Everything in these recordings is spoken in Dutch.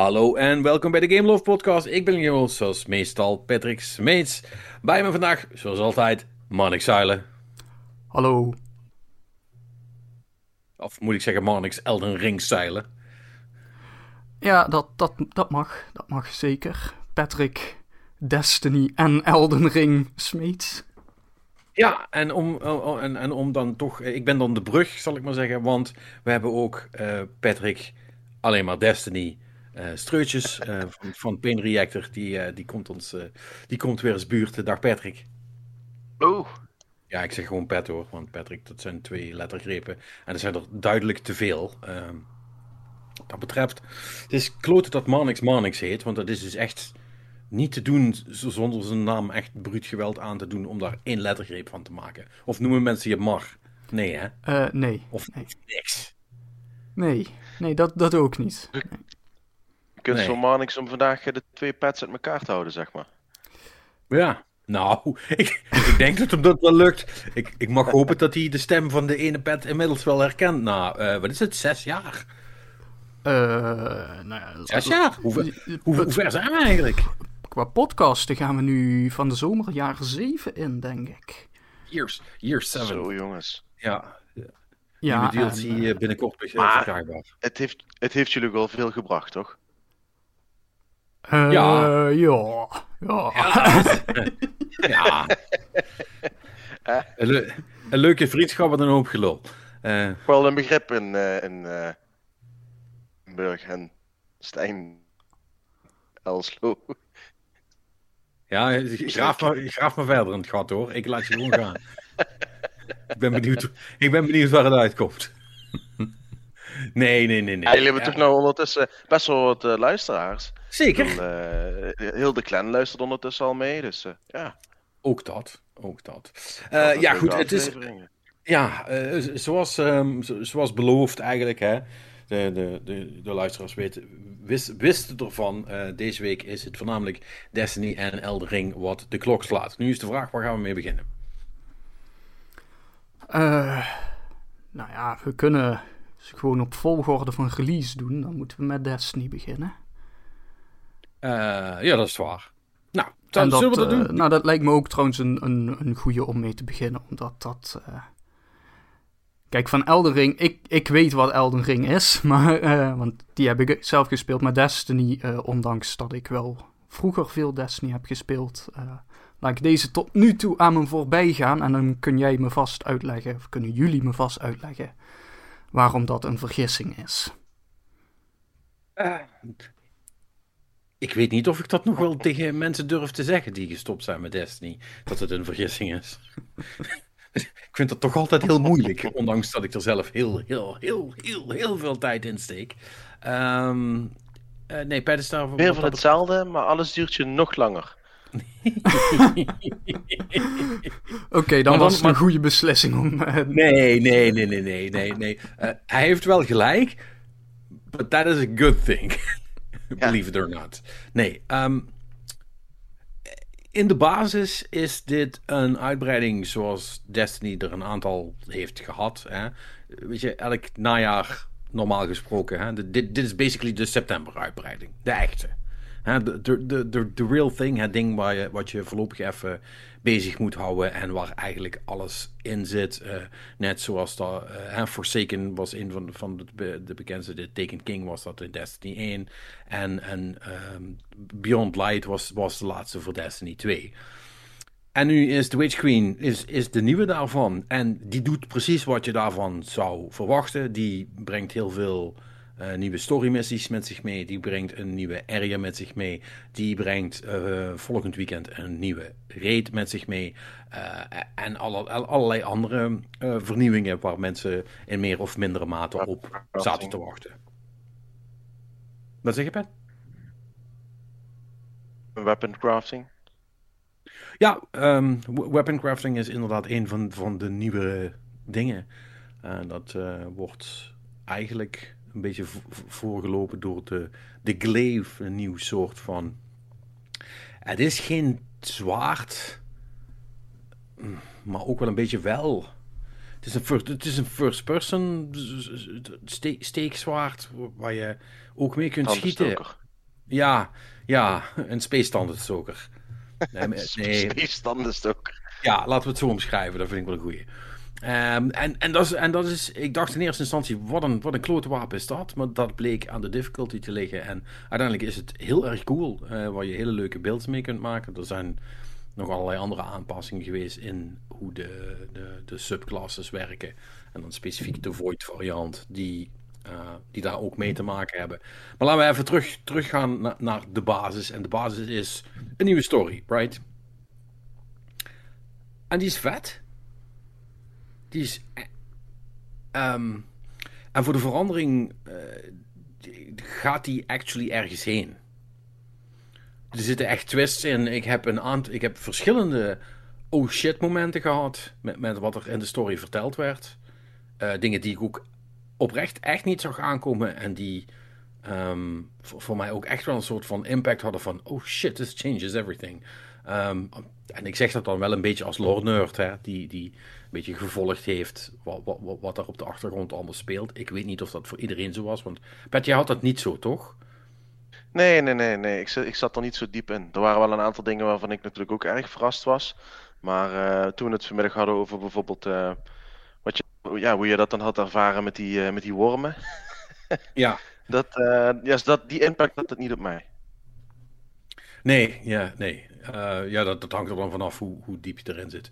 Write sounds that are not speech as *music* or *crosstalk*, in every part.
Hallo en welkom bij de Game Love Podcast. Ik ben je host, zoals meestal Patrick Smeets. Bij me vandaag, zoals altijd, Marnix Zuilen. Hallo. Of moet ik zeggen Marnix Elden Ring Zeilen. Ja, dat, dat, dat mag. Dat mag zeker. Patrick, Destiny en Elden Ring Smeets. Ja, en om, en, en om dan toch... Ik ben dan de brug, zal ik maar zeggen. Want we hebben ook uh, Patrick alleen maar Destiny... Uh, Streutjes uh, van, van Pain Reactor, die, uh, die, komt ons, die komt weer eens buurt. Dag Patrick. Oh. Ja, ik zeg gewoon Pat hoor, want Patrick, dat zijn twee lettergrepen. En er zijn er duidelijk te veel. Ehm, dat betreft, het is kloten dat Marnix Marnix heet, want dat is dus echt niet te doen zonder zijn naam echt bruut geweld aan te doen om daar één lettergreep van te maken. Of noemen mensen je Mar? Nee hè? nee. Of nee. niks? Nee, nee dat, dat ook niet. Nee. Kunst nee. van Marnix om vandaag de twee pads uit elkaar te houden, zeg maar. Ja, nou, ik, ik denk dat hem dat wel lukt. Ik, ik mag hopen dat hij de stem van de ene pet inmiddels wel herkent na, uh, wat is het, zes jaar? Uh, nou ja, zes jaar? Hoe, hoe, hoe ver zijn we eigenlijk? Qua podcasten gaan we nu van de zomer jaren zeven in, denk ik. Years, years seven. Zo, jongens. Ja, ja Nieuwe DLC en, binnenkort verkrijgbaar. Het heeft, het heeft jullie wel veel gebracht, toch? Uh, ja. Ja. Ja. *laughs* ja. een, le een, leuke vriendschap en een hoop gelul. Uh, wel een begrip in, uh, in uh, Burg en Stijn Elslo. Ja, graaf maar, graaf maar verder in het gat hoor. Ik laat je gewoon gaan. ik, ben benieuwd, ik ben benieuwd waar het uitkomt. nee, nee, nee. nee. Ja, jullie hebben ja. toch nou ondertussen best wel wat luisteraars. Zeker. Uh, heel de clan luistert ondertussen al mee, dus uh, ja. Ook dat, ook dat. Uh, ja, goed, het is... Ja, zoals, um, zoals beloofd eigenlijk, hè. De, de, de, de luisteraars weten, wist, wisten ervan. deze week is het voornamelijk Destiny en Elden Ring wat de klok slaat. Nu is de vraag, waar gaan we mee beginnen? nou ja, we kunnen gewoon op volgorde van release doen. Dan moeten we met Destiny beginnen. Uh, ja, dat is waar. Nou, dat, zullen we dat uh, doen? Nou, dat lijkt me ook trouwens een, een, een goede om mee te beginnen, omdat dat... Uh... Kijk, van Elden Ring, ik, ik weet wat Elden Ring is, *laughs* maar, want die heb ik zelf gespeeld met Destiny, ondanks dat ik wel vroeger veel Destiny heb gespeeld. laat ik deze tot nu toe aan me voorbij gaan en dan kun jij me vast uitleggen, of kunnen jullie me vast uitleggen, waarom dat een vergissing is. Ik weet niet of ik dat nog wel tegen mensen durf te zeggen die gestopt zijn met Destiny. Dat het een vergissing is. *laughs* ik vind dat toch altijd heel moeilijk. Ondanks dat ik er zelf heel, heel, heel, heel, heel veel tijd in steek. Um, uh, nee, daar... Meer van hetzelfde, maar alles duurt je nog langer. *laughs* Oké, okay, dan, dan was het maar... een goede beslissing om... Uh... Nee, nee, nee, nee, nee, nee. nee. Uh, hij heeft wel gelijk. But that is a good thing. Believe it or not. Nee, um, in de basis is dit een uitbreiding zoals Destiny er een aantal heeft gehad. Hè? Weet je, elk najaar normaal gesproken. Hè? Dit, dit is basically de september uitbreiding. De echte. De, de real thing, het ding waar je, wat je voorlopig even bezig moet houden en waar eigenlijk alles in zit. Uh, net zoals dat uh, Forsaken was een van, van de, de bekendste, de King was dat in Destiny 1. En, en um, Beyond Light was, was de laatste voor Destiny 2. En nu is The Witch Queen is, is de nieuwe daarvan. En die doet precies wat je daarvan zou verwachten. Die brengt heel veel uh, nieuwe story missies met zich mee. Die brengt een nieuwe area met zich mee. Die brengt uh, volgend weekend een nieuwe raid met zich mee. Uh, en alle, allerlei andere vernieuwingen waar mensen in meer of mindere mate op zaten te wachten. Wat zeg je, Pen? Weapon crafting. Ja, um, weapon crafting is inderdaad een van, van de nieuwe dingen. dat wordt eigenlijk een beetje voorgelopen door de, de glaive, een nieuw soort van. Het is geen zwaard, maar ook wel een beetje wel. Het is een first, het is een first person ste steekzwaard waar je ook mee kunt schieten. Ja, ja, een Space Standard Stoker. *laughs* Nee, nee. Space. Ja, laten we het zo omschrijven. Dat vind ik wel een goeie. Um, en, en, dat is, en dat is, ik dacht in eerste instantie, wat een, wat een klote wapen is dat. Maar dat bleek aan de difficulty te liggen. En uiteindelijk is het heel erg cool, uh, waar je hele leuke beelds mee kunt maken. Er zijn nog allerlei andere aanpassingen geweest in hoe de, de, de subclasses werken. En dan specifiek de Void variant, die, uh, die daar ook mee te maken hebben. Maar laten we even terug, teruggaan na, naar de basis. En de basis is een nieuwe story, right? En die is vet. Um, en voor de verandering uh, gaat die actually ergens heen. Er zitten echt twists in. Ik heb, een aantal, ik heb verschillende oh shit momenten gehad met, wat er in de story verteld werd. Uh, dingen die ik ook oprecht echt niet zag aankomen en die um, voor, mij ook echt wel een soort van impact hadden van oh shit, this changes everything. Um, en ik zeg dat dan wel een beetje als lore nerd, hè, die, die beetje gevolgd heeft wat, wat, wat er op de achtergrond allemaal speelt. Ik weet niet of dat voor iedereen zo was, want Pet, jij had dat niet zo, toch? Nee, nee, nee, nee. Ik, ik zat er niet zo diep in. Er waren wel een aantal dingen waarvan ik natuurlijk ook erg verrast was. Maar uh, toen we het vanmiddag hadden over bijvoorbeeld uh, wat je, ja, hoe je dat dan had ervaren met die, uh, met die wormen. ja. *laughs* Dat, ja, dat, die impact had het niet op mij. Nee, ja, nee. ja, dat, dat hangt er dan vanaf hoe, hoe diep je erin zit.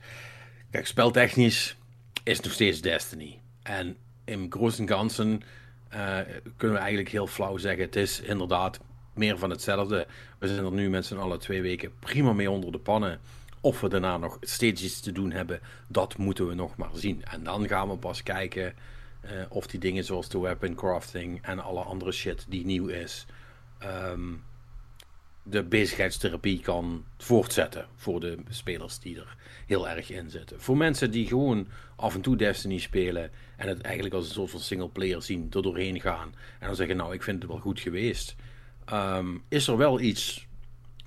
Kijk, speltechnisch is het nog steeds Destiny. En in groot en ganzen kunnen we eigenlijk heel flauw zeggen: het is inderdaad meer van hetzelfde. We zijn er nu met z'n allen twee weken prima mee onder de pannen. Of we daarna nog steeds iets te doen hebben, dat moeten we nog maar zien. En dan gaan we pas kijken uh, of die dingen zoals de weapon crafting en alle andere shit die nieuw is, um, de bezigheidstherapie kan voortzetten voor de spelers die er heel erg in zitten. Voor mensen die gewoon af en toe Destiny spelen en het eigenlijk als een soort van single player zien, er doorheen gaan en dan zeggen: Nou, ik vind het wel goed geweest. Um, is er wel iets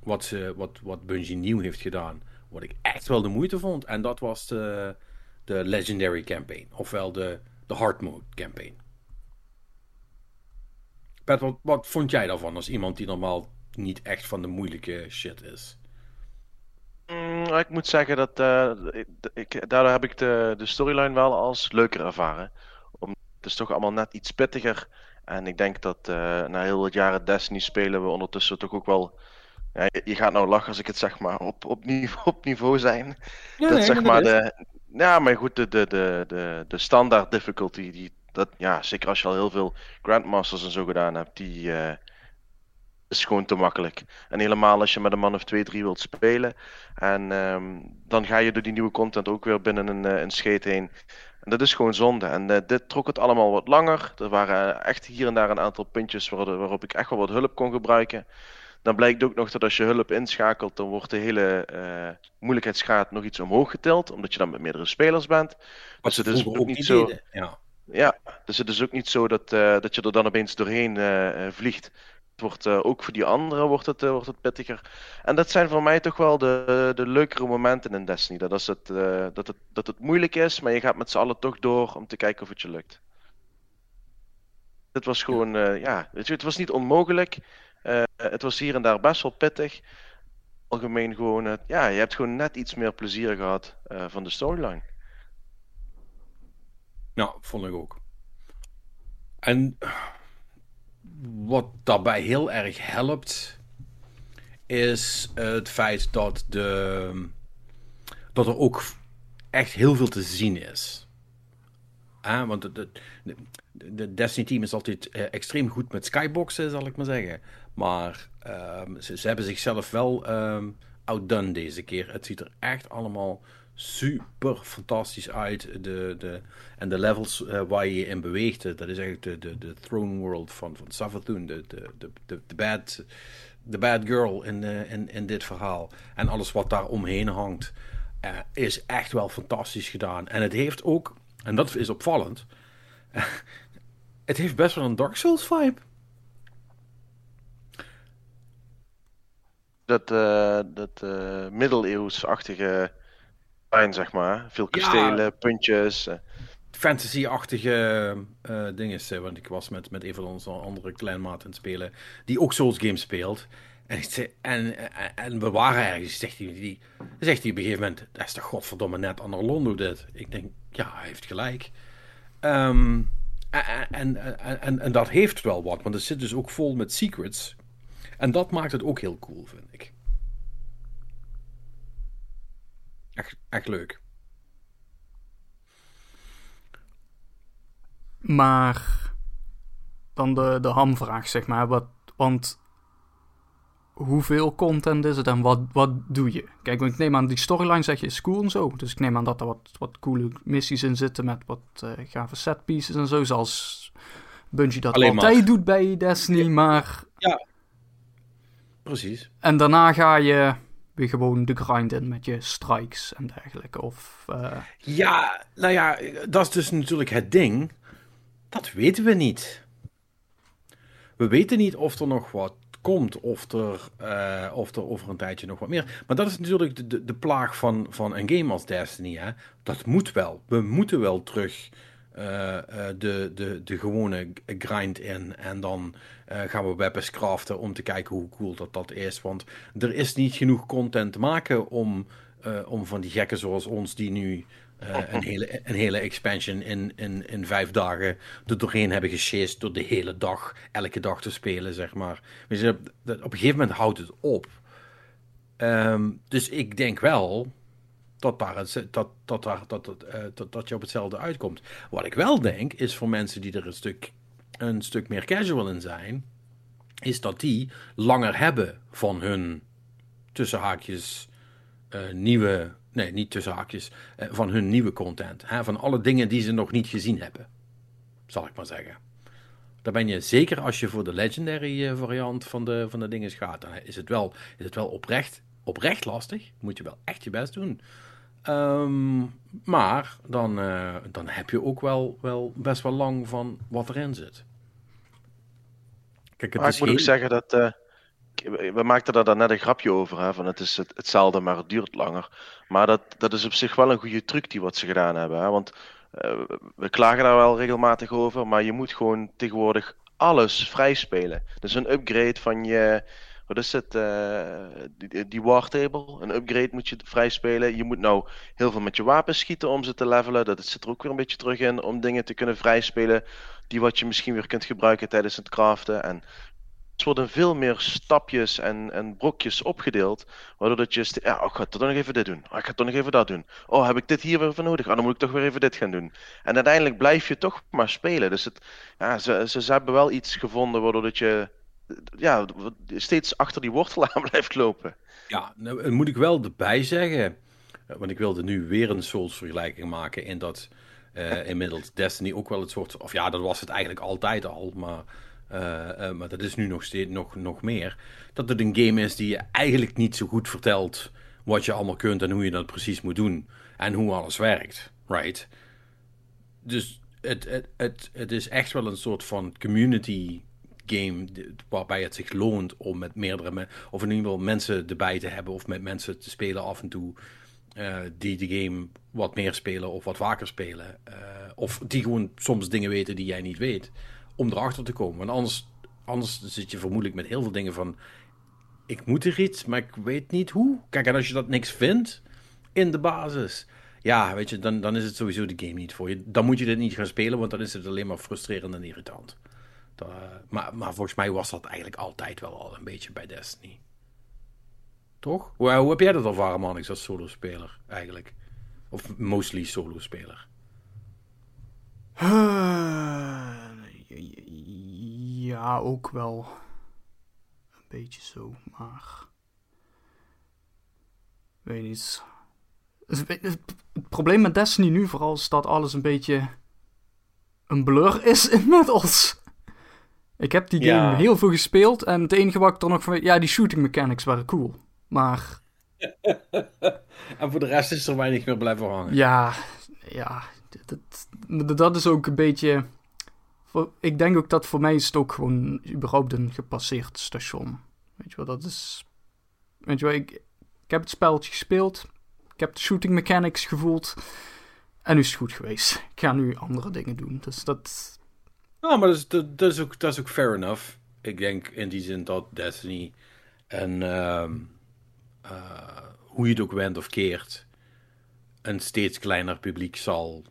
wat, wat, wat Bungie nieuw heeft gedaan, wat ik echt wel de moeite vond. En dat was de, de Legendary Campaign, ofwel de, de Hard Mode Campaign. Pet, wat, wat vond jij daarvan als iemand die normaal niet echt van de moeilijke shit is? Mm, ik moet zeggen dat uh, ik, daardoor heb ik de, de storyline wel als leuker ervaren. Om, het is toch allemaal net iets pittiger. En ik denk dat uh, na heel wat jaren Destiny spelen we ondertussen toch ook wel. Ja, je gaat nou lachen als ik het zeg maar op, op, niveau, *laughs* op niveau zijn. Ja, dat zeg maar de. Ja, maar goed, de, de, de, de, de standaard difficulty, die, dat, ja, zeker als je al heel veel Grandmasters en zo gedaan hebt, die uh, is gewoon te makkelijk. En helemaal als je met een man of 2, 3 wilt spelen. En um, dan ga je door die nieuwe content ook weer binnen een, uh, een scheet heen. En dat is gewoon zonde. En uh, dit trok het allemaal wat langer. Er waren echt hier en daar een aantal puntjes waar, waarop ik echt wel wat hulp kon gebruiken. Dan blijkt ook nog dat als je hulp inschakelt, dan wordt de hele uh, moeilijkheidsgraad nog iets omhoog getild, omdat je dan met meerdere spelers bent. Dus het is ook niet zo. Ja. ja, dus het is ook niet zo dat, uh, dat je er dan opeens doorheen uh, vliegt wordt uh, ook voor die anderen wordt het, uh, wordt het pittiger. En dat zijn voor mij toch wel de, de leukere momenten in Destiny. Dat, is het, uh, dat, het, dat het moeilijk is, maar je gaat met z'n allen toch door om te kijken of het je lukt. Het was gewoon, ja, het was niet onmogelijk. het was hier en daar best wel pittig. Algemeen gewoon, ja, je hebt gewoon net iets meer plezier gehad van de storyline. Nou, vond ik ook. En wat daarbij heel erg helpt, is het feit dat, de, dat er ook echt heel veel te zien is. Want de, de, de, Destiny team is altijd eh, extreem goed met skyboxen, zal ik maar zeggen. Maar um, ze, hebben zichzelf wel um, outdone deze keer. Het ziet er echt allemaal super fantastisch uit. De, de, en de levels uh, waar je in beweegt, dat is eigenlijk de, de, de throne world van, van Savathun. De, de, de, de, bad, de bad girl in, uh, in, in dit verhaal. En alles wat daar omheen hangt, is echt wel fantastisch gedaan. En het heeft ook, en dat is opvallend, *laughs* het heeft best wel een Dark Souls vibe. Dat, dat middeleeuwsachtige zeg maar. Veel kastelen, puntjes. Eh. fantasy-achtige uh, dingen. Want ik was met, met een van onze andere kleinmaten aan het spelen, die ook Souls games speelt. En, ik en, en, en, we waren ergens, zegt hij, die, zegt hij op een gegeven moment, dat is toch godverdomme net aan Londo dit. Ik denk, ja, hij heeft gelijk. Um, en, en, en, dat heeft wel wat, want het zit dus ook vol met secrets. En dat maakt het ook heel cool, vind ik. Echt, echt leuk. Maar dan de, de hamvraag, zeg maar. Wat, want hoeveel content is het en wat, wat doe je? Kijk, ik neem aan, die storyline zeg je is cool en zo. Dus ik neem aan dat er wat, wat coole missies in zitten met wat uh, gave setpieces en zo. Zoals Bungie dat Alleen altijd doet bij Destiny, maar... Ja, precies. En daarna ga je gewoon de grind in met je strikes en dergelijke. Of, uh... Ja, nou ja, dat is dus natuurlijk het ding. Dat weten we niet. We weten niet of er nog wat komt of er, uh, of er over een tijdje nog wat meer. Maar dat is natuurlijk de, de, de, plaag van, van een game als Destiny. Hè? Dat moet wel. We moeten wel terug de, de, de gewone grind in. En dan gaan we weapons craften om te kijken hoe cool dat, dat is. Want er is niet genoeg content te maken om, om van die gekken zoals ons die nu een, hele, een hele expansion in, in, in vijf dagen er doorheen hebben gesjeest door de hele dag, elke dag te spelen, zeg maar. Weet op een gegeven moment houdt het op. Um, dus ik denk wel dat, dat, dat, dat, uh, dat, dat je op hetzelfde uitkomt. Wat ik wel denk, is voor mensen die er een stuk, een stuk meer casual in zijn, is dat die langer hebben van hun tussen haakjes uh, nieuwe nee, niet tussen haakjes, eh, van hun nieuwe content. Hè, van alle dingen die ze nog niet gezien hebben, zal ik maar zeggen. Daar ben je zeker als je voor de legendary eh, variant van de, van de dingen gaat. Dan is het wel, is het wel oprecht, oprecht lastig. Moet je wel echt je best doen. Um, maar dan, uh, dan heb je ook wel, wel best wel lang van wat erin zit. Kijk, het maar is ik moet heel... ook zeggen dat. Uh, we maakten daar net een grapje over. Hè, van het is het, hetzelfde, maar het duurt langer. Maar dat, dat is op zich wel een goede truc die wat ze gedaan hebben. Hè? Want uh, we klagen daar wel regelmatig over. Maar je moet gewoon tegenwoordig alles vrij spelen. Dus een upgrade van je. Wat is het? Uh, die, die war table. Een upgrade moet je vrij spelen. Je moet nou heel veel met je wapens schieten om ze te levelen. Dat zit er ook weer een beetje terug in. Om dingen te kunnen vrijspelen. Die wat je misschien weer kunt gebruiken tijdens het craften. En worden veel meer stapjes en, en brokjes opgedeeld. Waardoor dat je, ja, oh, ik ga toch nog even dit doen. Oh, ik ga toch nog even dat doen. Oh, heb ik dit hier weer voor nodig? Oh, dan moet ik toch weer even dit gaan doen. En uiteindelijk blijf je toch maar spelen. Dus het, ja, ze, ze, ze hebben wel iets gevonden waardoor dat je ja, steeds achter die wortel aan *laughs* blijft lopen. Ja, nou, moet ik wel erbij zeggen. Want ik wilde nu weer een Souls vergelijking maken in dat uh, inmiddels Destiny ook wel het soort... Of ja, dat was het eigenlijk altijd al, maar maar dat is nu nog steeds nog, nog meer. Dat het een game is die je eigenlijk niet zo goed vertelt wat je allemaal kunt en hoe je dat precies moet doen. En hoe alles werkt. Right? Dus het, het, het, het is echt wel een soort van community game waarbij het zich loont om met meerdere of in ieder geval mensen erbij te hebben of met mensen te spelen af en toe uh, die de game wat meer spelen of wat vaker spelen. Uh, of die gewoon soms dingen weten die jij niet weet om erachter te komen. Want anders, anders zit je vermoedelijk met heel veel dingen van... Ik moet er iets, maar ik weet niet hoe. Kijk, en als je dat niks vindt in de basis... Ja, weet je, dan, dan is het sowieso de game niet voor je. Dan moet je dit niet gaan spelen, want dan is het alleen maar frustrerend en irritant. Dat, maar, maar volgens mij was dat eigenlijk altijd wel al een beetje bij Destiny. Toch? Hoe, hoe heb jij dat ervaren, man, als solo-speler eigenlijk? Of mostly solo-speler? Ja, ook wel een beetje zo, maar. Weet niet. Het, probleem met Destiny nu vooral is dat alles een beetje een blur is *laughs* inmiddels. Ik heb die game heel veel gespeeld en het enige wat ik er nog van weet, ja, die shooting mechanics waren cool, maar. *laughs* en voor de rest is er weinig meer blijven hangen. Ja, ja, dat, dat is ook een beetje ik denk ook dat voor mij is het ook gewoon überhaupt een gepasseerd station. Weet je wel, dat is... Weet je wel, ik, ik heb het spelletje gespeeld. Ik heb de shooting mechanics gevoeld. En nu is het goed geweest. Ik ga nu andere dingen doen. Dus dat. Nou, maar dat is, dat, dat, is ook, dat is ook fair enough. Ik denk in die zin dat Destiny en ehm, uh, hoe je het ook went of keert, een steeds kleiner publiek zal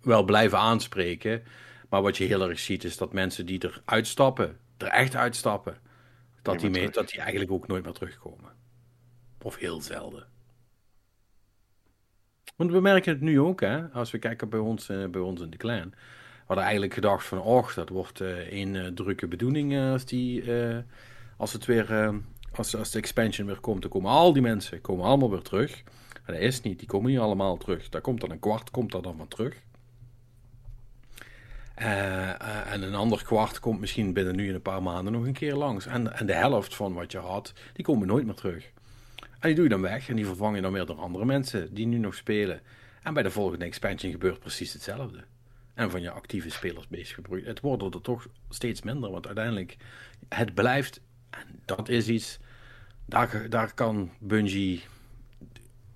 wel blijven aanspreken. Maar wat je heel erg ziet is dat mensen die er uitstappen, er echt uitstappen, dat die, mee, dat die eigenlijk ook nooit meer terugkomen. Of heel zelden. Want we merken het nu ook, hè, als we kijken bij ons, uh, bij ons in de clan. Hadden eigenlijk gedacht van, och, dat wordt uh, één drukke bedoeling als, die, als het weer als, als de expansion weer komt, dan komen al die mensen komen allemaal weer terug. Maar dat is niet, die komen niet allemaal terug. Daar komt dan een kwart komt er dan van terug. En een ander kwart komt misschien binnen nu in een paar maanden nog een keer langs. En, en de helft van wat je had, die komen nooit meer terug. En die doe je dan weg en die vervang je dan weer door andere mensen die nu nog spelen. En bij de volgende expansion gebeurt precies hetzelfde. En van je actieve spelers bezig. Het worden er toch steeds minder, want uiteindelijk, het blijft en dat is iets, daar, daar kan Bungie.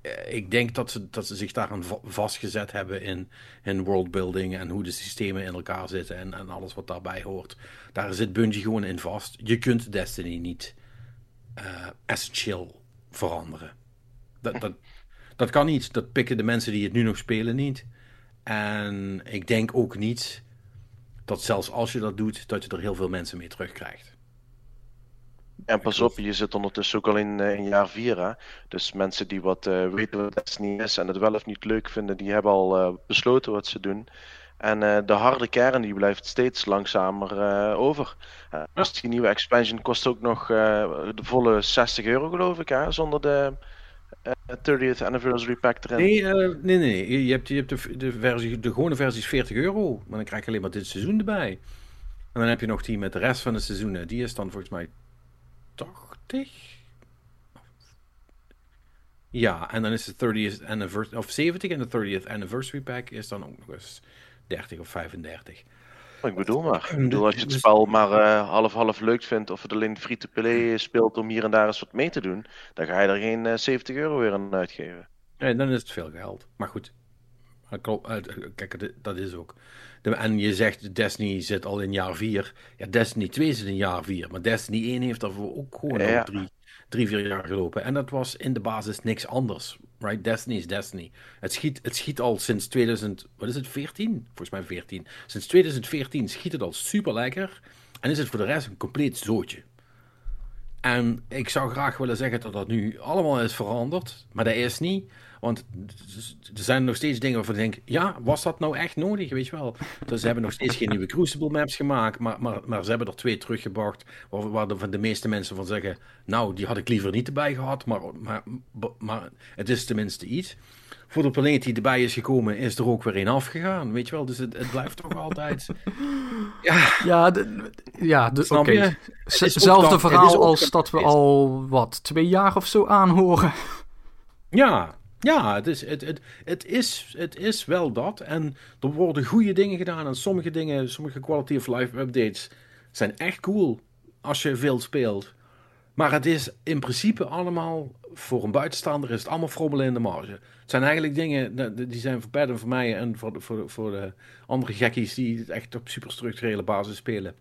Eh, ik denk dat ze, dat ze zich daaraan vastgezet hebben in, in worldbuilding en hoe de systemen in elkaar zitten en, en alles wat daarbij hoort. Daar zit Bungie gewoon in vast. Je kunt Destiny niet uh, essentieel veranderen. Dat, dat, dat kan niet. Dat pikken de mensen die het nu nog spelen niet. En ik denk ook niet dat zelfs als je dat doet, dat je er heel veel mensen mee terugkrijgt. En pas op, je zit ondertussen ook al in, uh, in jaar 4. Hè? Dus mensen die wat uh, weten wat Destiny is en het wel of niet leuk vinden, die hebben al uh, besloten wat ze doen. En de harde kern die blijft steeds langzamer over. dus die nieuwe expansion kost ook nog de volle 60 euro geloof ik, hè? zonder de 30th anniversary pack erin. Nee, nee, nee, Je hebt, je hebt de, de, versie, de gewone versie is 40 euro, maar dan krijg je alleen maar dit seizoen erbij. En dan heb je nog die met de rest van de seizoenen. Die is dan volgens mij 80? Ja, en dan is de 30th anniversary, of 70 en de 30th anniversary pack is dan ook nog eens 30 of 35. Ik bedoel maar. Ik bedoel, als je het dus- spel maar half-half uh, leuk vindt of het alleen free-to-play speelt om hier en daar eens wat mee te doen, dan ga je er geen uh, eh, 70 euro weer aan uitgeven. Nee, dan is het veel geld. Maar goed, kijk, dat is ook. En je zegt Destiny zit al in jaar 4. Ja, Destiny 2 zit in jaar 4. Maar Destiny 1 heeft daarvoor ook gewoon ja. al drie, drie, vier jaar gelopen. En dat was in de basis niks anders. Right? Destiny is Destiny. Het schiet, het schiet al sinds 2000, wat is het, 14? Volgens mij 14. Sinds 2014 schiet het al super lekker. En is het voor de rest een compleet zootje. En ik zou graag willen zeggen dat dat nu allemaal is veranderd. Maar dat is niet. Want er zijn nog steeds dingen waarvan ik denk, ja, was dat nou echt nodig, weet je wel? Dus ze hebben nog steeds geen nieuwe Crucible maps gemaakt, maar, maar, maar ze hebben er twee teruggebracht, waar, waar de, de meeste mensen van zeggen, nou, die had ik liever niet erbij gehad, maar, maar, maar het is tenminste iets. Voor de planeet die erbij is gekomen, is er ook weer een afgegaan, weet je wel? Dus het, het blijft toch altijd... Ja, ja, de, ja de, oké. Okay. Hetzelfde verhaal als dat we al, wat, twee jaar of zo aanhoren. Ja, ja, het is, het, het, het, is, het is wel dat. En er worden goede dingen gedaan. En sommige dingen, sommige quality of life updates zijn echt cool als je veel speelt. Maar het is in principe allemaal, voor een buitenstaander is het allemaal frommelen in de marge. Het zijn eigenlijk dingen, die zijn voor voor mij en voor voor, voor de andere gekkies die het echt op superstructurele basis spelen.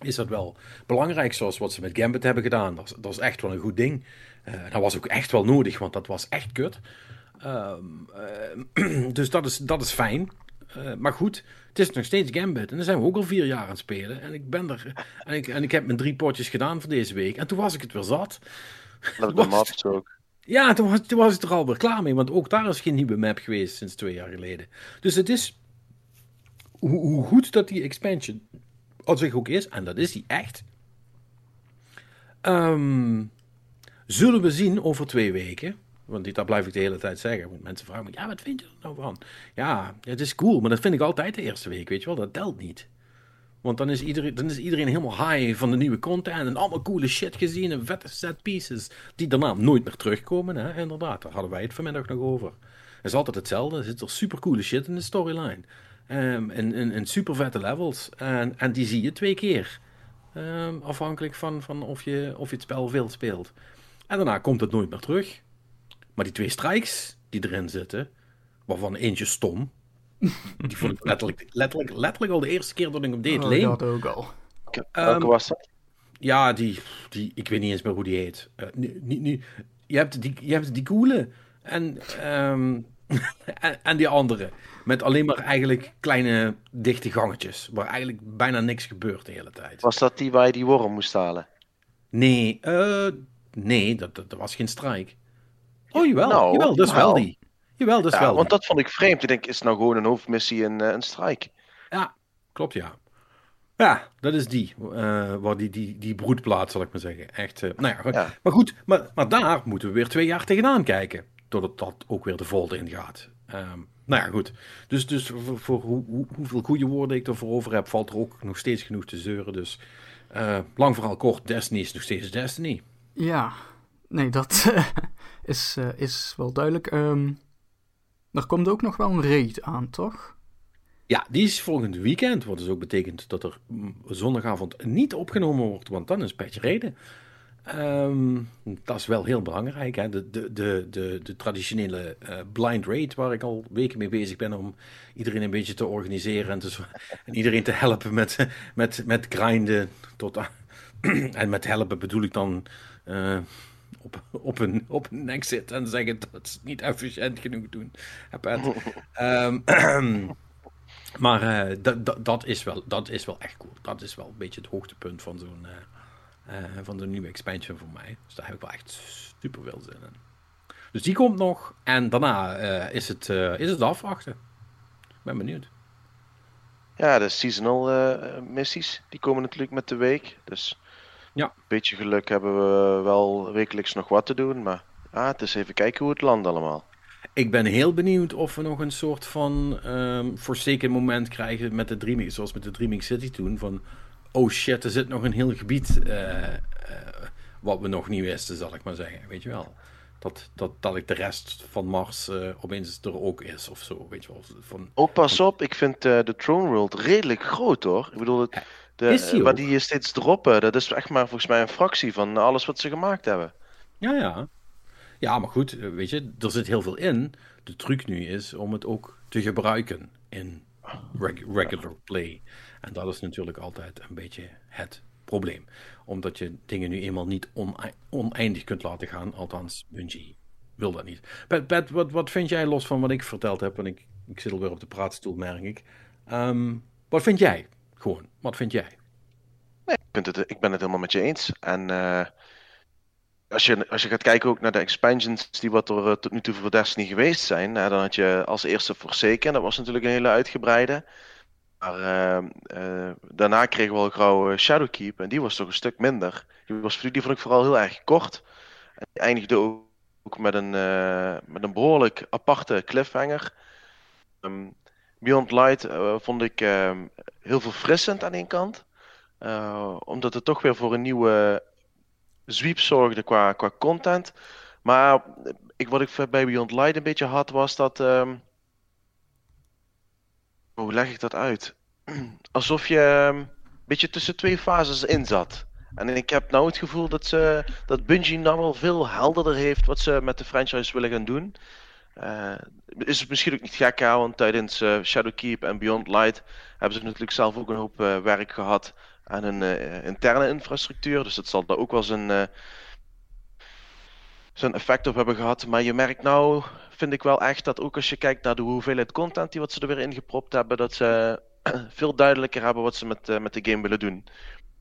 Is dat wel belangrijk, zoals wat ze met Gambit hebben gedaan. Dat, dat is echt wel een goed ding. Uh, dat was ook echt wel nodig, want dat was echt kut. Um, uh, *clears throat* dus dat is, dat is fijn. Uh, maar goed, het is nog steeds Gambit. En dan zijn we ook al vier jaar aan het spelen. En ik ben er. En ik, en ik heb mijn drie potjes gedaan voor deze week. En toen was ik het weer zat. Dat *laughs* de maps ook. Ja, toen was, toen was ik er alweer klaar mee. Want ook daar is geen nieuwe map geweest sinds twee jaar geleden. Dus het is. Hoe, hoe goed dat die expansion als zich ook is, en dat is die echt. Um, zullen we zien over twee weken. Want dat blijf ik de hele tijd zeggen. Mensen vragen me, ja, wat vind je er nou van? Ja, het is cool, maar dat vind ik altijd de eerste week, weet je wel. Dat telt niet. Want dan is, iedereen, dan is iedereen helemaal high van de nieuwe content en allemaal coole shit gezien en vette set pieces die daarna nooit meer terugkomen. Hè? Inderdaad, daar hadden wij het vanmiddag nog over. Het is altijd hetzelfde. Er zit er super coole shit in de storyline. Um, en, en super vette levels. En, en die zie je twee keer. Um, afhankelijk van, van of, je, of je het spel veel speelt. En daarna komt het nooit meer terug. Maar die twee strikes die erin zitten, waarvan eentje stom. Die vond ik letterlijk, letterlijk, letterlijk al de eerste keer dat ik hem deed Oh, leen. dat ook al. Welke Ehm, was dat? Ja, die, die, ik weet niet eens meer hoe die heet. Eh, nu, nu, nu- je, hebt die, je hebt die coole en, ehm, *laughs* en, en die andere. Met alleen maar eigenlijk kleine dichte gangetjes. Waar eigenlijk bijna niks gebeurt de hele tijd. Was dat die waar je die worm moest halen? Nee, eh, nee, dat, dat, dat was geen strijk. Oh, jawel, Nou, jawel, dat is wel jawel. die. Jawel, dat is Ja, wel want die. dat vond ik vreemd. Ik denk, is het nou gewoon een hoofdmissie en eh, een strike? Ja, klopt ja. Ja, dat is die. eh, waar die, die, die broedplaats, zal ik maar zeggen. Echt, eh, nou ja, goed. Ja. Maar goed, maar, maar daar moeten we weer twee jaar tegenaan kijken. Doordat dat ook weer de volde ingaat. Ehm nou ja, goed. Dus, dus voor, voor hoe, hoe- hoeveel goede woorden ik ervoor over heb, valt er ook nog steeds genoeg te zeuren. Dus eh, lang vooral kort, Destiny is nog steeds Destiny. Ja, nee, dat *laughs* is, eh, is wel duidelijk. Ehm, er komt ook nog wel een raid aan, toch? Ja, die is volgend weekend. Wat dus ook betekent dat er zondagavond niet opgenomen wordt, want dan is Patch reden. Ehm, dat is wel heel belangrijk. Hè? De, de, de, de, de traditionele eh, blind raid, waar ik al weken mee bezig ben om iedereen een beetje te organiseren en, te, *laughs* en iedereen te helpen met, met, met grinden. Tot, *clears throat* en met helpen bedoel ik dan eh, op, op, een, op een zitten en zeggen dat ze het niet efficiënt genoeg doen. *laughs* Ehm, *clears throat* Maar eh, dat, is wel, dat is wel echt cool. Dat is wel een beetje het hoogtepunt van zo'n van de nieuwe expansion voor mij. Dus daar heb ik wel echt super veel zin in. Dus die komt nog. En daarna eh, is, het, eh, is het afwachten. Ik ben benieuwd. Ja, de seasonal eh, missies, die komen natuurlijk met de week. Dus Ja. een beetje geluk hebben we wel wekelijks nog wat te doen. Maar ja, het is even kijken hoe het landt allemaal. Ik ben heel benieuwd of we nog een soort van forsaken moment krijgen met de Dreaming, zoals met de Dreaming City toen. Van, oh shit, er zit nog een heel gebied eh, eh, wat we nog niet wisten, zal ik maar zeggen. Weet je wel. Dat, dat, dat ik de rest van Mars eh, opeens er ook is of zo. Weet je wel. Van, Oh, pas op, ik vind de Throne World redelijk groot hoor. Ik bedoel, het, de, Is die waar die steeds droppen, dat is echt maar volgens mij een fractie van alles wat ze gemaakt hebben. ja, ja. Ja, maar goed, weet je, er zit heel veel in. De truc nu is om het ook te gebruiken in reg- regular play. En dat is natuurlijk altijd een beetje het probleem. Omdat je dingen nu eenmaal niet onei- oneindig kunt laten gaan. Althans, Bungie wil dat niet. Pat, wat, wat vind jij los van wat ik verteld heb? Want ik, ik zit alweer op de praatstoel, merk ik. Ehm, wat vind jij? Gewoon, wat vind jij? Ik, het, ik ben het helemaal met je eens. En eh, als, je, als je gaat kijken ook naar de expansions die wat er eh, tot nu toe voor Destiny geweest zijn, dan had je als eerste Forsaken, dat was natuurlijk een hele uitgebreide. Maar eh, eh, daarna kregen we al gauw eh, Shadowkeep en die was toch een stuk minder. Die, was, die vond ik vooral heel erg kort. En die eindigde ook, met, een, eh, met een behoorlijk aparte cliffhanger. Ehm, Beyond Light vond ik ehm, heel verfrissend aan één kant. Omdat het toch weer voor een nieuwe zwiep zorgde qua, qua content. Maar ik, wat ik bij Beyond Light een beetje had, was dat. ehm, hoe leg ik dat uit? *clears throat* Alsof je ehm, een beetje tussen twee fases in zat. En ik heb nou het gevoel dat, ze, dat Bungie nou wel veel helderder heeft wat ze met de franchise willen gaan doen. Eh, is het misschien ook niet gek, hè, want tijdens eh, Shadowkeep en Beyond Light hebben ze natuurlijk zelf ook een hoop eh, werk gehad aan een eh, interne infrastructuur. Dus dat zal daar ook wel zijn, eh, zijn effect op hebben gehad. Maar je merkt nou, vind ik wel echt, dat ook als je kijkt naar de hoeveelheid content die wat ze er weer in gepropt hebben, dat ze *clears throat* veel duidelijker hebben wat ze met, eh, met de game willen doen.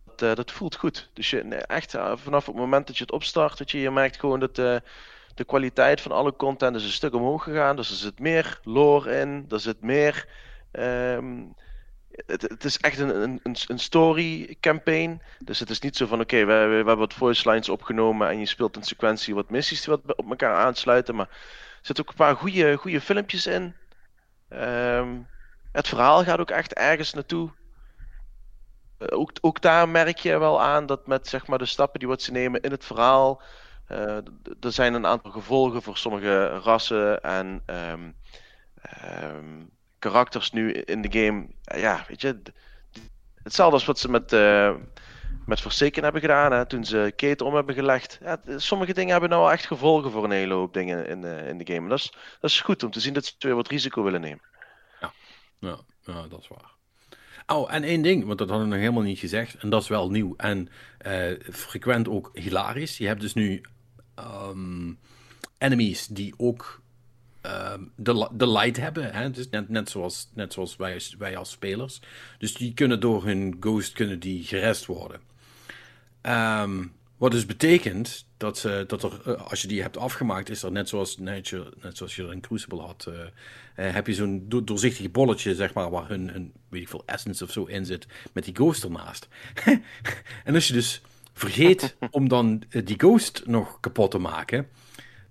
Dat, eh, dat voelt goed. Dus je, echt eh, vanaf het moment dat je het opstart, dat je, je merkt gewoon dat de kwaliteit van alle content is een stuk omhoog gegaan. Dus er zit meer lore in, er zit meer. ehm, het, is echt een, een, een- story campaign. Dus het is niet zo van: oké, we, hebben wat voice lines opgenomen en je speelt in sequentie wat missies die wat op elkaar aansluiten. Maar er zitten ook een paar goede, goede filmpjes in. Ehm, het verhaal gaat ook echt ergens naartoe. Eh, ook, ook daar merk je wel aan dat met zeg maar, de stappen die wat ze nemen in het verhaal. eh, er zijn een aantal gevolgen voor sommige rassen en ehm, ehm, karakters nu in de game. Eh, ja, weet je. Hetzelfde als wat ze met, eh, met Forsaken hebben gedaan, hè, toen ze Kate om hebben gelegd. Ja, sommige dingen hebben nou echt gevolgen voor een hele hoop dingen in, in de game. Dat is, dat is goed om te zien dat ze weer wat risico willen nemen. Ja, ja, ja dat is waar. Oh, en één ding, want dat hadden we nog helemaal niet gezegd. En dat is wel nieuw. En uh, frequent ook hilarisch. Je hebt dus nu um, enemies die ook de, de light hebben. Hè? Dus net, net zoals, net zoals wij, wij als spelers. Dus die kunnen door hun ghost kunnen die gerest worden. Um, wat dus betekent dat, ze, dat er, eh, als je die hebt afgemaakt, is er net zoals, net, net zoals je er in Crucible had, uh, uh, heb je zo'n do doorzichtig bolletje, zeg maar, waar hun, hun, weet ik veel, essence of zo in zit, met die ghost ernaast. *laughs* en als je dus vergeet *laughs* om dan die ghost nog kapot te maken,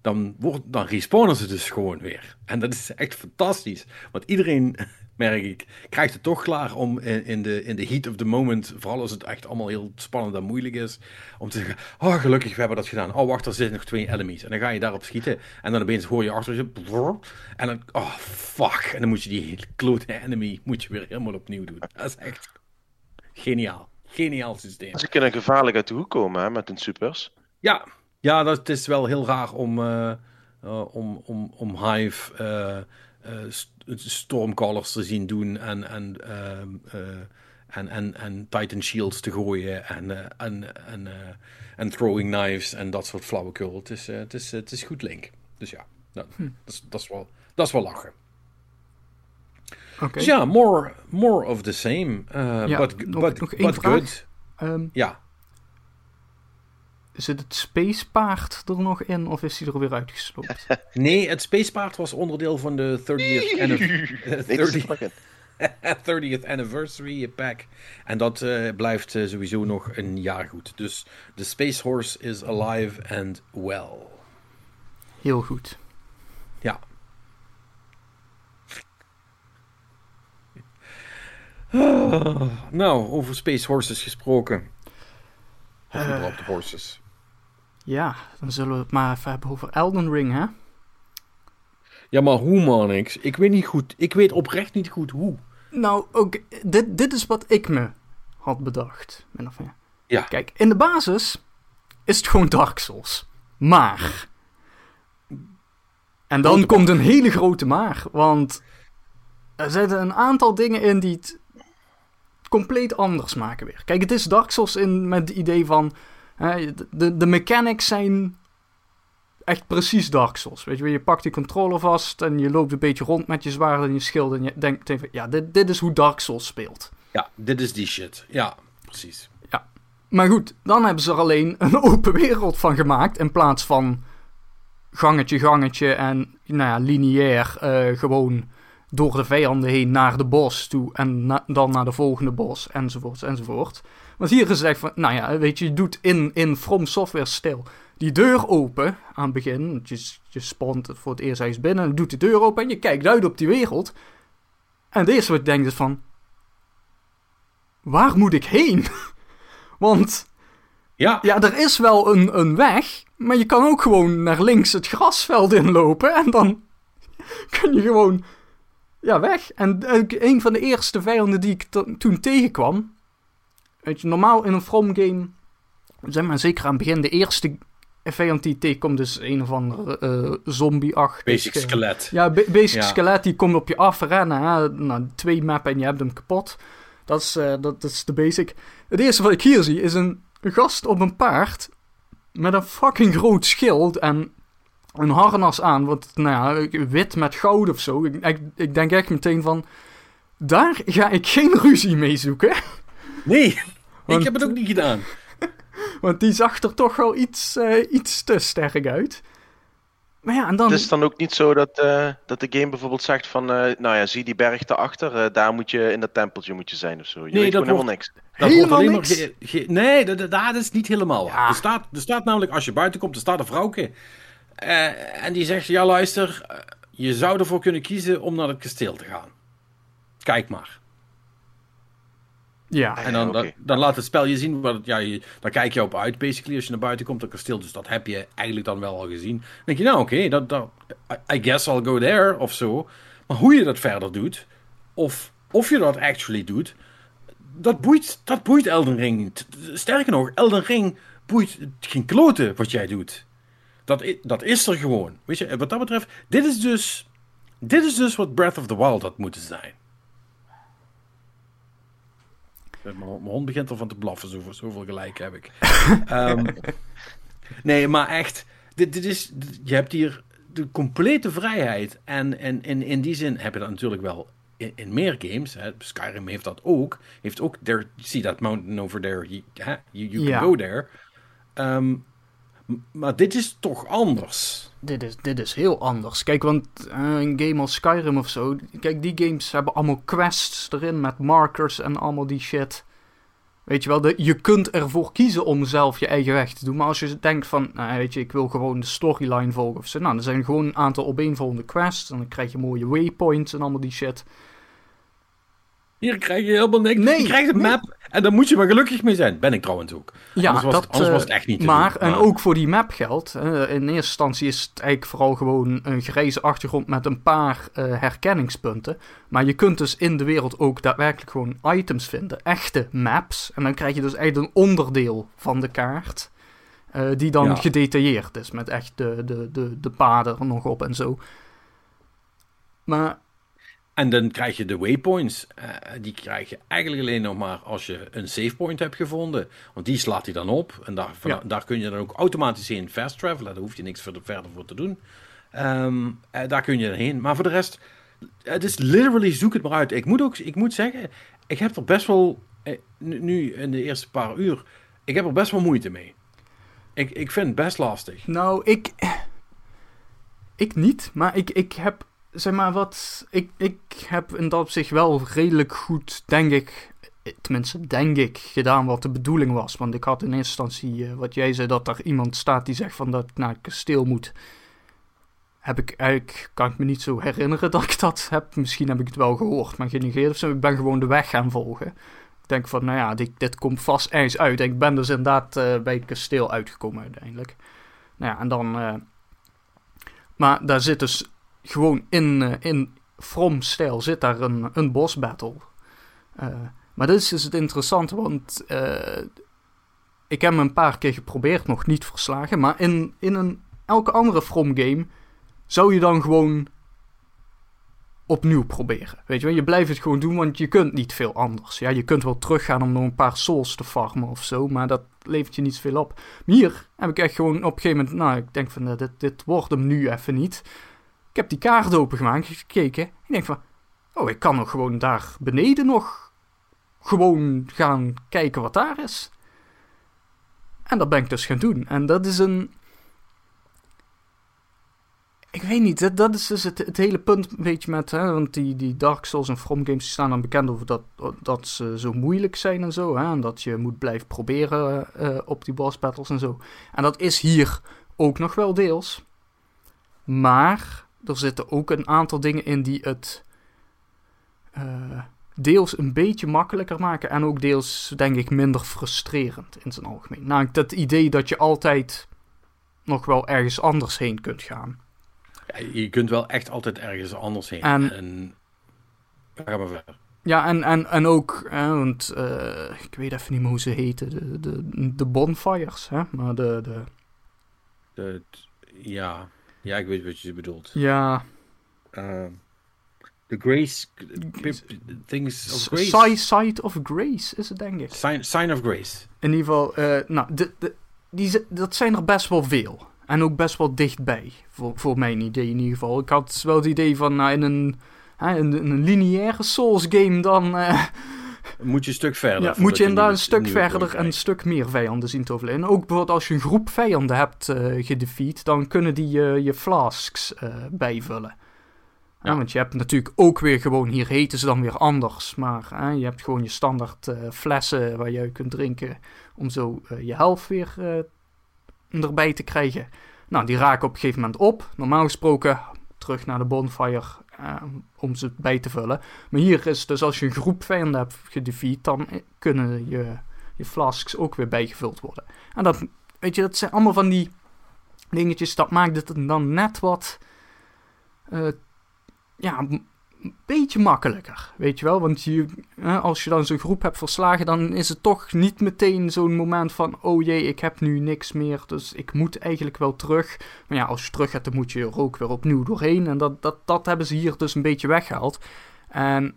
dan, wordt, dan respawnen ze dus gewoon weer. En dat is echt fantastisch. Want iedereen, *laughs* merk ik, krijgt het toch klaar om in, in, de, in de heat of the moment, vooral als het echt allemaal heel spannend en moeilijk is, om te zeggen, oh gelukkig, we hebben dat gedaan. Oh wacht, er zitten nog twee enemies. En dan ga je daarop schieten. En dan opeens hoor je achter je, en dan, oh fuck. En dan moet je die klote enemy moet je weer helemaal opnieuw doen. Dat is echt geniaal. Geniaal systeem. Ze kunnen gevaarlijk uit de hoek komen hè, met hun supers. Ja, ja, dat is wel heel raar om, uh, uh, om, om, om Hive uh, Stormcallers te zien doen en, en, ehm, en, en, en Titan Shields te gooien en, en, en, en throwing knives en dat soort flauwekul. Het is, het is, het is goed link. Dus ja, dat, hm. dat, is, dat, is, wel, dat is wel lachen. Okay. Dus ja, more, more of the same. Uh, ja, but nog, but, nog één but vraag. good. Um, ja. Zit het spacepaard er nog in of is hij er weer uitgesloopt? *laughs* nee, het spacepaard was onderdeel van de 30th, anniversary, 30th anniversary pack. En dat uh, blijft uh, sowieso nog een jaar goed. Dus de Space Horse is alive and well. Heel goed. Ja. Oh, nou, over Space Horses gesproken. Of Uh, überhaupt horses. Ja, dan zullen we het maar even hebben over Elden Ring, hè? Ja, maar hoe, Manix? Ik weet niet goed. Ik weet oprecht niet goed hoe. Nou, ook, dit, dit is wat ik me had bedacht. Min of meer. Ja. Kijk, in de basis is het gewoon Dark Souls. Maar. En dan komt een hele grote maar. Want er zitten een aantal dingen in die het compleet anders maken weer. Kijk, het is Dark Souls in, met het idee van... de, de mechanics zijn echt precies Dark Souls. Weet je, je pakt die controller vast en je loopt een beetje rond met je zwaard en je schild. En je denkt even, ja, dit, dit is hoe Dark Souls speelt. Ja, dit is die shit. Ja, precies. Maar goed, dan hebben ze er alleen een *laughs* open wereld van gemaakt. In plaats van gangetje, gangetje en nou ja, lineair eh, gewoon door de vijanden heen naar de bos toe. En na- dan naar de volgende bos, enzovoort, enzovoort. Want hier echt van, nou ja, weet je, je doet in, in From Software stijl die deur open aan het begin. Je, je spant voor het eerst eens binnen en doet de deur open en je kijkt uit op die wereld. En het eerste wat je denkt is van, waar moet ik heen? *laughs* Want Ja, ja, er is wel een, een weg, maar je kan ook gewoon naar links het grasveld inlopen en dan *laughs* kun je gewoon ja, weg. En een van de eerste vijanden die ik to- toen tegenkwam, weet je, normaal in een From game, zeg maar zeker aan het begin, de eerste vijand die tegenkomt is een of andere eh zombie-achtig. basic eh, skelet. ja, ba- basic Ja. skelet die komt op je af rennen. Hè? Nou, twee mappen en je hebt hem kapot. Dat is, eh, dat, dat is de basic. Het eerste wat ik hier zie is een gast op een paard. Met een fucking groot schild en een harnas aan. Wat, nou ja, wit met goud of zo. Ik, ik, ik denk echt meteen van... Daar ga ik geen ruzie mee zoeken. Nee, Want- ik heb het ook niet gedaan. *laughs* Want die zag er toch wel iets, eh, iets te sterk uit. Maar ja, en dan... Het is dan ook niet zo dat, eh, dat de game bijvoorbeeld zegt van, eh, nou ja, zie die berg daarachter, daar moet je in dat tempeltje moet je zijn of zo. Je Nee, weet dat gewoon wordt- helemaal niks. Dat Helemaal wordt alleen niks. maar ge- ge- nee, dat, dat, dat is niet helemaal. Ja. Er, staat, er staat namelijk, als je buiten komt, er staat een vrouwke. Eh, en die zegt, ja luister, je zou ervoor kunnen kiezen om naar het kasteel te gaan. Kijk maar. Ja, En dan, dan, dan laat het spel je zien, wat ja, je, daar kijk je op uit, basically, als je naar buiten komt, dat kasteel. Dus dat heb je eigenlijk dan wel al gezien. Dan denk je, nou oké, dat, dat, I, I guess I'll go there, of zo. Maar hoe je dat verder doet, of, of je dat actually doet, dat, boeit, dat boeit Elden Ring. Sterker nog, Elden Ring boeit geen kloten wat jij doet. Dat, dat is er gewoon. Weet je, wat dat betreft, dit is dus, dit is dus wat Breath of the Wild had moeten zijn. Mijn, mijn hond begint ervan te blaffen, zoveel, zoveel gelijk heb ik. um, *laughs* nee, maar echt, dit, dit is, je hebt hier de complete vrijheid. En, en, en in die zin heb je dat natuurlijk wel in, in meer games. Hè. Skyrim heeft dat ook. Heeft ook, there, see that mountain over there, you, you, you can go there. Um, maar dit is toch anders. Dit is, dit is heel anders. Kijk, want een game als Skyrim of zo. Kijk, die games hebben allemaal quests erin met markers en allemaal die shit. Weet je wel, de, je kunt ervoor kiezen om zelf je eigen weg te doen. Maar als je denkt van, nou, weet je, ik wil gewoon de storyline volgen of zo. Nou, er zijn gewoon een aantal opeenvolgende quests. En dan krijg je mooie waypoints en allemaal die shit. Hier krijg je helemaal niks. Nee, je krijgt een map en daar moet je maar gelukkig mee zijn. Ben ik trouwens ook. Ja, anders was, dat, het, anders was het echt niet maar, En ook voor die map geldt. in eerste instantie is het eigenlijk vooral gewoon een grijze achtergrond met een paar uh, herkenningspunten. Maar je kunt dus in de wereld ook daadwerkelijk gewoon items vinden. Echte maps. En dan krijg je dus eigenlijk een onderdeel van de kaart. Uh, die dan gedetailleerd is. Met echt de, de, de, de paden er nog op en zo. Maar en dan krijg je de waypoints. Uh, die krijg je eigenlijk alleen nog maar als je een save point hebt gevonden. Want die slaat hij dan op. En daar, daar kun je dan ook automatisch heen fast travelen. Daar hoef je niks verder, voor te doen. Um, daar kun je dan heen. Maar voor de rest, het is literally zoek het maar uit. Ik moet ook ik moet zeggen, ik heb er best wel, eh, nu in de eerste paar uur, ik heb er best wel moeite mee. Ik, ik vind het best lastig. Nou, ik, ik niet, maar ik, ik heb zeg maar wat. Ik, ik heb in dat opzicht wel redelijk goed, denk ik. Tenminste, denk ik, gedaan wat de bedoeling was. Want ik had in eerste instantie, uh, wat jij zei, dat er iemand staat die zegt van dat ik naar het kasteel moet. Heb ik eigenlijk, kan ik me niet zo herinneren dat ik dat heb. Misschien heb ik het wel gehoord, maar genegeerd of zo. Ik ben gewoon de weg gaan volgen. Ik denk van, nou ja, dit, dit komt vast ergens uit. En ik ben dus inderdaad uh, bij het kasteel uitgekomen uiteindelijk. Nou ja, en dan. Uh, maar daar zit dus gewoon in, uh, in From-stijl zit daar een, een boss battle. Uh, maar dit is dus het interessante, want uh, ik heb hem een paar keer geprobeerd, nog niet verslagen. Maar in, in een, elke andere From game zou je dan gewoon opnieuw proberen. Weet je wel, je blijft het gewoon doen, want je kunt niet veel anders. Ja, je kunt wel teruggaan om nog een paar souls te farmen of zo, maar dat levert je niet veel op. hier heb ik echt gewoon op een gegeven moment, nou, ik denk van, dit, dit wordt hem nu even niet. Ik heb die kaart opengemaakt, gekeken. Ik denk van, oh, ik kan nog gewoon daar beneden nog gewoon gaan kijken wat daar is. En dat ben ik dus gaan doen. En dat is een. Ik weet niet, dat, dat is dus het, hele punt een beetje met. Hè, want die, die Dark Souls en From Games staan dan bekend over dat, dat ze zo moeilijk zijn en zo. Hè, en dat je moet blijven proberen uh, op die boss battles en zo. En dat is hier ook nog wel deels. Maar er zitten ook een aantal dingen in die het uh, deels een beetje makkelijker maken en ook deels, denk ik, minder frustrerend in zijn algemeen. Namelijk dat idee dat je altijd nog wel ergens anders heen kunt gaan. Ja, je kunt wel echt altijd ergens anders heen. En, en... ga maar verder. Ja, en, en, en ook, hè, want uh, ik weet even niet meer hoe ze heten, de, de, de bonfires, hè? maar de... de... de ja, ja, ik weet wat je bedoelt. Ja. Uh, the Grace. Things of Grace. Sight of Grace is het, denk ik. Sign, sign of Grace. In ieder geval, uh, nou, de, de, die, dat zijn er best wel veel. En ook best wel dichtbij, voor, voor mijn idee in ieder geval. Ik had wel het idee van, nou, in een, hè, in een lineaire Souls game dan... Uh, moet je een stuk verder. Ja, moet je inderdaad een stuk verder en een stuk meer vijanden zien te overleven. En ook bijvoorbeeld als je een groep vijanden hebt uh, gedefeat, dan kunnen die uh, je flasks uh, bijvullen. Ja. want je hebt natuurlijk ook weer gewoon, hier heten ze dan weer anders. Maar je hebt gewoon je standaard flessen waar je kunt drinken om zo je helft weer erbij te krijgen. Nou, die raken op een gegeven moment op. Normaal gesproken terug naar de bonfire om ze bij te vullen. Maar hier is dus als je een groep vijanden hebt gedefeat, dan kunnen je, je flasks ook weer bijgevuld worden. En dat, weet je, dat zijn allemaal van die dingetjes, dat maakt het dan net wat, uh, ja, een beetje makkelijker, weet je wel. Want je, als je dan zo'n groep hebt verslagen, dan is het toch niet meteen zo'n moment van... oh jee, ik heb nu niks meer, dus ik moet eigenlijk wel terug. Maar ja, als je terug gaat, dan moet je er ook weer opnieuw doorheen. En dat, dat, dat hebben ze hier dus een beetje weggehaald. En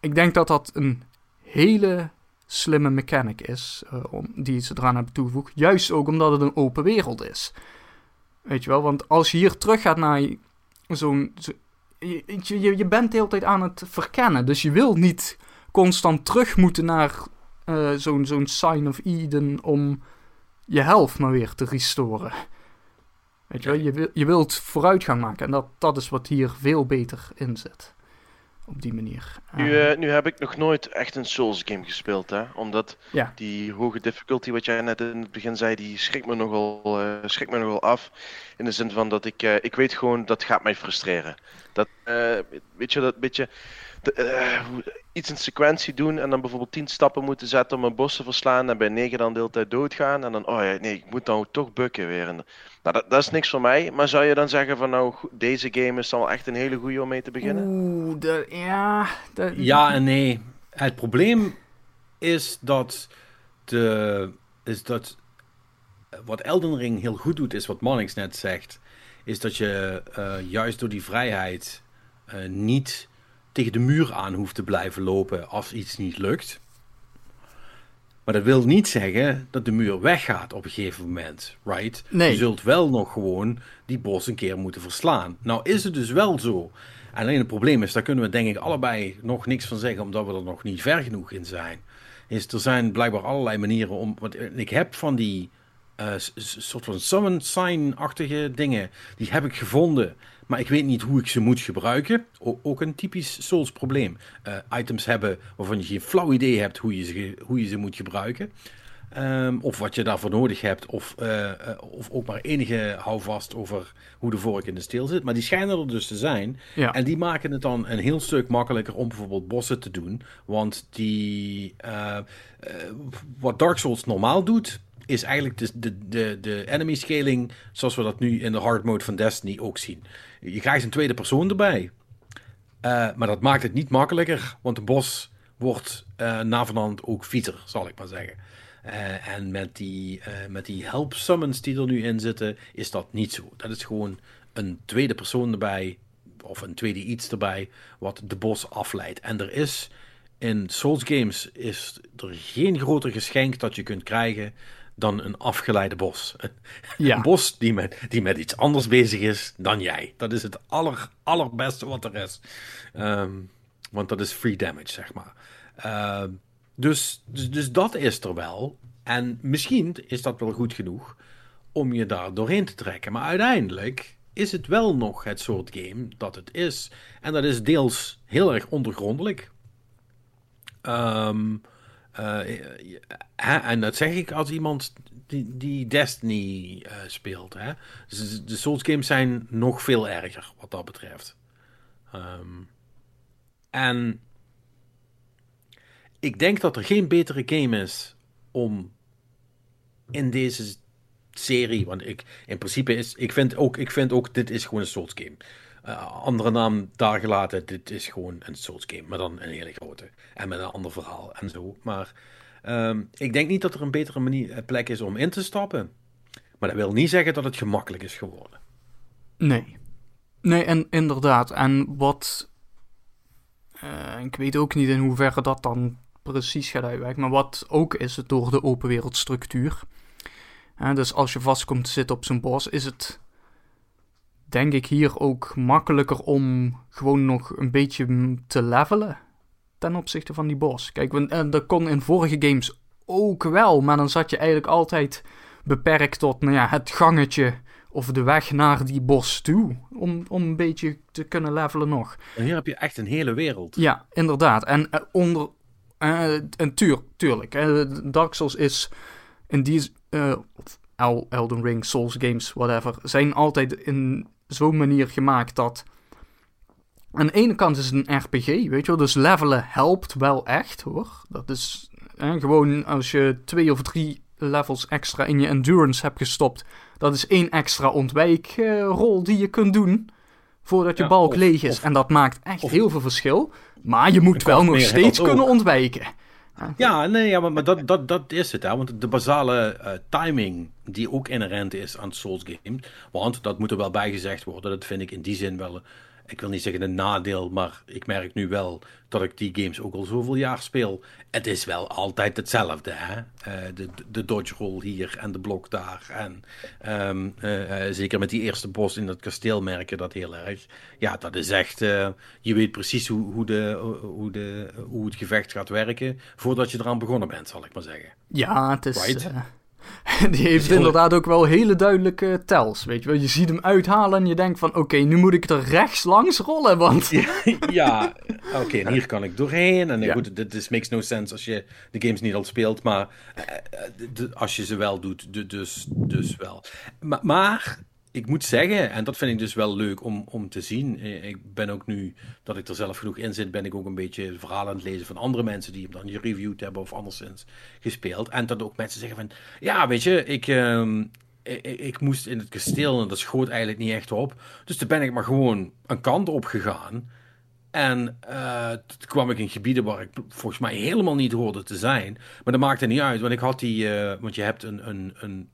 ik denk dat dat een hele slimme mechanic is om, die ze eraan hebben toegevoegd. Juist ook omdat het een open wereld is. Weet je wel, want als je hier terug gaat naar zo'n... je, je, je bent de hele tijd aan het verkennen. Dus je wil niet constant terug moeten naar uh, zo'n zo'n Sign of Eden om je helft maar weer te restoren. Weet je wel, je, je wilt vooruitgang maken. En dat, dat is wat hier veel beter in zit op die manier. Nu, uh, nu heb ik nog nooit echt een Souls game gespeeld, hè? Omdat ja. die hoge difficulty, wat jij net in het begin zei, die schrikt me nogal, uh, schrikt me nogal af. In de zin van dat ik, uh, ik weet gewoon, dat gaat mij frustreren. Dat, weet je, dat beetje de, iets in sequentie doen en dan bijvoorbeeld 10 stappen moeten zetten om een bos te verslaan en bij 9 dan de hele tijd doodgaan. En dan, oh ja, nee, ik moet dan toch bukken weer. En, nou, dat, dat, is niks voor mij. Maar zou je dan zeggen van nou, deze game is dan echt een hele goede om mee te beginnen? Oeh, de, ja. De... Ja en nee. Het probleem is dat de, is dat wat Elden Ring heel goed doet, is wat Monix net zegt, is dat je uh, juist door die vrijheid uh, niet tegen de muur aan hoeft te blijven lopen als iets niet lukt. Maar dat wil niet zeggen dat de muur weggaat op een gegeven moment, right? Nee. Je zult wel nog gewoon die bos een keer moeten verslaan. Nou is het dus wel zo. En alleen het probleem is, daar kunnen we denk ik allebei nog niks van zeggen, omdat we er nog niet ver genoeg in zijn. Is, er zijn blijkbaar allerlei manieren om... Want ik heb van die uh, soort van summon sign-achtige dingen, die heb ik gevonden maar ik weet niet hoe ik ze moet gebruiken. ook een typisch Souls probleem. Uh, items hebben waarvan je geen flauw idee hebt hoe je ze, hoe je ze moet gebruiken. Um, of wat je daarvoor nodig hebt, of, uh, of ook maar enige houvast over hoe de vork in de steel zit. Maar die schijnen er dus te zijn. Ja. En die maken het dan een heel stuk makkelijker om bijvoorbeeld bossen te doen. Want die, uh, wat Dark Souls normaal doet, is eigenlijk de, de, de, de enemy scaling zoals we dat nu in de hard mode van Destiny ook zien. Je krijgt een tweede persoon erbij. Uh, maar dat maakt het niet makkelijker, want de bos wordt uh, navenant ook fieter, zal ik maar zeggen. Uh, en met die, met die help summons die er nu in zitten, is dat niet zo. Dat is gewoon een tweede persoon erbij, of een tweede iets erbij, wat de bos afleidt. En er is in Souls games is er geen groter geschenk dat je kunt krijgen dan een afgeleide bos. *laughs* Ja. Een bos die met, die met iets anders bezig is dan jij. Dat is het aller, allerbeste wat er is. Um, want dat is free damage, zeg maar. Uh, dus, dus, dus dat is er wel. En misschien is dat wel goed genoeg om je daar doorheen te trekken. Maar uiteindelijk is het wel nog het soort game dat het is. En dat is deels heel erg ondergrondelijk. Um, en dat zeg ik als iemand die, die Destiny uh, speelt. Hè? Dus de Souls games zijn nog veel erger wat dat betreft. Um, en ik denk dat er geen betere game is om in deze serie, want ik in principe is, ik vind ook, ik vind ook dit is gewoon een Souls game. Uh, andere naam daar gelaten, dit is gewoon een Souls game, maar dan een hele grote. En met een ander verhaal en zo. Maar um, ik denk niet dat er een betere manier, eh, plek is om in te stappen. Maar dat wil niet zeggen dat het gemakkelijk is geworden. Nee. Nee, en inderdaad. En wat. Uh, ik weet ook niet in hoeverre dat dan precies gaat uitwerken. Maar wat ook is het door de open wereldstructuur. Dus als je vast komt te zitten op zo'n bos, is het denk ik hier ook makkelijker om gewoon nog een beetje te levelen ten opzichte van die bos. Kijk, en dat kon in vorige games ook wel, maar dan zat je eigenlijk altijd beperkt tot nou ja, het gangetje of de weg naar die bos toe. Om, om een beetje te kunnen levelen nog. En hier heb je echt een hele wereld. Ja, inderdaad. En uh, onder. Uh, en tuur, tuurlijk. Uh, Dark Souls is in die. El Elden Ring, Souls games, whatever. Zijn altijd in zo'n manier gemaakt dat. Aan de ene kant is het een RPG, weet je wel. Dus levelen helpt wel echt hoor. Dat is gewoon als je twee of drie levels extra in je endurance hebt gestopt. Dat is één extra ontwijkrol die je kunt doen. voordat je Ja, balk of- leeg is. of- en dat maakt echt of- heel veel verschil. Maar je moet wel nog steeds kunnen ontwijken. Ja, nee, ja, maar, maar dat, dat, dat is het. Hè? Want de basale eh, timing die ook inherent is aan Souls games. Want dat moet er wel bij gezegd worden. Dat vind ik in die zin wel, ik wil niet zeggen een nadeel. Maar ik merk nu wel dat ik die games ook al zoveel jaar speel. Het is wel altijd hetzelfde. Hè? Eh, de, de dodge roll hier en de blok daar. En ehm, eh, eh, zeker met die eerste bos in het kasteel merken dat heel erg. Ja, dat is echt. je weet precies hoe, hoe, de, hoe, de, hoe het gevecht gaat werken. voordat je eraan begonnen bent, zal ik maar zeggen. Ja, het is... Right. *laughs* die heeft heel- inderdaad ook wel hele duidelijke tells, weet je wel. Je ziet hem uithalen en je denkt van... Oké, nu moet ik er rechts langs rollen, want... ja, *laughs* oké, en hier kan ik doorheen. En Ja. goed, dit makes no sense als je de games niet al speelt. Maar eh, eh, als je ze wel doet, dus, dus wel. Maar, maar ik moet zeggen, en dat vind ik dus wel leuk om, om te zien. eh, Ik ben ook nu, dat ik er zelf genoeg in zit, ben ik ook een beetje verhalen aan het lezen van andere mensen die hem dan gereviewd hebben of anderszins gespeeld. En dat ook mensen zeggen van, ja, weet je, ik... ehm, ik, ik moest in het kasteel en dat schoot eigenlijk niet echt op. Dus toen ben ik maar gewoon een kant op gegaan. En eh, toen kwam ik in gebieden waar ik volgens mij helemaal niet hoorde te zijn. Maar dat maakte niet uit, want ik had die. eh, want je hebt een, een, een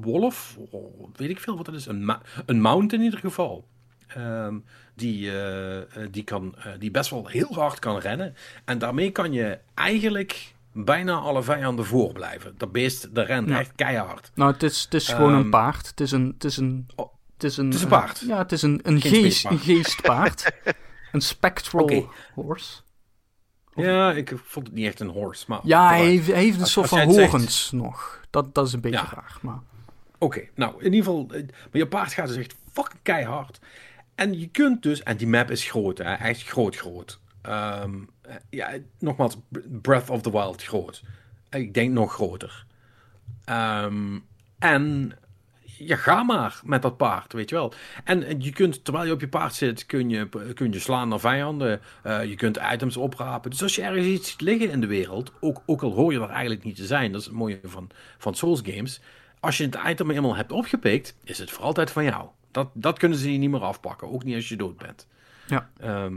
wolf, oh, weet ik veel wat dat is. Een, een mount in ieder geval. Ehm, die, eh, eh, die, kan, eh, die best wel heel hard kan rennen. En daarmee kan je eigenlijk bijna alle vijanden voorblijven. Dat beest, dat rent Ja. echt keihard. Nou, het is, het is gewoon Ehm, een paard. Het is een... Het is een, Oh, het is een, het is een paard. ja, het is een, een, geest, een geestpaard. *laughs* een spectral horse. Ja, ik vond het niet echt een horse. Maar Ja, hij heeft, hij heeft een soort van horens nog. Dat, dat is een beetje Ja. raar, maar... Oké, nou in ieder geval, eh, maar je paard gaat dus echt fucking keihard. En je kunt dus, en die map is groot, hè, echt groot, groot. Ehm, eh, ja, nogmaals, Breath of the Wild groot. Ik denk nog groter. Ehm, en ja, ga maar met dat paard, weet je wel. En je kunt, terwijl je op je paard zit, kun je, kun je slaan naar vijanden. Eh, je kunt items oprapen. Dus als je ergens iets ziet liggen in de wereld, ook, ook al hoor je er eigenlijk niet te zijn, dat is het mooie van, van Souls games. Als je het item eenmaal hebt opgepikt, is het voor altijd van jou. Dat, dat kunnen ze je niet meer afpakken, ook niet als je dood bent. Ja. Ehm,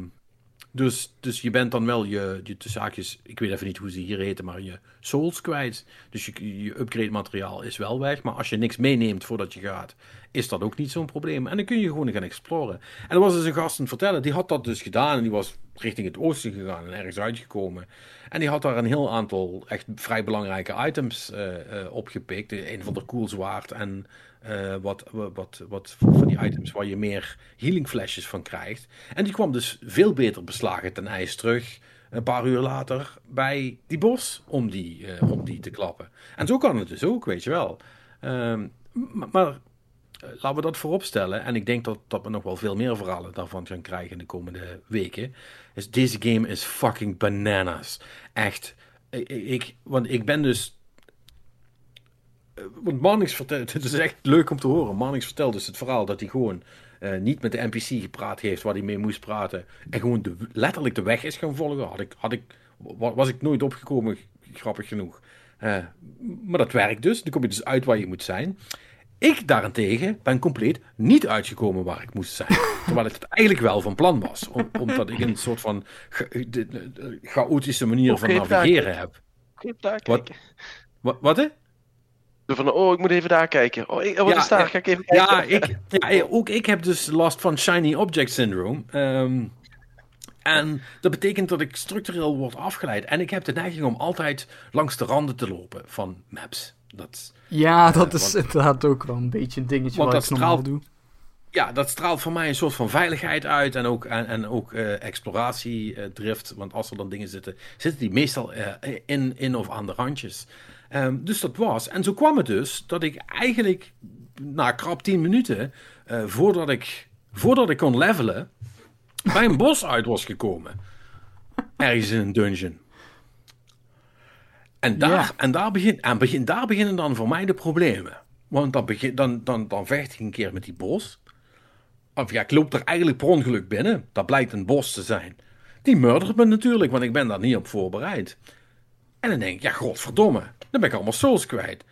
dus, dus je bent dan wel je, je zaakjes, ik weet even niet hoe ze hier heten, maar je souls kwijt. Dus je, je upgrade materiaal is wel weg. Maar als je niks meeneemt voordat je gaat, is dat ook niet zo'n probleem. En dan kun je gewoon gaan exploren. En er was dus een gast aan het vertellen, die had dat dus gedaan. En die was richting het oosten gegaan en ergens uitgekomen. En die had daar een heel aantal echt vrij belangrijke items eh, eh, opgepikt. Een van de koelzwaard en eh, wat, wat, wat van die items waar je meer healing flesjes van krijgt. En die kwam dus veel beter beslagen ten ijs terug. Een paar uur later bij die bos om die, om die te klappen. En zo kan het dus ook, weet je wel. Ehm, maar, laten we dat voorop stellen. En ik denk dat, dat we nog wel veel meer verhalen daarvan gaan krijgen in de komende weken. Is deze game is fucking bananas. Echt. Ik, want ik ben dus eh, want Mannix vertelt, *laughs* het is echt leuk om te horen. Mannix vertelt dus het verhaal dat hij gewoon eh, niet met de NPC gepraat heeft waar hij mee moest praten. En gewoon letterlijk de weg is gaan volgen. Had ik, had ik, wa- was ik nooit opgekomen, grappig genoeg. Eh, maar dat werkt dus. Dan kom je dus uit waar je moet zijn. Ik daarentegen ben compleet niet uitgekomen waar ik moest zijn. *laughs* Terwijl ik het eigenlijk wel van plan was. Om- omdat ik een soort van cha- de- de- de chaotische manier van navigeren heb. Daar Wat? Wat? wat hè? Van, oh, ik moet even daar kijken. Oh, ik- oh, wat Ja, is daar? ja. Ga ik even kijken. Ja, ik, ja, ook ik heb dus last van shiny object syndrome. Ehm, en dat betekent dat ik structureel word afgeleid. En ik heb de neiging om altijd langs de randen te lopen van maps. Dat, Ja, dat Eh, is want- inderdaad ook wel een beetje een dingetje wat ik normaal straalt- doe. ja, dat straalt voor mij een soort van veiligheid uit. En ook, en, en ook eh, exploratiedrift. Want als er dan dingen zitten, zitten die meestal eh, in, in of aan de randjes. Ehm, dus dat was. En zo kwam het dus dat ik eigenlijk na krap 10 minuten, eh, voordat, ik, voordat ik kon levelen, bij een bos uit was gekomen. Ergens in een dungeon. En daar, Ja. en daar, begin, en begin, daar beginnen dan voor mij de problemen. Want dan, begin, dan, dan, dan vecht ik een keer met die bos. Of ja, ik loop er eigenlijk per ongeluk binnen. Dat blijkt een bos te zijn. Die murdert me natuurlijk, want ik ben daar niet op voorbereid. En dan denk ik, ja, godverdomme. Dan ben ik allemaal souls kwijt.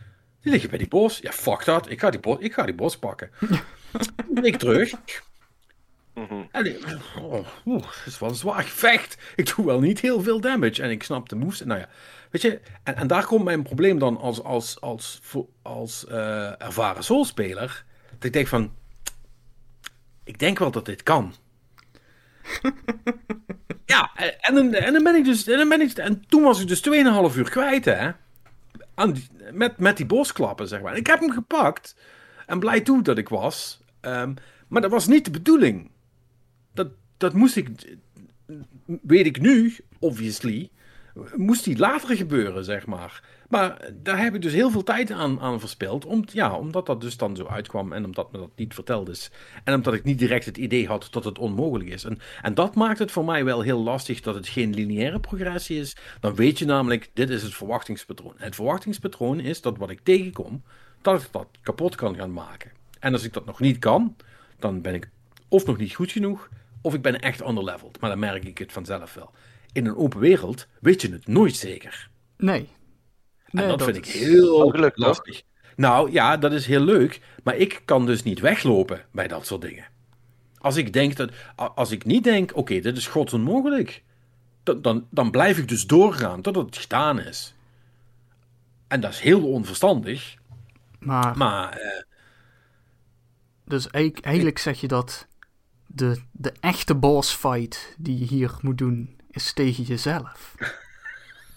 Die liggen bij die bos. Ja, fuck dat. Ik ga die bos, ik ga die bos pakken. *laughs* ik terug. Mhm. En, oh, het is wel een zwaar gevecht. Ik doe wel niet heel veel damage. En ik snap de moves. Nou ja, weet je. En, en daar komt mijn probleem dan als, als, als, als, uh, ervaren soulspeler. Dat ik denk van... Ik denk wel dat dit kan. *laughs* ja, en dan, en dan ben ik dus... En, dan ben ik, en toen was ik dus 2,5 uur kwijt, hè. Aan die, met, met die bosklappen, zeg maar. ik heb hem gepakt. En blij toe dat ik was. Um, maar dat was niet de bedoeling. Dat, dat moest ik, weet ik nu, obviously, moest die later gebeuren, zeg maar. Maar daar heb ik dus heel veel tijd aan, aan verspild. Om, ja, omdat dat dus dan zo uitkwam en omdat me dat niet verteld is. En omdat ik niet direct het idee had dat het onmogelijk is. En, en dat maakt het voor mij wel heel lastig dat het geen lineaire progressie is. Dan weet je namelijk, dit is het verwachtingspatroon. het verwachtingspatroon is dat wat ik tegenkom, dat ik dat kapot kan gaan maken. En als ik dat nog niet kan, dan ben ik of nog niet goed genoeg, of ik ben echt underleveled. Maar dan merk ik het vanzelf wel. In een open wereld weet je het nooit zeker. Nee. nee en dat, vind ik heel lastig. Nou ja, dat is heel leuk, maar ik kan dus niet weglopen bij dat soort dingen. Als ik, denk dat, als ik niet denk, oké, dit is gods onmogelijk, dan, dan, dan blijf ik dus doorgaan totdat het gedaan is. En dat is heel onverstandig. Maar, maar eh, dus eigenlijk zeg je dat de, de echte boss fight die je hier moet doen, is tegen jezelf.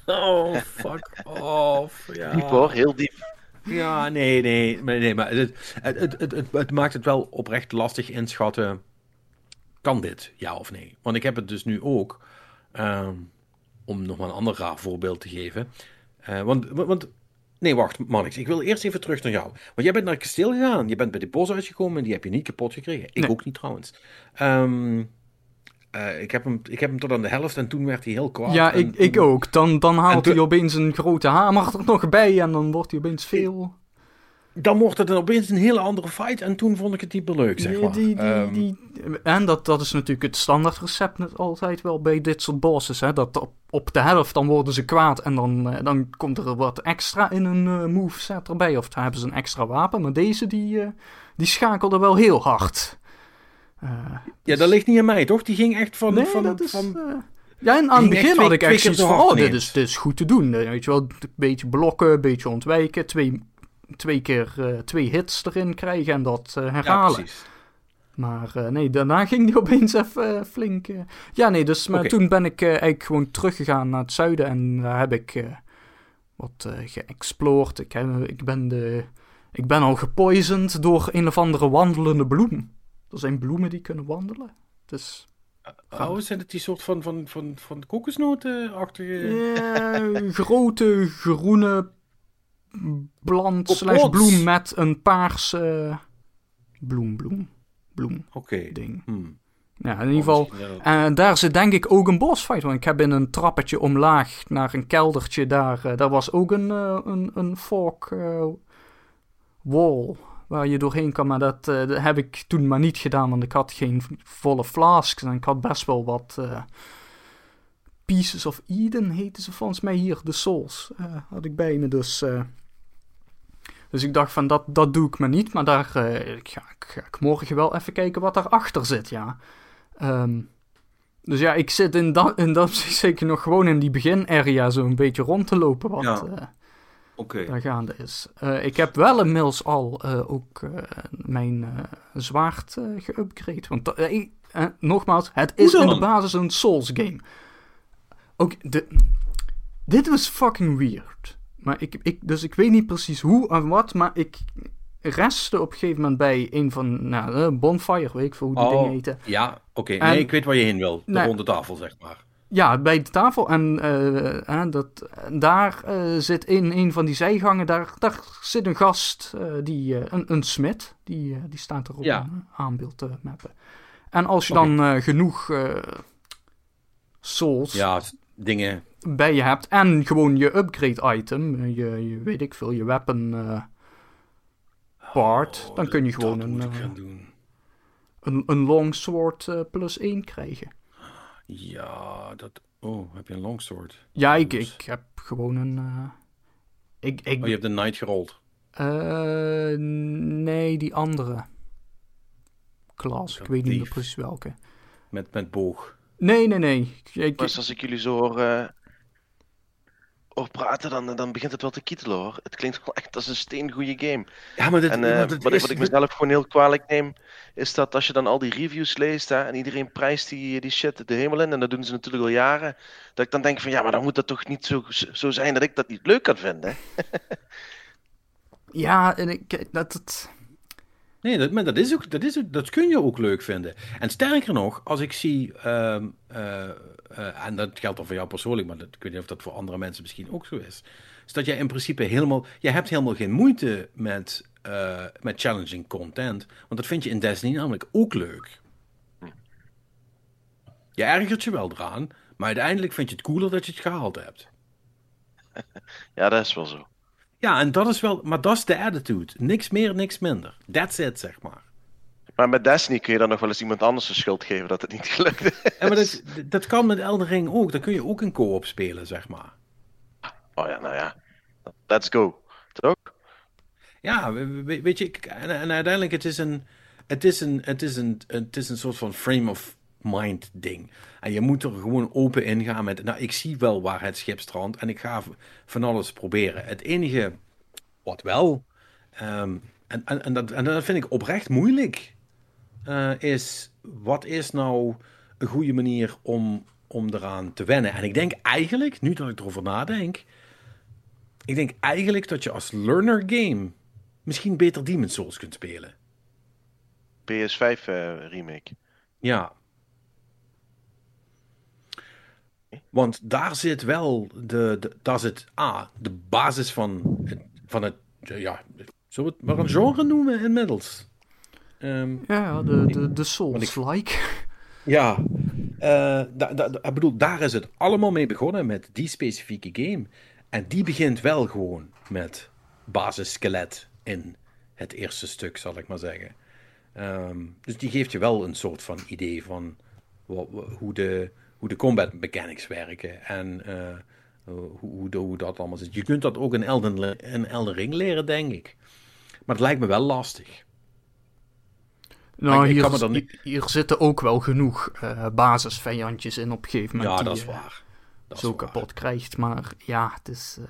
Oh, fuck off. Ja. Diep hoor, heel diep. Ja, nee, nee, nee, maar het, het, het, het, het maakt het wel oprecht lastig inschatten. Kan dit, ja of nee? Want ik heb het dus nu ook, um, om nog maar een ander raar voorbeeld te geven. Uh, want, want Nee, wacht, Mannix. Ik wil eerst even terug naar jou. Want jij bent naar het kasteel gegaan. Je bent bij de bos uitgekomen en die heb je niet kapot gekregen. Ik ook niet trouwens. Um, uh, ik, heb hem, ik heb hem tot aan de helft en toen werd hij heel kwaad. Ja, ik, ik ook. Dan, dan haalt hij opeens een grote hamer er nog bij en dan wordt hij opeens veel dan wordt het opeens een hele andere fight. En toen vond ik het niet meer leuk, zeg maar. Die, die, um, die, en dat, dat is natuurlijk het standaard recept altijd wel bij dit soort bosses. Hè? Dat op, op de helft dan worden ze kwaad. En dan, uh, dan komt er wat extra in een uh, moveset erbij. Of dan hebben ze een extra wapen. Maar deze die, uh, die schakelde wel heel hard. Ja, dat ligt niet aan mij, toch? Die ging echt van... Nee, van, dat is, van ja, en aan het begin had ik echt zoiets van... Oh, dit is, dit is goed te doen. Weet je wel, een beetje blokken, een beetje ontwijken. Twee twee keer uh, twee hits erin krijgen en dat uh, herhalen. Ja, maar uh, nee, daarna ging die *laughs* opeens even flink. Ja, nee, dus maar okay. toen ben ik eigenlijk gewoon teruggegaan naar het zuiden en daar heb ik wat geëxplored. Ik, heb, ik, ben de, ik ben al gepoisoned door een of andere wandelende bloem. Er zijn bloemen die kunnen wandelen. Dus. Oh, zijn het die soort van, van, van, van kokosnoten-achtige... Ja, *laughs* grote groene bland slash bloem met een paarse bloem, bloem, bloem okay. ding. Hmm. Ja, in ieder geval. En uh, daar zit denk ik ook een bosfight. Want ik heb in een trappetje omlaag naar een keldertje daar. Uh, daar was ook een, uh, een, een fork wall waar je doorheen kan. Maar dat, dat, heb ik toen maar niet gedaan. Want ik had geen volle flasks. En ik had best wel wat Pieces of Eden heten ze volgens mij hier. De Souls had ik bij me. Dus dus ik dacht van, dat, dat doe ik me niet. Maar daar ga, ga, ik morgen wel even kijken wat daarachter zit, ja. Um, dus ja, ik zit in dat, in dat *laughs* zeker nog gewoon in die begin-area zo een beetje rond te lopen. Wat ja. Okay. daar gaande is. Uh, ik heb wel inmiddels al ook mijn zwaard geüpgrade. Want nogmaals, het is in de basis een Souls game. Ook de... Dit was fucking weird. Maar ik, ik, dus ik weet niet precies hoe en wat, maar ik restte op een gegeven moment bij een van, nou, Bonfire, weet ik veel hoe die oh, dingen heten. Ja, oké. Nee, ik weet waar je heen wil. De nee, ronde tafel, zeg maar. Ja, bij de tafel. En uh, dat, daar uh, zit in een van die zijgangen, daar, daar zit een gast, uh, die, een, een smid, die, die staat erop ja. een aanbeeld te mappen. En als je okay. dan genoeg souls... Ja, dingen bij je hebt. En gewoon je upgrade item. Je, je weet ik veel, je weapon part. Oh, dan kun je gewoon een, een, een longsword plus 1 krijgen. Ja, dat... Oh, heb je een longsword? Ja, ik, ik heb gewoon een... ik, ik... Oh, je hebt een knight gerold? nee, die andere. klas. Ik weet niet meer precies welke. Met, met boog. Nee, nee, nee. Ik, als ik jullie zo hoor, eh, hoor praten, dan, dan begint het wel te kietelen hoor. Het klinkt wel echt als een steengoede game. Ja, maar dit, En maar eh, dit wat, is- ik, wat ik mezelf gewoon heel kwalijk neem, is dat als je dan al die reviews leest hè, en iedereen prijst die, die shit de hemel in, en dat doen ze natuurlijk al jaren, dat ik dan denk van ja, maar dan moet dat toch niet zo, zo zijn dat ik dat niet leuk kan vinden. *laughs* ja, en ik, dat, dat, Nee, dat, maar dat, is ook, dat, is ook, dat kun je ook leuk vinden. En sterker nog, als ik zie, ehm, eh, eh, en dat geldt dan voor jou persoonlijk, maar dat, ik weet niet of dat voor andere mensen misschien ook zo is, is dat jij in principe helemaal, je hebt helemaal geen moeite met, eh, met challenging content, want dat vind je in Destiny namelijk ook leuk. Je ergert je wel eraan, maar uiteindelijk vind je het cooler dat je het gehaald hebt. *laughs* Ja, dat is wel zo. Ja, en dat is wel, maar dat is de attitude. Niks meer, niks minder. That's it, zeg maar. Maar met Destiny kun je dan nog wel eens iemand anders de schuld geven dat het niet *laughs* gelukt is. Ja, maar dat, dat kan met Elden Ring ook. Dan kun je ook in co-op spelen, zeg maar. Oh ja, nou ja. Let's go. Toch? Ja, we- we- weet je, en, en uiteindelijk het is een, het is een, het is een, het is een soort van frame of mind ding. En je moet er gewoon open in gaan met, nou, ik zie wel waar het schip strandt en ik ga van alles proberen. Het enige wat wel, ehm, en, en, en, dat, en dat vind ik oprecht moeilijk, eh, is wat is nou een goede manier om, om eraan te wennen? En ik denk eigenlijk, nu dat ik erover nadenk, ik denk eigenlijk dat je als learner game misschien beter Demon's Souls kunt spelen. PS5 eh, remake. Ja. Want daar zit wel de, de, daar zit A, de basis van het, van het ja, zullen we het maar een genre noemen inmiddels? Ehm, ja, de, de, de Souls-like. *laughs* Ja, eh, da, da, ik bedoel, daar is het allemaal mee begonnen met die specifieke game. En die begint wel gewoon met basisskelet in het eerste stuk, zal ik maar zeggen. Ehm, dus die geeft je wel een soort van idee van wa- wa- hoe, de, hoe de combat mechanics werken en eh, hoe, hoe, hoe dat allemaal zit. Je kunt dat ook in Elden, in Elden Ring leren, denk ik. Maar het lijkt me wel lastig. Nou, ik- ik hier, kan me dan niet- hier, hier zitten ook wel genoeg eh basisvijandjes in op een gegeven moment. Ja, die dat is je waar. Dat is Zo waar. kapot krijgt. Maar ja, het is... eh,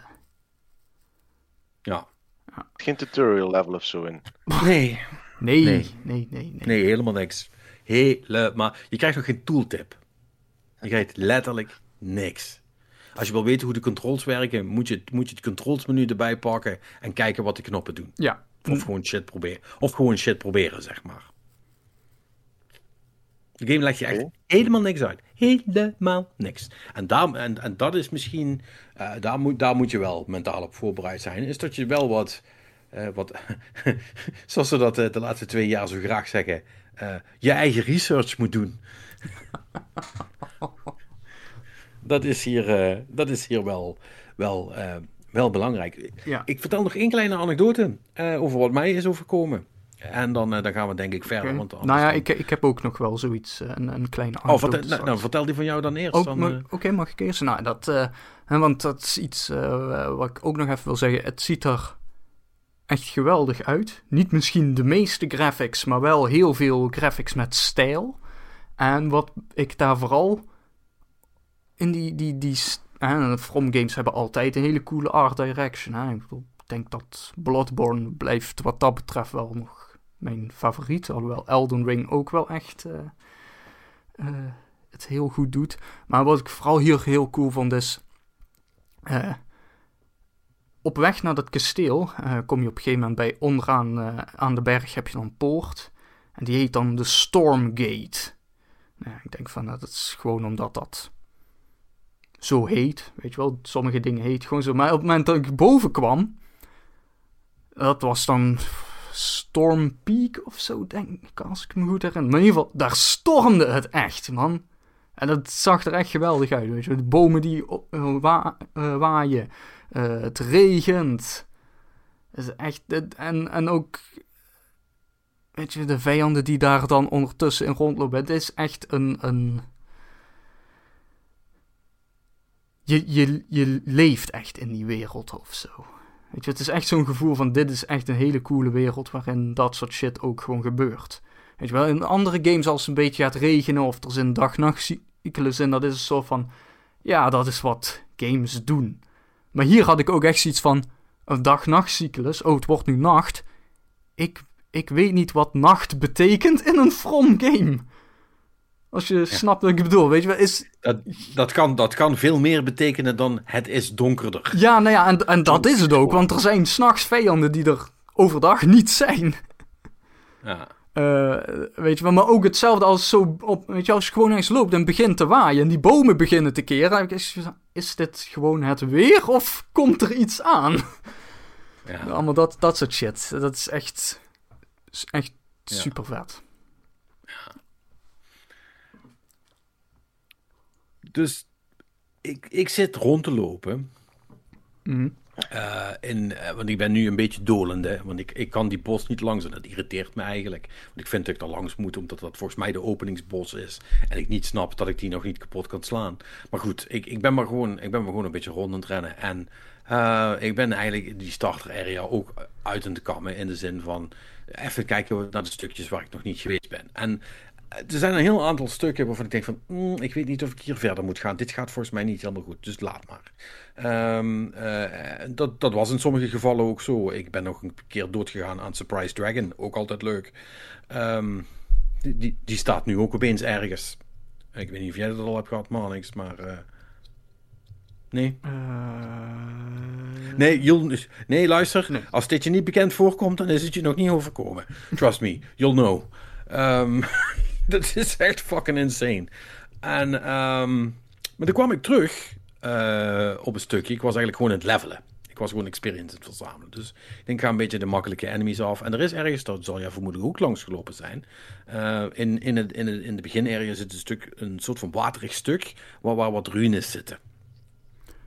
Ja. Geen tutorial level of zo in. Nee, nee, Nee. nee, nee, nee. Nee, helemaal niks. Helemaal. Je krijgt nog geen tooltip. Je krijgt letterlijk niks. Als je wil weten hoe de controls werken, moet je, moet je het controlsmenu erbij pakken en kijken wat de knoppen doen. Ja, Of gewoon shit proberen. Of gewoon shit proberen, zeg maar. De game legt je echt helemaal niks uit. Helemaal niks. En, daar, en, en dat is misschien, eh, daar, moet, daar moet je wel mentaal op voorbereid zijn. Is dat je wel wat, eh, wat *laughs* zoals ze dat eh, de laatste twee jaar zo graag zeggen, eh, je eigen research moet doen. *laughs* dat is hier, eh, dat is hier wel, wel, eh, wel belangrijk. ja. Ik vertel nog één kleine anekdote eh, over wat mij is overkomen. En dan, eh, dan gaan we denk ik verder. Want Nou ja, dan- ik, ik heb ook nog wel zoiets, eh, een, een kleine Oh, vertel, nou, nou, vertel die van jou dan eerst. Oh, dan, eh, Oké, mag ik eerst? Nou, dat, hè, want dat is iets wat ik ook nog even wil zeggen. Het ziet er echt geweldig uit. Niet misschien de meeste graphics, maar wel heel veel graphics met stijl. En wat ik daar vooral in die, die, die hè, From Games hebben altijd een hele coole art direction. Hè. Ik, bedoel, ik denk dat Bloodborne blijft wat dat betreft wel nog mijn favoriet. Alhoewel Elden Ring ook wel echt eh, eh, het heel goed doet. Maar wat ik vooral hier heel cool vond is... eh, op weg naar dat kasteel kom je op een gegeven moment bij onderaan aan de berg heb je dan een poort. En die heet dan de Stormgate. Nou, ik denk van, nou, dat is gewoon omdat dat zo heet. Weet je wel, sommige dingen heet gewoon zo. Maar op het moment dat ik boven kwam, dat was dan Storm Peak of zo, denk ik, als ik me goed herinner. Maar in ieder geval, daar stormde het echt, man. En dat zag er echt geweldig uit, weet je. De bomen die eh, eh, waaien. Eh, het regent. Is echt... En, en ook... Weet je, de vijanden die daar dan ondertussen in rondlopen. Het is echt een... een je, je, je leeft echt in die wereld of zo. Weet je, het is echt zo'n gevoel van dit is echt een hele coole wereld waarin dat soort shit ook gewoon gebeurt. Weet je wel, in andere games als het een beetje gaat regenen of er zit dag-nachtcyclus in, dat is een soort van, ja, dat is wat games doen. Maar hier had ik ook echt zoiets van, een dag-nachtcyclus, oh, het wordt nu nacht. Ik, ik weet niet wat nacht betekent in een From game. Als je snapt wat ik bedoel, weet je wel, is... Dat, dat, kan, dat kan veel meer betekenen dan het is donkerder. Ja, nou ja, en, en dat is het ook, want er zijn s'nachts vijanden die er overdag niet zijn. Ja. Uh, weet je wel, maar ook hetzelfde als zo op, weet je, als je gewoon eens loopt en begint te waaien en die bomen beginnen te keren. Is, is dit gewoon het weer of komt er iets aan? Ja. Allemaal dat, dat soort shit. Dat is echt, echt ja. super vet. Dus ik, ik zit rond te lopen. Mm. Uh, in, uh, want ik ben nu een beetje dolende. Want ik, ik kan die bos niet langs en dat irriteert me eigenlijk. Want ik vind dat ik er langs moet, omdat dat volgens mij de openingsbos is. En ik niet snap dat ik die nog niet kapot kan slaan. Maar goed, ik, ik, ben, maar gewoon, ik ben maar gewoon een beetje rond aan het rennen. En uh, ik ben eigenlijk die starter area ook uit aan het kammen. In de zin van even kijken naar de stukjes waar ik nog niet geweest ben. En er zijn een heel aantal stukken waarvan ik denk van, mm, ik weet niet of ik hier verder moet gaan. Dit gaat volgens mij niet helemaal goed, dus laat maar. Um, uh, dat, dat was in sommige gevallen ook zo. Ik ben nog een keer doodgegaan aan Surprise Dragon, ook altijd leuk. Um, die, die, die, staat nu ook opeens ergens. Ik weet niet of jij dat al hebt gehad, maar... Uh, nee? Uh... Nee, you'll, nee, luister. Nee. Als dit je niet bekend voorkomt, dan is het je nog niet overkomen. Trust me, you'll know. Um, *laughs* *laughs* dat is echt fucking insane. En, um, maar toen kwam ik terug uh, op een stukje. Ik was eigenlijk gewoon aan het levelen. Ik was gewoon experience aan het verzamelen. Dus ik denk, ik ga een beetje de makkelijke enemies af. En er is ergens, dat zal je vermoedelijk ook langs gelopen zijn. Uh, in, in, het, in, het, in de beginarea zit een stuk, een soort van waterig stuk, waar, waar wat ruïnes zitten.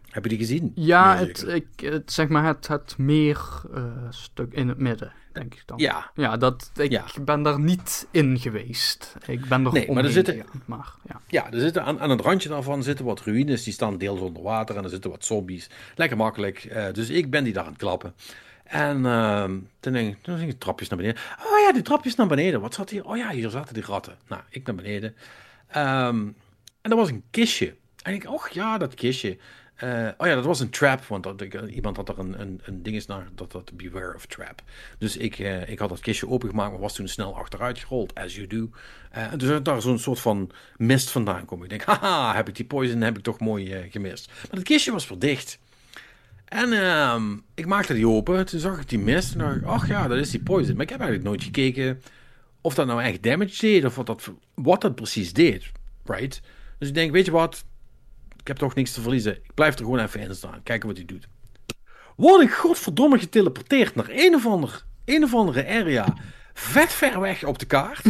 Heb je die gezien? Ja, het, ik, het, zeg maar het, het meer uh, stuk in het midden denk ik dan. Ja. Ja, dat, ik ja. ben daar niet in geweest. Ik ben er nee, maar er zitten, gegaan, maar, ja. ja, er zitten aan, aan het randje daarvan zitten wat ruïnes, die staan deels onder water en er zitten wat zombies. Lekker makkelijk. Uh, dus ik ben die daar aan het klappen. En uh, toen denk ik, toen ging ik trapjes naar beneden. Oh ja, die trapjes naar beneden. Wat zat hier? Oh ja, hier zaten die ratten. Nou, ik naar beneden. Um, en er was een kistje. En ik, oh ja, dat kistje. Uh, oh ja, dat was een trap, want dat, ik, iemand had er een, een, een ding naar, dat dat beware of trap. Dus ik, uh, ik had dat kistje opengemaakt, maar was toen snel achteruit gerold, as you do. Uh, dus daar zo'n soort van mist vandaan kom. Ik denk, haha, heb ik die poison, heb ik toch mooi gemist. Maar het kistje was verdicht. En ehm, ik maakte die open, toen zag ik die mist en dacht ik, ach ja, dat is die poison. Maar ik heb eigenlijk nooit gekeken of dat nou echt damage deed, of wat dat, wat dat precies deed, right? Dus ik denk, weet je wat, ik heb toch niks te verliezen. Ik blijf er gewoon even in staan. Kijken wat hij doet. Word ik godverdomme geteleporteerd naar een of, ander, een of andere area. Vet ver weg op de kaart. *laughs*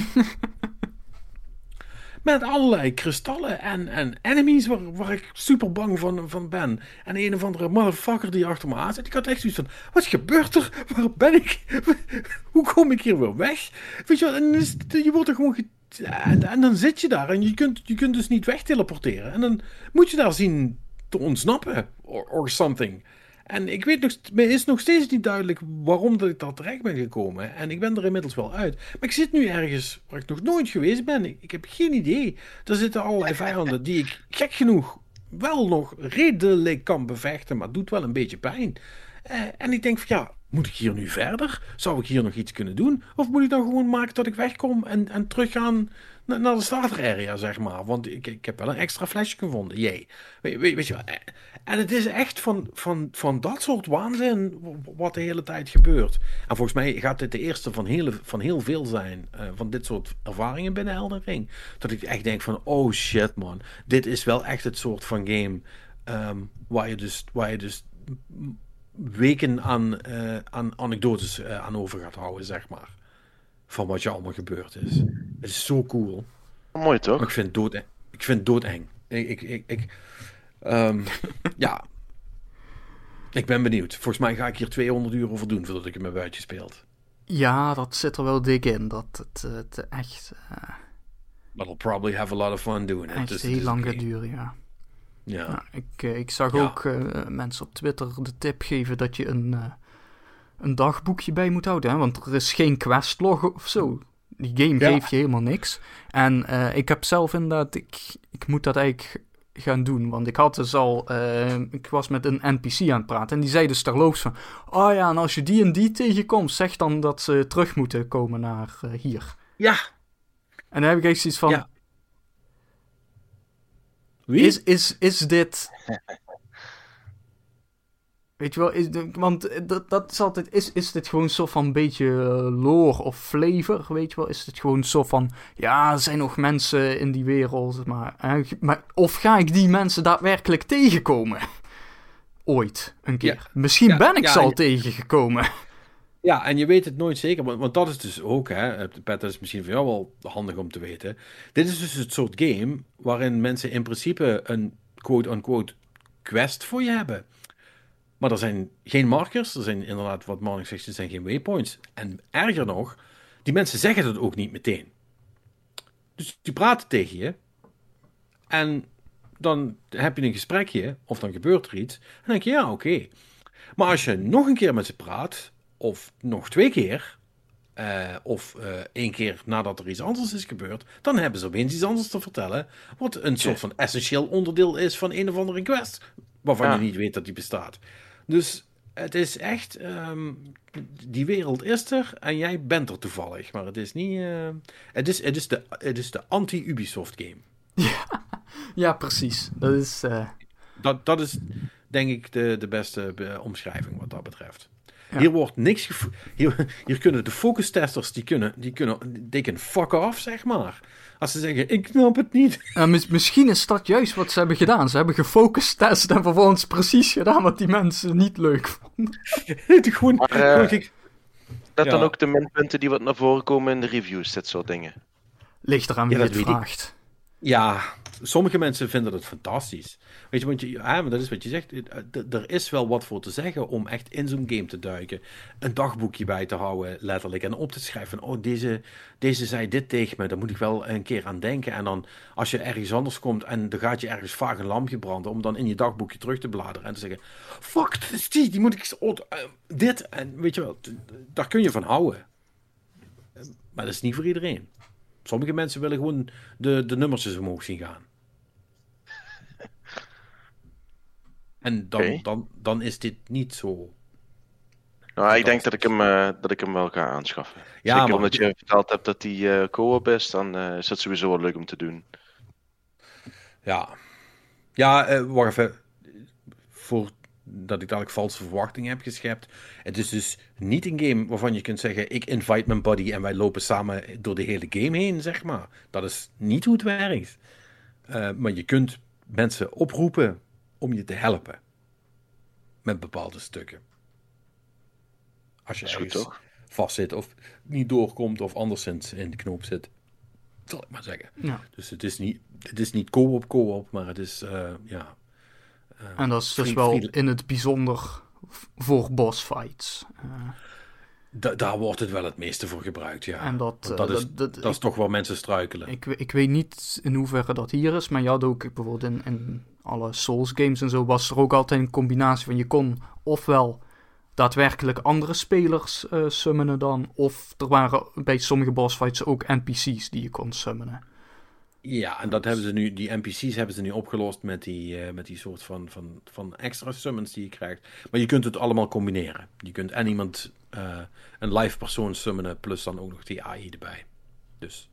Met allerlei kristallen en, en enemies waar, waar ik super bang van, van ben. En een of andere motherfucker die achter me aan zit. Ik had echt zoiets van, wat gebeurt er? Waar ben ik? *laughs* Hoe kom ik hier weer weg? Weet je wel, en je wordt er gewoon en, dan zit je daar en je kunt, je kunt dus niet wegteleporteren. En dan moet je daar zien te ontsnappen. Or, or something. En ik weet nog, is nog steeds niet duidelijk waarom dat ik daar terecht ben gekomen. En ik ben er inmiddels wel uit. Maar ik zit nu ergens waar ik nog nooit geweest ben. Ik, heb geen idee. Er zitten allerlei vijanden die ik gek genoeg wel nog redelijk kan bevechten. Maar het doet wel een beetje pijn. Uh, en ik denk van ja, moet ik hier nu verder? Zou ik hier nog iets kunnen doen? Of moet ik dan gewoon maken dat ik wegkom en, en teruggaan naar, de starter area, zeg maar? Want ik, ik heb wel een extra flesje gevonden. Jee. Weet, je. Eh, en het is echt van, van, van dat soort waanzin wat de hele tijd gebeurt. En volgens mij gaat dit de eerste van heel, van heel veel zijn. Uh, van dit soort ervaringen binnen Elden Ring. Dat ik echt denk van, oh shit man. Dit is wel echt het soort van game um, waar je dus... Waar je dus weken aan, uh, aan anekdotes uh, aan over gaat houden, zeg maar. Van wat je allemaal gebeurd is. Het is zo cool. Mooi toch? Maar ik vind het dood, ik vind het doodeng. Ik, ik, ik, ik um, *laughs* ja. Ik ben benieuwd. Volgens mij ga ik hier 200 uur over doen voordat ik hem heb uitgespeeld. Ja, dat zit er wel dik in. Dat het, het echt. Uh... But I'll probably have a lot of fun doing it. Echt dus, heel lang gaat duren, ja. Ja. Nou, ik, eh, ik zag ja. ook uh, mensen op Twitter de tip geven dat je een, uh, een dagboekje bij moet houden. Hè? Want er is geen questlog of zo. Die game geeft je helemaal niks. En uh, ik heb zelf inderdaad, ik, ik moet dat eigenlijk gaan doen. Want ik had dus al, ik was met een NPC aan het praten. En die zei dus terloops van, oh ja, en als je die en die tegenkomt, zeg dan dat ze terug moeten komen naar hier. Ja. En dan heb ik echt zoiets van, ja. Wie? Is, is, is dit *laughs* Weet je wel, is de, want dat, dat is altijd, is, is dit gewoon zo van een beetje uh, lore of flavor, weet je wel? Is het gewoon zo van, ja, er zijn nog mensen in die wereld, maar, maar of ga ik die mensen daadwerkelijk tegenkomen? Ooit, een keer. Ja. Misschien Ja, ben ik ja, ze al en- tegengekomen. Ja, en je weet het nooit zeker, want, want dat is dus ook, hè, Pat, dat is misschien voor jou wel handig om te weten. Dit is dus het soort game waarin mensen in principe een quote-unquote quest voor je hebben. Maar er zijn geen markers, er zijn inderdaad, wat Marnik zegt, er zijn geen waypoints. En erger nog, die mensen zeggen dat ook niet meteen. Dus die praten tegen je. En dan heb je een gesprekje, of dan gebeurt er iets. En dan denk je, ja, oké. Maar als je nog een keer met ze praat, of nog twee keer, eh, of eh, één keer nadat er iets anders is gebeurd, dan hebben ze opeens iets anders te vertellen. Wat een soort van essentieel onderdeel is van een of andere quest, waarvan Ja. je niet weet dat die bestaat. Dus het is echt, ehm, die wereld is er en jij bent er toevallig. Maar het is niet, eh, het, is, het, is de, het is de anti-Ubisoft game. Ja, *laughs* precies. Dat is, Dat, dat is denk ik de, de beste omschrijving wat dat betreft. Ja. Hier wordt niks hier, hier kunnen de focus testers die kunnen, die kunnen, they can fuck off, zeg maar. Als ze zeggen, ik snap het niet. mis- misschien is dat juist wat ze hebben gedaan. Ze hebben gefocust test en vervolgens precies gedaan wat die mensen niet leuk vonden. *laughs* gewoon, Maar, eh, gewoon Dat Ja. dan ook de minpunten die wat naar voren komen in de reviews, dit soort dingen. Ligt eraan Ja, wie dat het vraagt. Ja, sommige mensen vinden het fantastisch. Weet je, want je, ja, maar dat is wat je zegt. eh, Er is wel wat voor te zeggen om echt in zo'n game te duiken. Een dagboekje bij te houden, letterlijk. En op te schrijven. Oh, deze, deze zei dit tegen me. Daar moet ik wel een keer aan denken. En dan, als je ergens anders komt en er gaat je ergens vaag een lampje branden. Om dan in je dagboekje terug te bladeren en te zeggen: Fuck, die. Die moet ik. Eh, dit. En weet je wel, daar kun je van houden. Eh, Maar dat is niet voor iedereen. Sommige mensen willen gewoon de, de nummertjes omhoog zien gaan. *laughs* En dan, dan, dan is dit niet zo. Nou, ik denk dat ik hem, eh, dat ik hem wel ga aanschaffen. Ja, Zeker maar- omdat je verteld hebt dat die eh co-op is, dan eh, is dat sowieso wel leuk om te doen. Ja, ja wacht even. Voordat ik dadelijk valse verwachtingen heb geschept. Het is dus niet een game waarvan je kunt zeggen: ik invite mijn buddy en wij lopen samen door de hele game heen, zeg maar. Dat is niet hoe het werkt. Eh, maar je kunt mensen oproepen om je te helpen met bepaalde stukken. Als je Dat ergens toch? vastzit of niet doorkomt of anderszins in de knoop zit. Zal ik maar zeggen. Ja. Dus het is niet, het is niet co-op, co-op, maar het is, eh, ja. Eh, En dat is dus wel in het bijzonder voor boss fights. Eh, Da- daar wordt het wel het meeste voor gebruikt, ja. En dat, eh, dat, is, dat- dat- dat is toch waar mensen struikelen. ik, ik weet niet in hoeverre dat hier is, maar je had ook bijvoorbeeld in, in alle Souls games en zo was er ook altijd een combinatie van je kon ofwel daadwerkelijk andere spelers eh, summonen dan, of er waren bij sommige boss fights ook NPC's die je kon summonen. Ja, en dat hebben ze nu, die NPC's hebben ze nu opgelost met die, eh, met die soort van, van, van extra summons die je krijgt. Maar je kunt het allemaal combineren. Je kunt en iemand, eh, een live persoon summonen, plus dan ook nog die AI erbij. Dus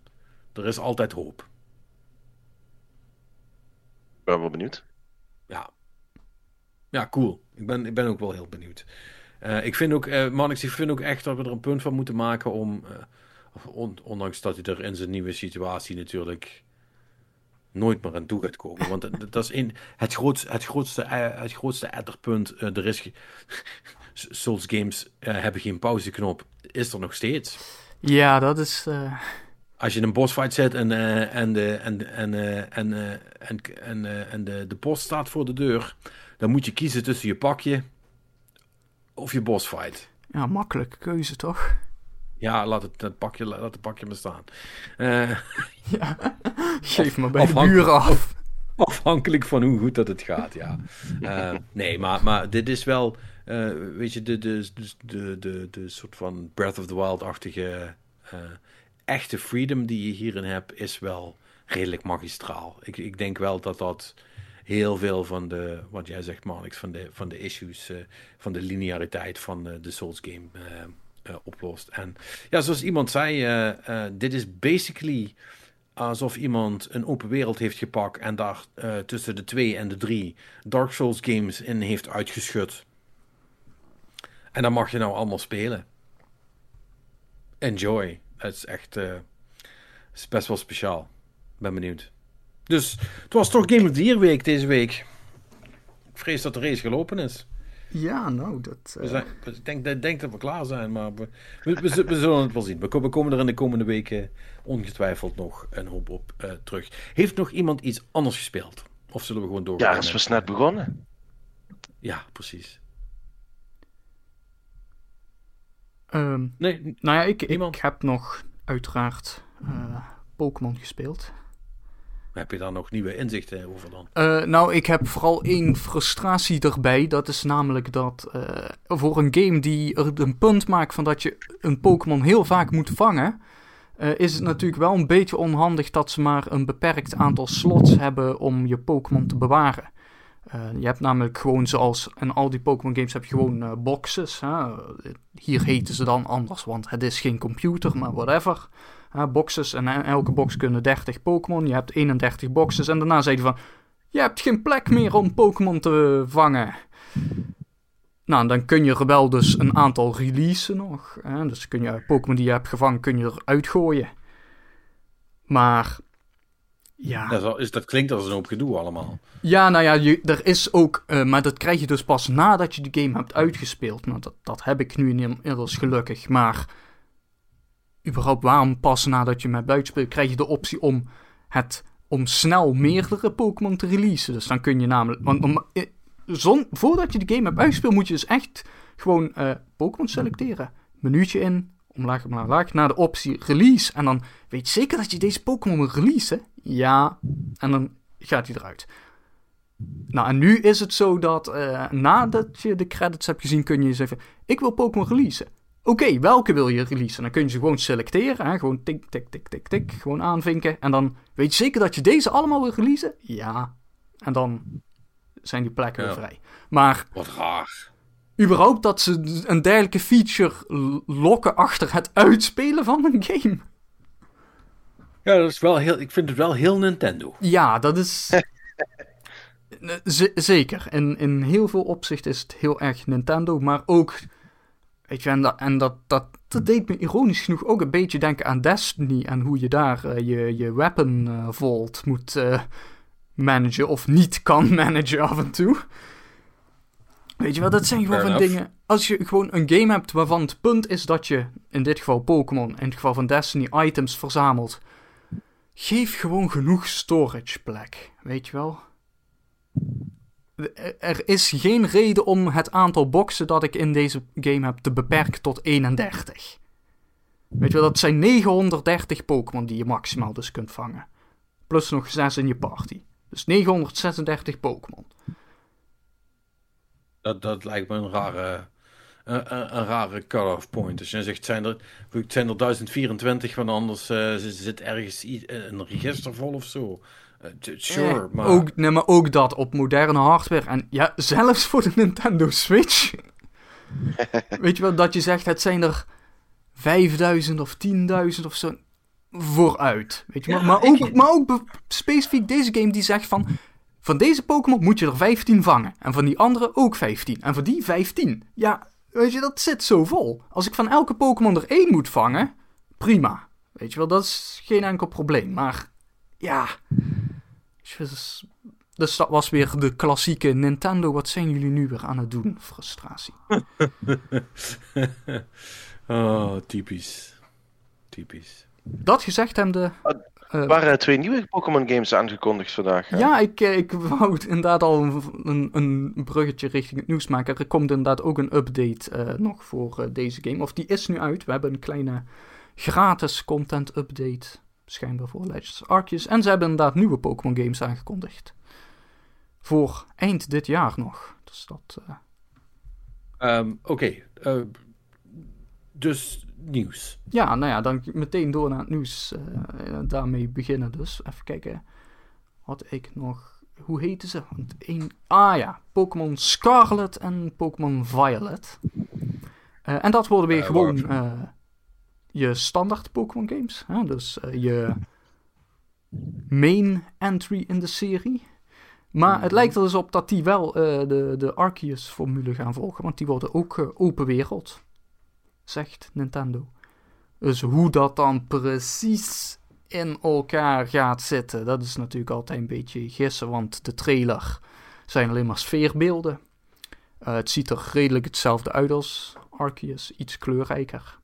er is altijd hoop. Ik ben wel benieuwd. Ja. Ja, cool. Ik ben, ik ben ook wel heel benieuwd. Eh, ik vind ook, Mannix, ik vind ook echt dat we er een punt van moeten maken om, on- ondanks dat hij er in zijn nieuwe situatie natuurlijk nooit meer aan toe gaat komen. Want dat, is een, het, grootste, het grootste, eh, het grootste etterpunt. eh, er is Souls games eh, hebben geen pauzeknop. Is er nog steeds. Ja, dat is. Als je in een bossfight zit en, en, de, en, en, en, en, en, en de, de post staat voor de deur, dan moet je kiezen tussen je pakje of je bossfight. ja, makkelijke keuze toch? Ja, laat het, het pakje, laat het pakje maar staan. Eh, *laughs* Ja. Geef me bij de buren af. afhankelijk van hoe goed dat het gaat, ja. Eh, nee, maar, maar dit is wel, eh, weet je, de, de, de, de, de, soort van Breath of the Wild-achtige echte freedom die je hierin hebt, is wel redelijk magistraal. Ik, ik denk wel dat dat heel veel van de, wat jij zegt, Marnix, van de, van de issues, van de lineariteit van de Souls game uh, oplost. En ja, zoals iemand zei, dit is basically alsof iemand een open wereld heeft gepakt en daar tussen de 2 en de 3 Dark Souls games in heeft uitgeschud. En dan mag je nou allemaal spelen. Enjoy. Het is echt best wel speciaal. Ben benieuwd. Dus het was toch Game of the Year week deze week. Ik vrees dat de race gelopen is. Ja, nou, dat... We zijn, ik denk, denk, dat we klaar zijn, maar we, we, zullen het wel zien. We, komen er in de komende weken ongetwijfeld nog een hoop op uh, terug. Heeft nog iemand iets anders gespeeld? Of zullen we gewoon doorgaan? Ja, het was net begonnen. Ja, precies. Um, nee, nou ja, ik, ik heb nog uiteraard uh, Pokémon gespeeld. Heb je daar nog nieuwe inzichten over dan? Uh, nou, ik heb vooral één frustratie erbij. Dat is namelijk dat uh, voor een game die er een punt maakt van dat je een Pokémon heel vaak moet vangen. Uh, is het natuurlijk wel een beetje onhandig dat ze maar een beperkt aantal slots hebben om je Pokémon te bewaren. je hebt namelijk gewoon zoals in al die Pokémon games heb je gewoon boxes. Hè? Hier heten ze dan anders, want het is geen computer, maar whatever boxes. En elke box kunnen 30 Pokémon. Je hebt 31 boxes. En daarna zei hij van... Je hebt geen plek meer om Pokémon te vangen. Nou, dan kun je er wel dus een aantal releasen nog. Hè? Dus kun je Pokémon die je hebt gevangen, kun je eruit gooien. Maar... Ja. Dat, is, dat klinkt als een hoop gedoe allemaal. Ja, nou ja, je, er is ook... Uh, maar dat krijg je dus pas nadat je de game hebt uitgespeeld. Nou, dat, dat heb ik nu inmiddels gelukkig. Maar überhaupt waarom pas nadat je met buiten speelt, krijg je de optie om het om snel meerdere Pokémon te releasen. Dus dan kun je namelijk. Want om, eh, zon, voordat je de game hebt uitgespeeld, moet je dus echt gewoon uh, Pokémon selecteren. Menuutje in, omlaag, omlaag, omlaag, naar de optie release. En dan weet je zeker dat je deze Pokémon wil releasen. Ja, en dan gaat hij eruit. Nou, en nu is het zo dat uh, nadat je de credits hebt gezien, kun je zeggen: Ik wil Pokémon releasen. Oké, welke wil je releasen? Dan kun je ze gewoon selecteren. Hè? Gewoon tik, tik, tik, tik, tik. Gewoon aanvinken. En dan weet je zeker dat je deze allemaal wil releasen? Ja. En dan zijn die plekken weer vrij. Maar... Wat raar. Überhaupt dat ze een dergelijke feature lokken achter het uitspelen van een game. Ja, dat is wel heel... Ik vind het wel heel Nintendo. Ja, dat is... *laughs* zeker. In, in heel veel opzichten is het heel erg Nintendo. Maar ook Weet je, en, dat, en dat, dat, dat deed me ironisch genoeg ook een beetje denken aan Destiny en hoe je daar uh, je, je weapon uh, vault moet uh, managen of niet kan *laughs* managen af en toe. Weet je wel, dat zijn gewoon van dingen. Als je gewoon een game hebt waarvan het punt is dat je, in dit geval Pokémon, in het geval van Destiny, items verzamelt. Geef gewoon genoeg storage plek, weet je wel er is geen reden om het aantal boxen dat ik in deze game heb te beperken tot 31. Weet je wel, dat zijn 930 Pokémon die je maximaal dus kunt vangen. Plus nog 6 in je party. Dus 936 Pokémon. Dat, dat lijkt me een rare, een, een, rare cut-off point. Als je zegt, zijn er, zijn er 1024, want anders uh, zit ergens een register vol of zo. Uh, sure, maar... Ook, nee, maar ook dat op moderne hardware. En ja, zelfs voor de *laughs* Nintendo Switch. *laughs* Weet je wel, dat je zegt, het zijn er 5000 of 10.000 of zo vooruit. Weet je, maar, maar, ook, maar ook specifiek deze game die zegt van... Van deze Pokémon moet je er 15 vangen. En van die andere ook 15. En van die 15. Ja, weet je, dat zit zo vol. Als ik van elke Pokémon er één moet vangen, prima. Weet je wel, dat is geen enkel probleem. Maar ja, dus, dus dat was weer de klassieke Nintendo. Wat zijn jullie nu weer aan het doen? Frustratie. *laughs* oh, typisch. Typisch. Dat gezegd hebben de. Ah, er waren twee nieuwe Pokémon games aangekondigd vandaag. Hè? Ja, ik, eh, ik wou inderdaad al een, een bruggetje richting het nieuws maken. Er komt inderdaad ook een update uh, nog voor uh, deze game. Of die is nu uit. We hebben een kleine gratis content update schijnbaar voor Legends Arceus. En ze hebben inderdaad nieuwe Pokémon games aangekondigd. Voor eind dit jaar nog. Dus dat... Uh... Um, Oké. Okay. Uh, dus nieuws. Ja, nou ja, dan meteen door naar het nieuws. Uh, daarmee beginnen dus. Even kijken. Had ik nog... Hoe heten ze? Want één... Ah ja, Pokémon Scarlet en Pokémon Violet. En dat worden weer gewoon je standaard Pokémon games. Hè? Dus je *laughs* main entry in de serie. Maar het lijkt er dus op dat die wel de, de Arceus-formule gaan volgen. Want die worden ook open wereld zegt Nintendo. Dus hoe dat dan precies in elkaar gaat zitten, dat is natuurlijk altijd een beetje gissen, want de trailer zijn alleen maar sfeerbeelden. Uh, het ziet er redelijk hetzelfde uit als Arceus, iets kleurrijker.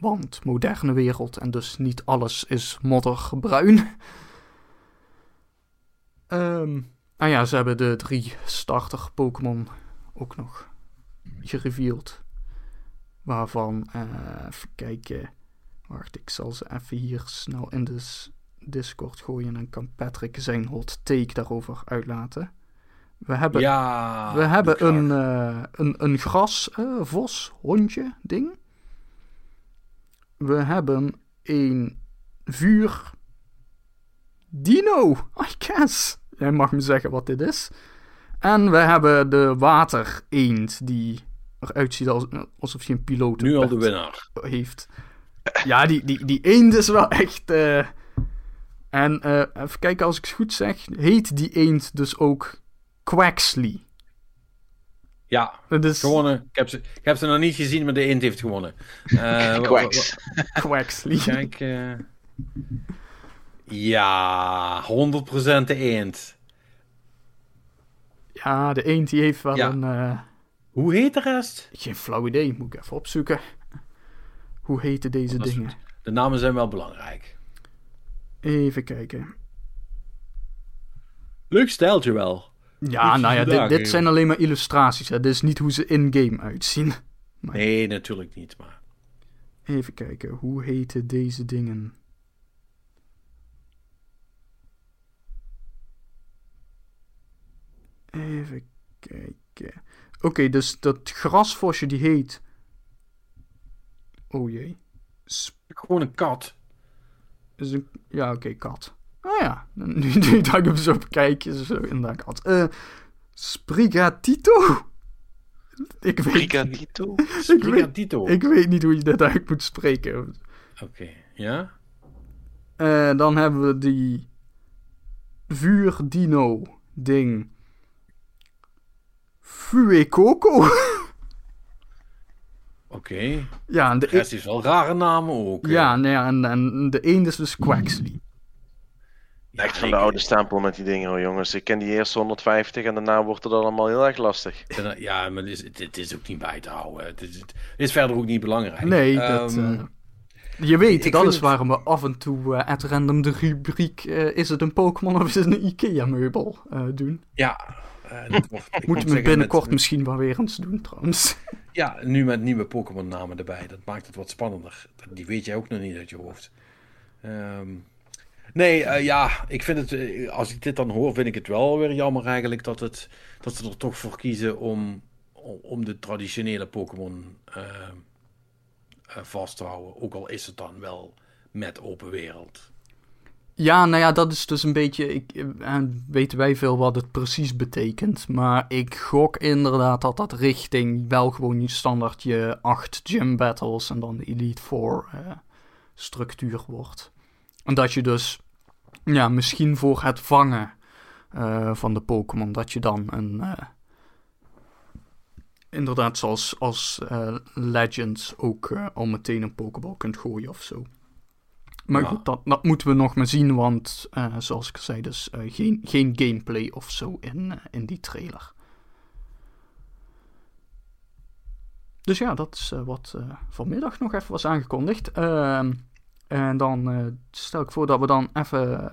Want moderne wereld en dus niet alles is modderbruin. Um, ah ja, ze hebben de drie starter Pokémon ook nog gereveeld. Waarvan, uh, even kijken. Wacht, ik zal ze even hier snel in de Discord gooien. En kan Patrick zijn hot take daarover uitlaten. We hebben, ja, we hebben een, uh, een, een grasvos, uh, hondje ding. We hebben een vuur dino, *laughs* I guess. Jij mag me zeggen wat dit is. En we hebben de water eend die eruit ziet alsof hij een piloot Nu al de winnaar. heeft. Ja, die, die, die eend is wel echt... Uh... En uh, even kijken, als ik het goed zeg, heet die eend dus ook Quaxley. Ja, is... gewonnen. Ik heb, ze, ik heb ze nog niet gezien, maar de eend heeft gewonnen. Uh, Quax. Quaxley. Kijk, uh... ja, 100% de eend. Ja, de eend die heeft wel ja. een... Uh... Hoe heet de rest? Geen flauw idee, moet ik even opzoeken. Hoe heten deze dingen? De namen zijn wel belangrijk. Even kijken. Leuk stijltje wel. Ja, nou ja, dit, dit, zijn alleen maar illustraties. Hè. Dit is niet hoe ze in-game uitzien. *laughs* Maar... Nee, natuurlijk niet, maar... Even kijken, hoe heten deze dingen? Even kijken. Oké, dus dat grasvosje die heet. Oh jee. Gewoon een kat. Is een... Ja, oké, kat. Oh ja, *laughs* nu, nu dat ik hem zo bekijk, is zo inderdaad. Uh, Sprigatito? Ik weet, Sprigatito? Sprigatito. *laughs* Ik, weet, ik weet niet hoe je dat uit moet spreken. Oké, ja? Uh, dan hebben we die vuurdino ding. Fuecoco. *laughs* Oké. Okay. Ja, en de, rest is wel rare namen ook. Ja, nee, en, en de een is dus Quaxley. Echt van de oude stempel met die dingen hoor, jongens. Ik ken die eerste 150 en daarna wordt het allemaal heel erg lastig. Ja, maar het is, is ook niet bij te houden. Het is, het is verder ook niet belangrijk. Nee, dat... Uh, je weet, dat is het... waarom we af en toe uh, at random de rubriek uh, is het een Pokémon of is het een Ikea-meubel doen. Ja, uh, *laughs* Moeten we binnenkort misschien wel weer eens doen trouwens. *laughs* Ja, nu met nieuwe Pokémon namen erbij. Dat maakt het wat spannender. Die weet jij ook nog niet uit je hoofd. Um, nee, uh, ja, ik vind het, eh, als ik dit dan hoor, vind ik het wel weer jammer eigenlijk dat, het, dat ze er toch voor kiezen om, om de traditionele Pokémon uh, vast te houden. Ook al is het dan wel met open wereld. Ja, nou ja, dat is dus een beetje. Ik, weten wij veel wat het precies betekent. Maar ik gok inderdaad dat dat richting wel gewoon je standaard je 8 gym battles en dan de Elite Four structuur wordt. En dat je dus, ja, misschien voor het vangen uh, van de Pokémon, dat je dan een. inderdaad, zoals als Legends ook al meteen een Pokéball kunt gooien of zo. Maar goed, dat, dat, moeten we nog maar zien, want zoals ik zei, dus geen, geen gameplay of zo in, in die trailer. Dus ja, dat is wat vanmiddag nog even was aangekondigd. Ehm, en dan stel ik voor dat we dan even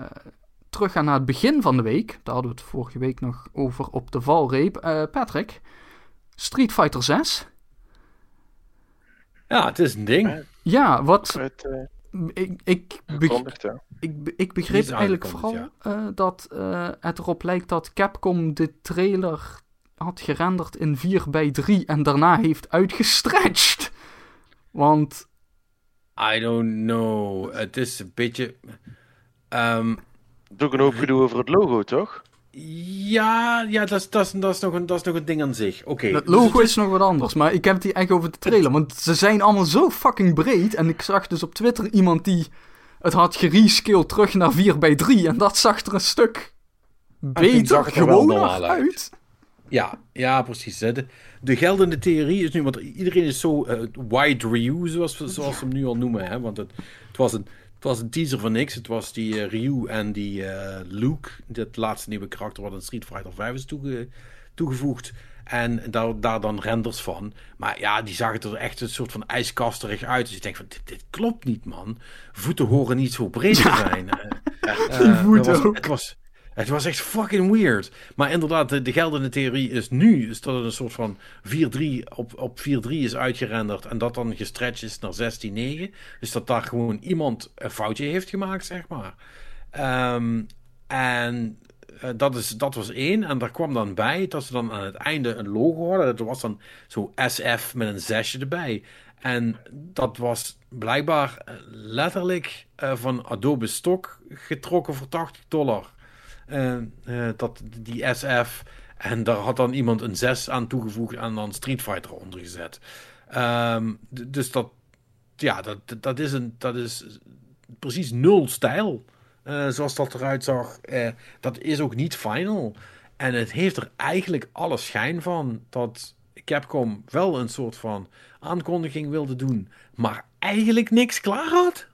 terug gaan naar het begin van de week. Daar hadden we het vorige week nog over op de valreep. Patrick, Street Fighter 6. Ja, het is een ding. Ja, wat ik, ik, ik, ik begreep eigenlijk vooral uh, dat uh, het erop lijkt dat Capcom de trailer had gerenderd in 4 bij 3 en daarna heeft uitgestretched. Want... I don't know. Het is een beetje... Um, het is ook een hoop gedoe over het logo, toch? Ja, ja dat, is, dat, is, dat, is nog een, dat is nog een ding aan zich. Oké. Het dus logo is... nog wat anders, maar ik heb het hier echt over de trailer. Want ze zijn allemaal zo fucking breed. En ik zag dus op Twitter iemand die het had gerescaled terug naar 4 bij 3 En dat zag er een stuk beter, gewoon uit. uit. Ja, ja, precies. Hè. De, de, geldende theorie is nu, want iedereen is zo uh, wide review, zoals, we, zoals ze hem nu al noemen. Hè, want het, het was een het was een teaser van niks. Het was die uh, Ryu en die uh, Luke. Dat laatste nieuwe karakter wat in Street Fighter 5 is toege toegevoegd. En daar, daar dan renders van. Maar ja, die zagen er echt een soort van ijskasterig uit. Dus je denkt van, dit, dit klopt niet, man. Voeten horen niet zo breed te zijn. Uh, *laughs* die voeten was, Het was, het was echt fucking weird. Maar inderdaad, de, de geldende theorie is nu is dat het een soort van 4-3 op, op 4-3 is uitgerenderd. En dat dan gestretched is naar 16-9. Dus dat daar gewoon iemand een foutje heeft gemaakt, zeg maar. Um, en uh, dat, is, dat was één. En daar kwam dan bij dat ze dan aan het einde een logo hadden. Dat was dan zo SF met een zesje erbij. En dat was blijkbaar letterlijk uh, van Adobe Stock getrokken voor 80 dollar. Uh, dat, die SF. En daar had dan iemand een 6 aan toegevoegd en dan Street Fighter onder gezet. Um, dus dat, ja, dat, dat, is een, dat is precies nul stijl. Uh, zoals dat eruit zag. Dat is ook niet final. En het heeft er eigenlijk alle schijn van dat Capcom wel een soort van aankondiging wilde doen, maar eigenlijk niks klaar had.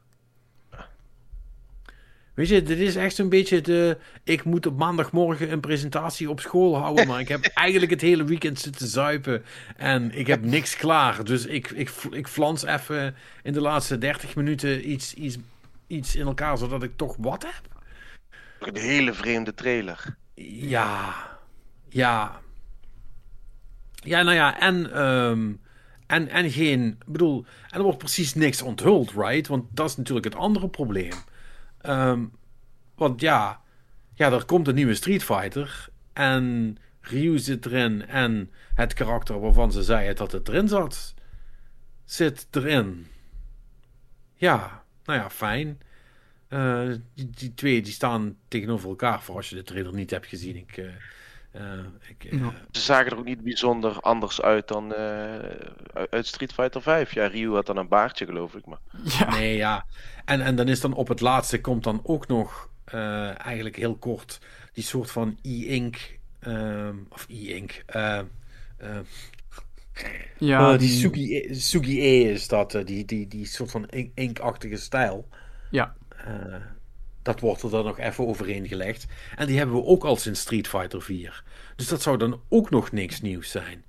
Weet je, dit is echt zo'n beetje de. Ik moet op maandagmorgen een presentatie op school houden, maar ik heb *laughs* eigenlijk het hele weekend zitten zuipen en ik heb niks klaar. Dus ik, ik, ik flans even in de laatste 30 minuten iets, iets, iets in elkaar, zodat ik toch wat heb. Een hele vreemde trailer. Ja, ja. Ja, nou ja, en. Um, en, en geen. Ik bedoel, en er wordt precies niks onthuld, right? Want dat is natuurlijk het andere probleem. Um, want ja, ja, er komt een nieuwe Street Fighter. En Ryu zit erin. En het karakter waarvan ze zeiden dat het erin zat, zit erin. Ja, nou ja, fijn. Uh, die, twee die staan tegenover elkaar voor als je de trailer niet hebt gezien. Ik, uh, ik, Ze zagen er ook niet bijzonder anders uit dan uit Street Fighter 5. Ja, Ryu had dan een baardje, geloof ik. Maar... *laughs* Ja. Nee, ja. En, en dan is dan op het laatste komt dan ook nog eigenlijk heel kort die soort van e-ink. Ehm, of e-ink. ja, die, die... Sugi, Sugi E is dat. die, die, die soort van inkachtige stijl. Ja. Uh, dat wordt er dan nog even overheen gelegd. En die hebben we ook al sinds Street Fighter 4. Dus dat zou dan ook nog niks nieuws zijn.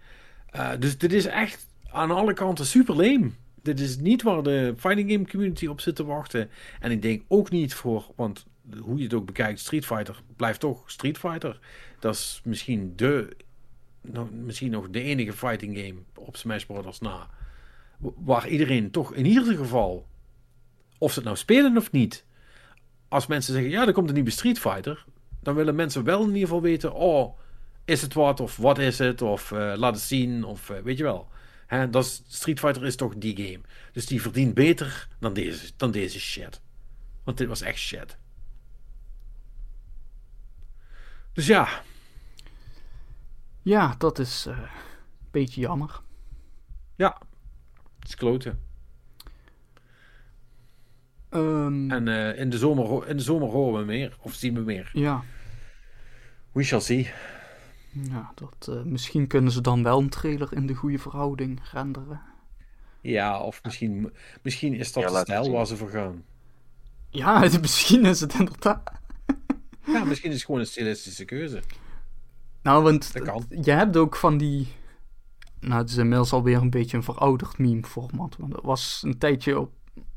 Uh, dus dit is echt aan alle kanten super leem. Dit is niet waar de fighting game community op zit te wachten. En ik denk ook niet voor, want hoe je het ook bekijkt, Street Fighter blijft toch Street Fighter. Dat is misschien de, nou, misschien nog de enige fighting game op Smash Bros. na. Waar iedereen toch in ieder geval, of ze het nou spelen of niet, als mensen zeggen, ja, er komt een nieuwe Street Fighter, dan willen mensen wel in ieder geval weten, oh, is het wat of wat is het of uh, laat het zien of uh, weet je wel. Hè, dat is, Street Fighter is toch die game. Dus die verdient beter dan deze, dan deze shit. Want dit was echt shit. Dus ja. Ja, dat is uh, een beetje jammer. Ja, het is kloten. Um, en uh, in, de zomer, in de zomer horen we meer, of zien we meer. Ja. We shall see. Ja, dat, uh, misschien kunnen ze dan wel een trailer in de goede verhouding renderen. Ja, of misschien, misschien is dat ja, de stijl waar ze voor gaan. Ja, *laughs* misschien is het inderdaad. ja, misschien is het gewoon een stilistische keuze. Nou, want je hebt ook van die. Nou, het is inmiddels alweer een beetje een verouderd meme-format. Want dat was een tijdje op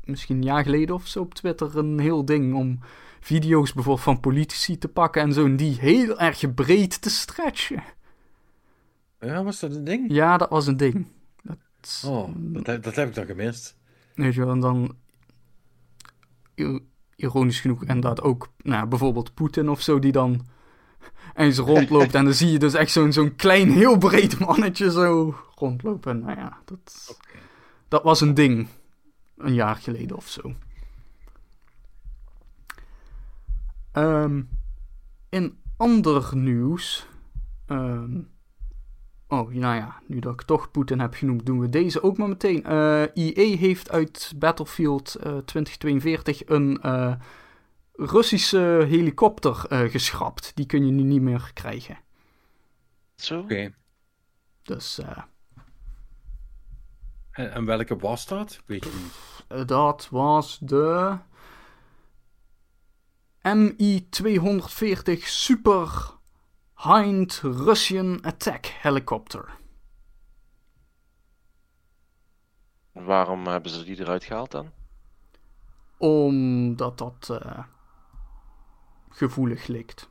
misschien een jaar geleden of zo op Twitter een heel ding om video's bijvoorbeeld van politici te pakken en zo en die heel erg breed te stretchen. Ja, was dat een ding? Ja, dat was een ding. Dat, oh, dat heb, dat heb ik dan gemist. Weet je wel, en dan ironisch genoeg inderdaad ook, nou, bijvoorbeeld Poetin of zo, die dan eens rondloopt en dan zie je dus echt zo'n zo'n klein, heel breed mannetje zo rondlopen. Nou ja, dat... dat was een ding. Een jaar geleden of zo. Ehm, in ander nieuws. Ehm, oh, nou ja, nu dat ik toch Poetin heb genoemd, doen we deze ook maar meteen. Uh, eh, EA heeft uit Battlefield uh, eh, 2042 een uh, Russische helikopter geschrapt. Die kun je nu niet meer krijgen. Zo? Oké. Dus. En, en, welke was dat? Weet je niet. dat was de. MI-240 Super Hind Russian Attack Helicopter. Waarom hebben ze die eruit gehaald dan? Omdat dat uh, gevoelig ligt.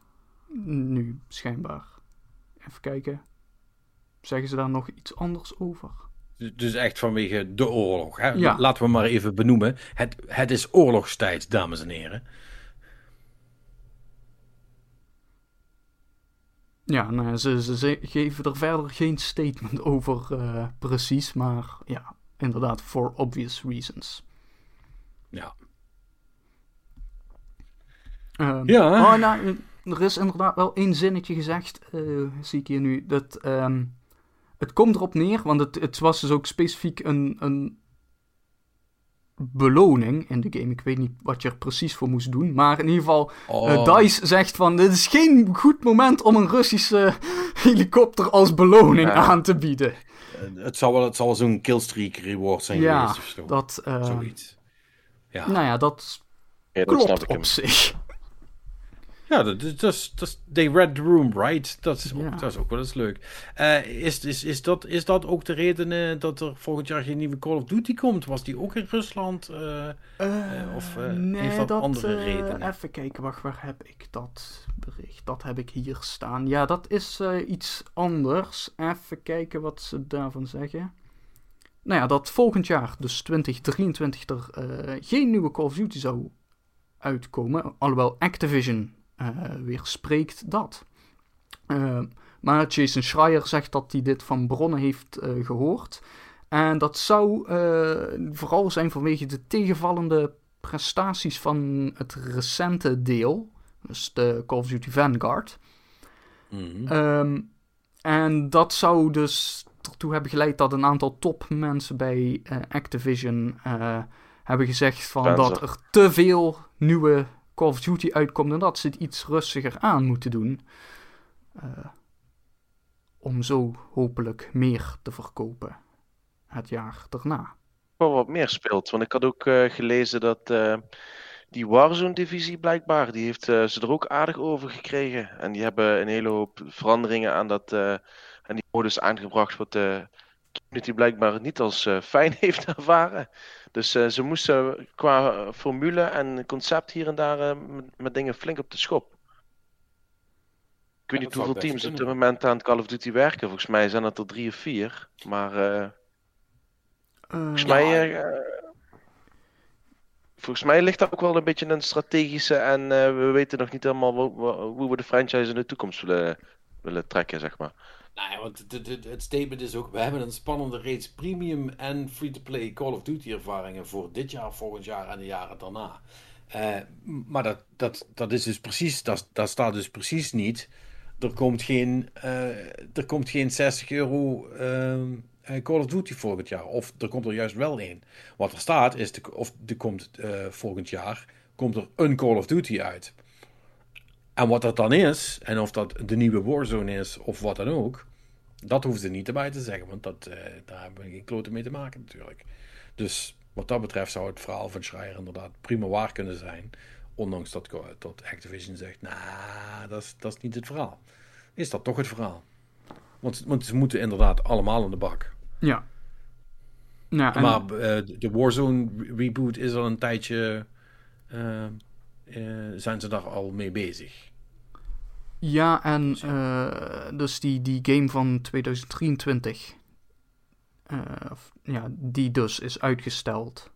Nu, schijnbaar. Even kijken. Zeggen ze daar nog iets anders over? Dus echt vanwege de oorlog. Hè? Ja. Laten we maar even benoemen. Het, het is oorlogstijd, dames en heren. Ja, nou, ze, ze, geven er verder geen statement over uh, precies, maar ja, inderdaad, for obvious reasons. Ja. Um, ja. Oh, nou, er is inderdaad wel één zinnetje gezegd, uh, zie ik hier nu, dat um, het komt erop neer, want het, het was dus ook specifiek een, een beloning in de game. Ik weet niet wat je er precies voor moest doen. Maar in ieder geval, eh, oh. DICE zegt van... Dit is geen goed moment om een Russische *laughs* helikopter als beloning aan te bieden. Uh, het zal wel, het zal zo'n killstreak reward zijn ja, geweest of zo. Dat, uh, Zoiets. Ja. Nou ja, dat, ja, dat klopt op zich. Ja, dat, dat, dat, dat, they read the room right. Dat is, ook, dat is ook wel eens leuk. Uh, is, is, is, dat, is dat ook de reden uh, dat er volgend jaar geen nieuwe Call of Duty komt? Was die ook in Rusland? Uh, of nee, heeft dat, dat andere redenen? Even kijken, wacht, waar heb ik dat bericht? Dat heb ik hier staan. Ja, dat is iets anders. Even kijken wat ze daarvan zeggen. Nou ja, dat volgend jaar, dus 2023, er geen nieuwe Call of Duty zou uitkomen. Alhoewel Activision uh, spreekt dat. Uh, maar Jason Schreier zegt dat hij dit van bronnen heeft uh, gehoord. En dat zou vooral zijn vanwege de tegenvallende prestaties van het recente deel. Dus de Call of Duty Vanguard. Mm um, en dat zou dus ertoe hebben geleid dat een aantal topmensen bij Activision hebben gezegd van dat er te veel nieuwe Call of Duty uitkomt en dat ze het iets rustiger aan moeten doen. Uh, om zo hopelijk meer te verkopen het jaar daarna. Wel wat meer speelt, want ik had ook uh, gelezen dat uh, die Warzone-divisie blijkbaar, die heeft ze er ook aardig over gekregen. En die hebben een hele hoop veranderingen aan, dat, aan die modus aangebracht, wat de community blijkbaar niet als fijn *laughs* heeft ervaren. Dus uh, ze moesten qua formule en concept hier en daar uh, met, met, dingen flink op de schop. Ik weet niet hoeveel teams op dit moment aan Call of Duty werken. Volgens mij zijn het er drie of vier. Maar uh, volgens, mij, volgens mij ligt dat ook wel een beetje een strategische. En we weten nog niet helemaal hoe we de franchise in de toekomst willen, willen trekken, zeg maar. Nou want het, statement is ook: we hebben een spannende reeks premium en free-to-play Call of Duty ervaringen voor dit jaar, volgend jaar en de jaren daarna. Uh, maar dat, dat, dat is dus precies, dat, dat staat dus precies niet. Er komt geen, uh, er komt geen 60 euro uh, Call of Duty volgend jaar. Of er komt er juist wel een. Wat er staat is, de, of er komt volgend jaar komt er een Call of Duty uit. En wat dat dan is, en of dat de nieuwe Warzone is of wat dan ook, dat hoeven ze niet erbij te zeggen, want dat, uh, daar hebben we geen kloten mee te maken natuurlijk. Dus wat dat betreft zou het verhaal van Schreier inderdaad prima waar kunnen zijn. Ondanks dat, dat Activision zegt, nou, dat is, dat is niet het verhaal. Is dat toch het verhaal? Want, want ze moeten inderdaad allemaal in de bak. Ja. Nou, maar uh, de Warzone reboot is al een tijdje... Uh, zijn ze daar al mee bezig. Ja, en uh, dus die, die game van 2023, uh, eh, ja, die dus is uitgesteld.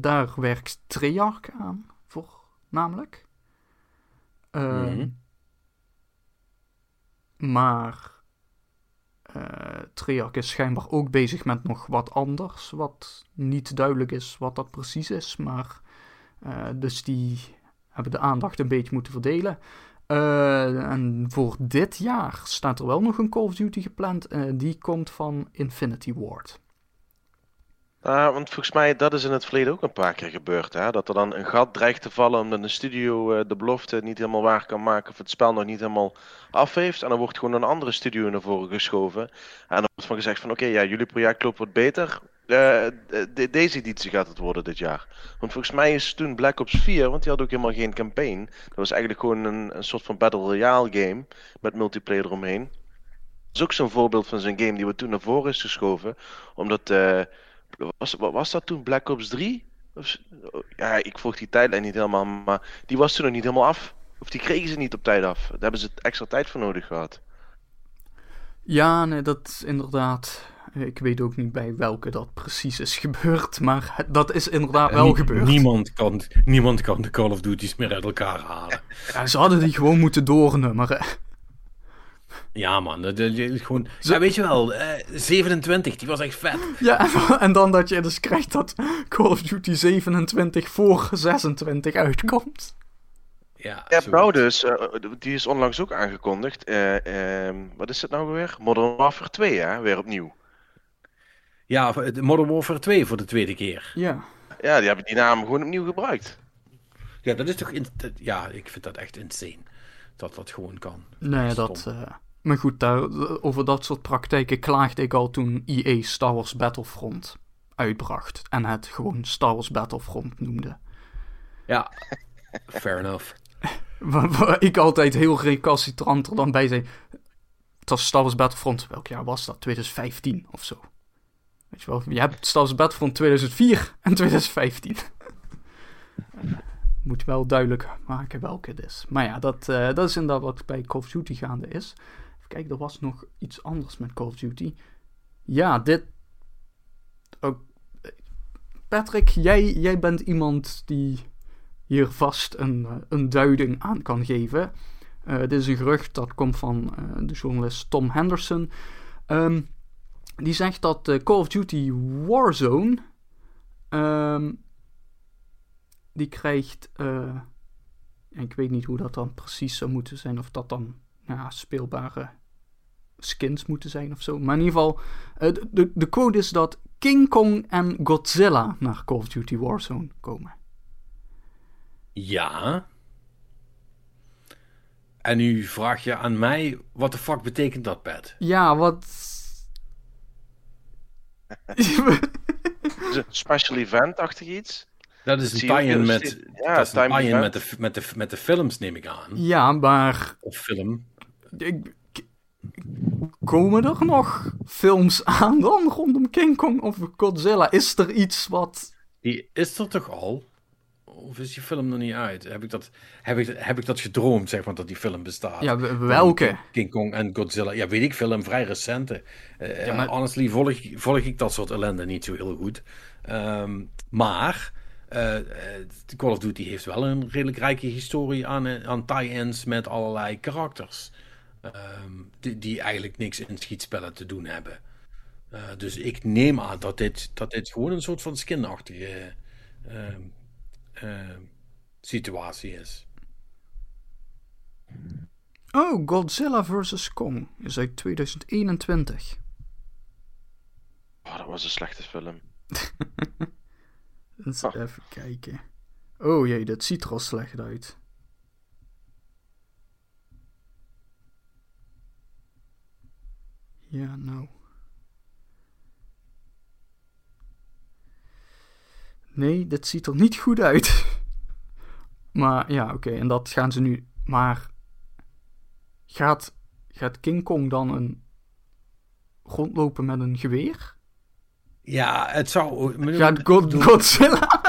daar werkt Treyarch aan, voor namelijk. Mm Maar uh, Treyarch is schijnbaar ook bezig met nog wat anders, wat niet duidelijk is wat dat precies is, maar dus die hebben de aandacht een beetje moeten verdelen. Uh, en voor dit jaar staat er wel nog een Call of Duty gepland. die komt van Infinity Ward. Uh, want volgens mij, dat is in het verleden ook een paar keer gebeurd. Hè? Dat er dan een gat dreigt te vallen omdat een studio uh, de belofte niet helemaal waar kan maken. Of het spel nog niet helemaal af heeft. En dan wordt gewoon een andere studio naar voren geschoven. En dan wordt van gezegd van oké, ja, jullie project loopt wat beter. Uh, de, deze editie gaat het worden dit jaar. Want volgens mij is toen Black Ops 4, want die had ook helemaal geen campaign. Dat was eigenlijk gewoon een, een soort van Battle Royale game. Met multiplayer eromheen. Dat is ook zo'n voorbeeld van zo'n game die we toen naar voren is geschoven. Omdat was, was dat toen Black Ops 3? Of, ja, ik volg die tijdlijn niet helemaal, maar die was toen nog niet helemaal af. Of die kregen ze niet op tijd af. Daar hebben ze extra tijd voor nodig gehad. Ja, nee, dat is inderdaad. Ik weet ook niet bij welke dat precies is gebeurd, maar dat is inderdaad wel gebeurd. Niemand kan, niemand kan de Call of Duty's meer uit elkaar halen. *laughs* Ja, ze hadden die gewoon moeten doornummeren. Ja, man. Dat, gewoon... Ja, weet je wel, uh, eh, 27, die was echt vet. Ja, en dan dat je dus krijgt dat Call of Duty 27 voor 26 uitkomt. Ja, ja nou dus, uh, die is onlangs ook aangekondigd. Uh, wat is het nou weer? Modern Warfare 2, hè? Weer opnieuw. Ja, Modern Warfare 2 voor de tweede keer. Ja. Ja, die hebben die naam gewoon opnieuw gebruikt. Ja, dat is toch... In, ja, ik vind dat echt insane. Dat dat gewoon kan. Nee, dat... Maar goed, daar, over dat soort praktijken klaagde ik al toen EA Star Wars Battlefront uitbracht. En het gewoon Star Wars Battlefront noemde. Ja, fair enough. *laughs* Waar, ik altijd heel recalcitrant er dan bij zei. Het was Star Wars Battlefront, welk jaar was dat? 2015 of zo. Weet je wel, je hebt Wars Battlefront 2004 en 2015. *laughs* Moet wel duidelijk maken welke het is. Maar ja, dat, uh, dat is inderdaad wat bij Call of Duty gaande is. Kijk, er was nog iets anders met Call of Duty. Ja, dit. Ook. Patrick, jij, jij bent iemand die hier vast een, eh, een duiding aan kan geven. Uh, dit is een gerucht dat komt van uh, de journalist Tom Henderson. Um, die zegt dat uh, Call of Duty Warzone. Um, die krijgt. ik weet niet hoe dat dan precies zou moeten zijn. Of dat dan ja, speelbare skins moeten zijn of zo. Maar in ieder geval, uh, de, de quote is dat King Kong en Godzilla naar Call of Duty Warzone komen. Ja. En nu vraag je aan mij, wat de fuck betekent dat, Pat? Ja, wat... special event-achtig iets? Dat is een tie-in met, ja, dat is een tie met, de, met, de, met de films, neem ik aan. Ja, maar... Of film. Ik, Komen er nog films aan dan rondom King Kong of Godzilla? Is er iets wat. Die is er toch al? Of is die film nog niet uit? Heb ik dat, heb ik, heb ik dat gedroomd, zeg maar, dat die film bestaat? Ja, welke? King, Kong en Godzilla. Ja, weet ik veel, een vrij recente. Uh, ja, maar... Honestly, volg, volg ik dat soort ellende niet zo heel goed. Um, maar uh, Call of Duty heeft wel een redelijk rijke historie aan, aan tie-ins met allerlei karakters. Ehm, die, die, eigenlijk niks in schietspellen te doen hebben. Uh, dus ik neem aan dat dit, dat dit gewoon een soort van skinachtige uh, uh, situatie is. Oh, Godzilla vs. Kong is uit 2021. Oh, dat was een slechte film. *laughs* Eens oh. even kijken. Oh jee, dat ziet er al slecht uit. Ja, nou. Nee, dit ziet er niet goed uit. *laughs* maar ja, oké, en dat gaan ze nu. Maar gaat, gaat King Kong dan een rondlopen met een geweer? Ja, het zou. Gaat God, Godzilla.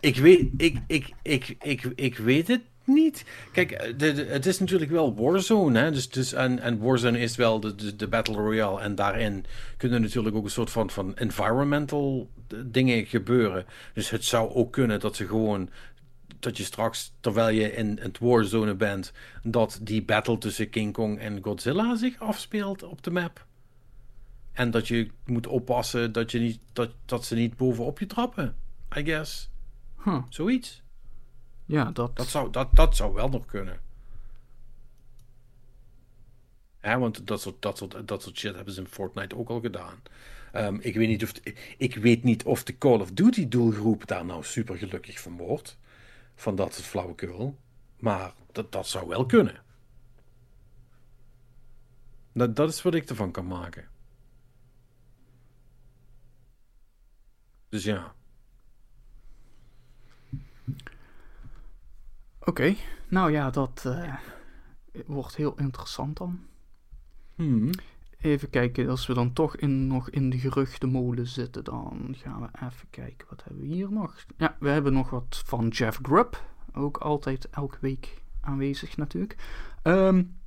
ik weet, ik, ik, ik, ik, ik weet het niet. Kijk, eh, de, het is natuurlijk wel Warzone. Hè? Dus, dus, en, en Warzone is wel de, de, de, Battle Royale. En daarin kunnen natuurlijk ook een soort van, van environmental dingen gebeuren. Dus het zou ook kunnen dat ze gewoon dat je straks, terwijl je in het Warzone bent, dat die battle tussen King Kong en Godzilla zich afspeelt op de map. En dat je moet oppassen dat, je niet, dat, dat ze niet bovenop je trappen. I guess. Huh. Zoiets. Ja, dat... Dat zou, dat, dat zou wel nog kunnen. Ja, want dat soort, dat, soort, dat soort shit hebben ze in Fortnite ook al gedaan. Um, ik, weet niet of ik weet niet of de Call of Duty doelgroep daar nou super gelukkig van wordt. Van dat soort flauwekul. Maar dat, dat zou wel kunnen. Dat, dat is wat ik ervan kan maken. Dus ja. Oké, okay. nou ja, dat uh, wordt heel interessant dan. Hmm. Even kijken, als we dan toch in, nog in de geruchtenmolen zitten, dan gaan we even kijken. Wat hebben we hier nog? Ja, we hebben nog wat van Jeff Grubb. Ook altijd elke week aanwezig natuurlijk. Um,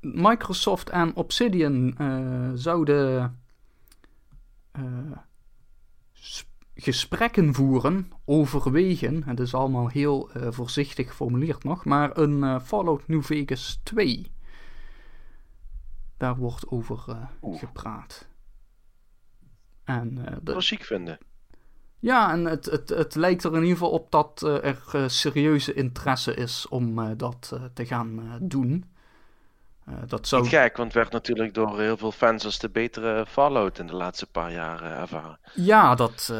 Microsoft en Obsidian uh, zouden uh, gesprekken voeren, overwegen. Het is allemaal heel uh, voorzichtig geformuleerd nog, maar een Fallout New Vegas 2 daar wordt over uh, gepraat. En, uh, dat was ziek vinden. Ja, en het, het, het lijkt er in ieder geval op dat uh, er serieuze interesse is om dat te gaan doen. Dat zou... Niet gek, want het werd natuurlijk door heel veel fans als de betere Fallout in de laatste paar jaar ervaren. Ja, dat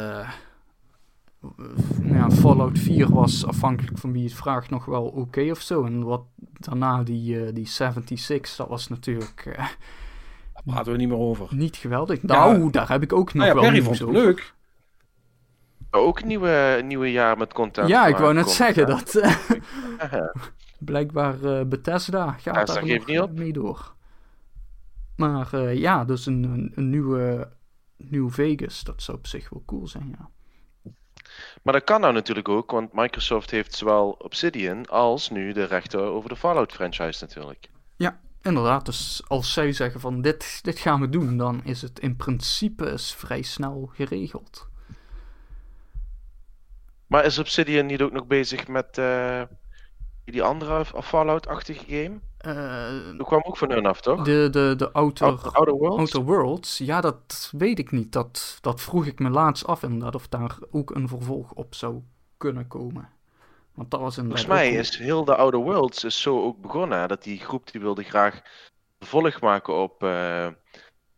ja, Fallout 4 was afhankelijk van wie het vraagt nog wel oké okay of zo. En wat daarna die, uh, die 76, dat was natuurlijk. Uh, daar praten we niet meer over. Niet geweldig. Nou, ja. daar heb ik ook nog nou ja, wel vond het leuk. Ook een nieuwe, nieuwe jaar met content. Ja, ik wou net zeggen dat. Uh, *laughs* blijkbaar uh, Bethesda gaat daar nog niet op. mee door. Maar uh, ja, dus een, een, een nieuwe New Vegas, dat zou op zich wel cool zijn, ja. Maar dat kan nou natuurlijk ook, want Microsoft heeft zowel Obsidian als nu de rechten over de Fallout franchise natuurlijk. Ja, inderdaad. Dus als zij zeggen van dit, dit gaan we doen, dan is het in principe vrij snel geregeld. Maar is Obsidian niet ook nog bezig met uh, die andere Fallout-achtige game? Uh, dat kwam ook van hun af, toch? De, de, de Outer, Outer, Outer, Worlds? Outer Worlds? Ja, dat weet ik niet. Dat, dat vroeg ik me laatst af inderdaad, of daar ook een vervolg op zou kunnen komen. Want dat was Volgens mij is heel de Outer Worlds is zo ook begonnen. Dat die groep die wilde graag vervolg maken op uh,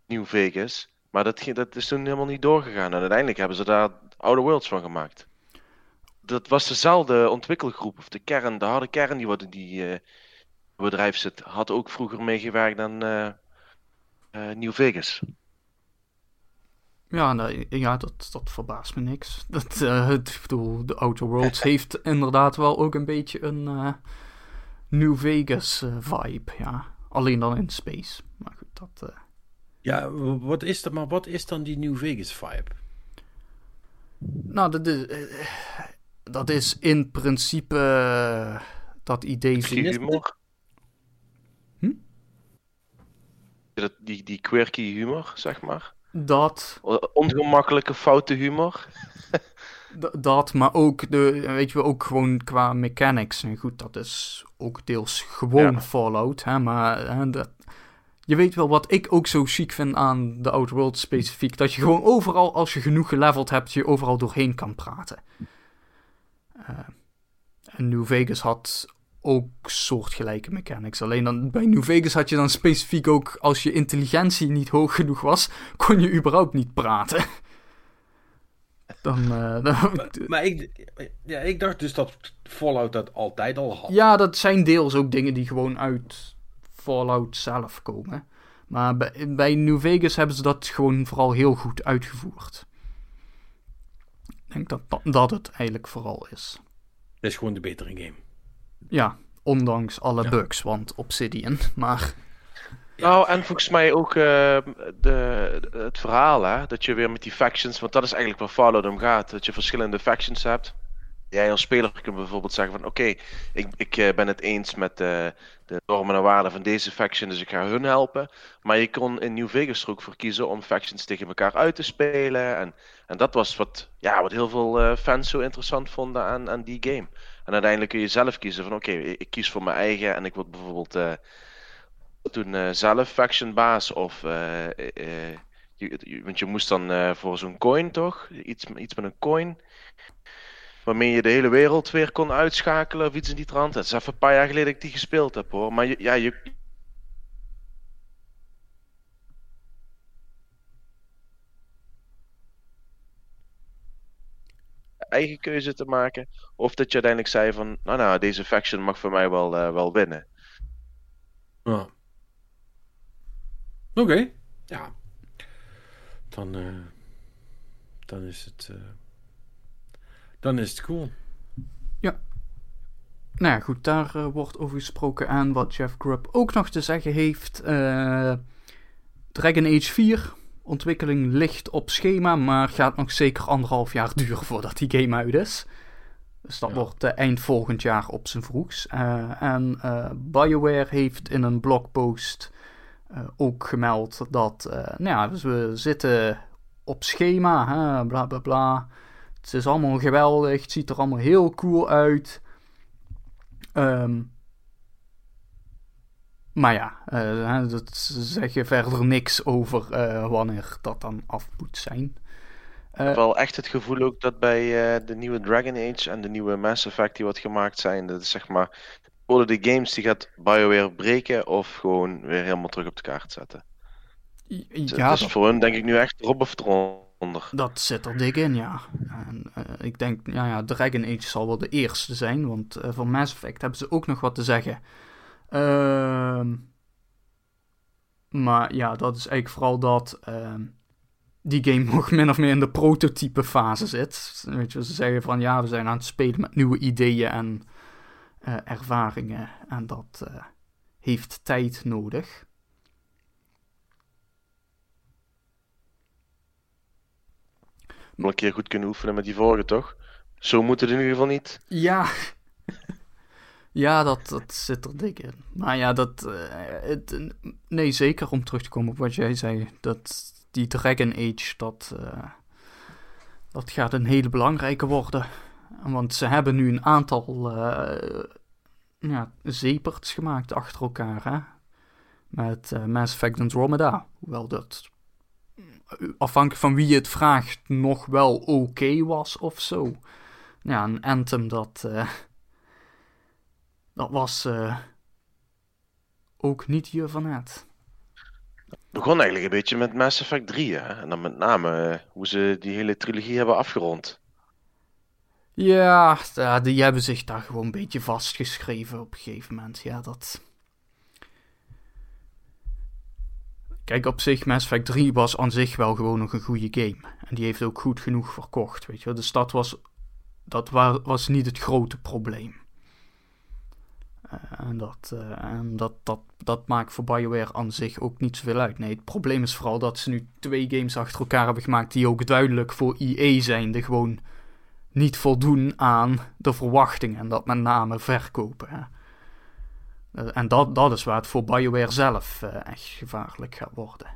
New Vegas. Maar dat, dat is toen helemaal niet doorgegaan. En uiteindelijk hebben ze daar Outer Worlds van gemaakt. Dat was dezelfde ontwikkelgroep, of de kern, de harde kern die, worden die uh, bedrijf zit, had ook vroeger meegewerkt aan uh, uh, New Vegas. Ja, nee, ja dat, dat verbaast me niks. Dat, uh, ik bedoel, de Outer Worlds *laughs* heeft inderdaad wel ook een beetje een New Vegas vibe, ja. Alleen dan in space. Maar goed, dat... Ja, wat is dat, maar wat is dan die New Vegas vibe? Nou, dat is, dat is in principe dat idee... Humor. Dat, die, die quirky humor, zeg maar. Dat. Ongemakkelijke foute humor. *laughs* dat, maar ook, de, weet je, ook gewoon qua mechanics. En goed, dat is ook deels gewoon ja. Fallout. Hè, maar hè, dat, je weet wel wat ik ook zo chic vind aan de Outer World specifiek. Dat je gewoon overal, als je genoeg geleveld hebt, je overal doorheen kan praten. Uh, en New Vegas had ook soortgelijke mechanics. Alleen dan bij New Vegas had je dan specifiek ook, als je intelligentie niet hoog genoeg was, kon je überhaupt niet praten. Dan, uh, *laughs* dan... Maar, maar, ik, ja, ik dacht dus dat Fallout dat altijd al had. Ja, dat zijn deels ook dingen die gewoon uit Fallout zelf komen. Maar bij, bij New Vegas hebben ze dat gewoon vooral heel goed uitgevoerd. Ik denk dat dat het eigenlijk vooral is. Het is gewoon de betere game. Ja, ondanks alle ja. bugs, want Obsidian, *laughs* maar... Nou, en volgens mij ook uh, de, het verhaal, hè? Dat je weer met die factions, want dat is eigenlijk waar Fallout om gaat. Dat je verschillende factions hebt. Jij als speler kunt bijvoorbeeld zeggen van oké, ik, ik eh, ben het eens met de, de normen en waarden van deze faction, dus ik ga hun helpen. Maar je kon in New Vegas er ook voor kiezen om factions tegen elkaar uit te spelen. En, en dat was wat, ja, wat heel veel uh, fans zo interessant vonden aan, aan die game. En uiteindelijk kun je zelf kiezen van oké, ik kies voor mijn eigen en ik word bijvoorbeeld toen zelf faction baas of... Je, want je moest dan voor zo'n coin toch? Iets, iets met een coin waarmee je de hele wereld weer kon uitschakelen of iets in die trant. Het is even een paar jaar geleden dat ik die gespeeld heb hoor. Maar ja, je. Eigen keuze te maken. Of dat je uiteindelijk zei van, nou nou, deze faction mag voor mij wel, uh, wel winnen. Ja. Oké, ja. Dan, uh, dan is het. Uh dan is het cool. Ja. Nou ja, goed, daar uh, wordt over gesproken aan wat Jeff Grubb ook nog te zeggen heeft. Uh, Dragon Age 4, ontwikkeling ligt op schema, maar gaat nog zeker anderhalf jaar *laughs* duren voordat die game uit is. Dus dat wordt uh, eind volgend jaar op zijn vroegst. en BioWare heeft in een blogpost ook gemeld dat, nou ja, dus we zitten op schema, hè, bla bla bla. Het is allemaal geweldig. Het ziet er allemaal heel cool uit. Um, maar ja, uh, dat zeg je verder niks over uh, wanneer dat dan af moet zijn. Uh, ik heb wel echt het gevoel ook dat bij de nieuwe Dragon Age en de nieuwe Mass Effect die wat gemaakt zijn, dat is zeg maar, worden de games die gaat BioWare breken of gewoon weer helemaal terug op de kaart zetten. Ja, dus dat... voor hun denk ik nu echt erop of Dat zit er dik in, ja. En, uh, ik denk, ja, ja, Dragon Age zal wel de eerste zijn, want uh, voor Mass Effect hebben ze ook nog wat te zeggen. Uh, maar ja, dat is eigenlijk vooral dat ehm, die game *laughs* nog min of meer in de prototype fase zit. Weet je, ze zeggen van ja, we zijn aan het spelen met nieuwe ideeën en uh, ervaringen. En dat heeft tijd nodig. Wel een keer goed kunnen oefenen met die vorige, toch? Zo moet het in ieder geval niet. Ja. *laughs* ja, dat, dat zit er dik in. Maar ja, dat. Het, nee, zeker om terug te komen op wat jij zei. Dat die Dragon Age, dat. Uh, dat gaat een hele belangrijke worden. Want ze hebben nu een aantal. Uh, ja, zeeperts gemaakt achter elkaar, hè? Met Mass Effect Andromeda. Hoewel dat afhankelijk van wie je het vraagt, nog wel oké was of zo. Ja, een Anthem dat. Uh, dat was. Uh, ook niet hier van het. begon eigenlijk een beetje met Mass Effect 3, hè? En dan met name uh, hoe ze die hele trilogie hebben afgerond. Ja, die hebben zich daar gewoon een beetje vastgeschreven op een gegeven moment. Ja, dat. Kijk, op zich, Mass Effect 3 was aan zich wel gewoon nog een goede game. En die heeft ook goed genoeg verkocht, weet je De stad was... Dat was niet het grote probleem. Uh, en dat, uh, en dat, dat, dat maakt voor BioWare aan zich ook niet zoveel uit. Nee, het probleem is vooral dat ze nu twee games achter elkaar hebben gemaakt... die ook duidelijk voor EA zijn. Die gewoon niet voldoen aan de verwachtingen. En dat met name verkopen. Eh, en dat, dat is waar het voor BioWare zelf uh, echt gevaarlijk gaat worden.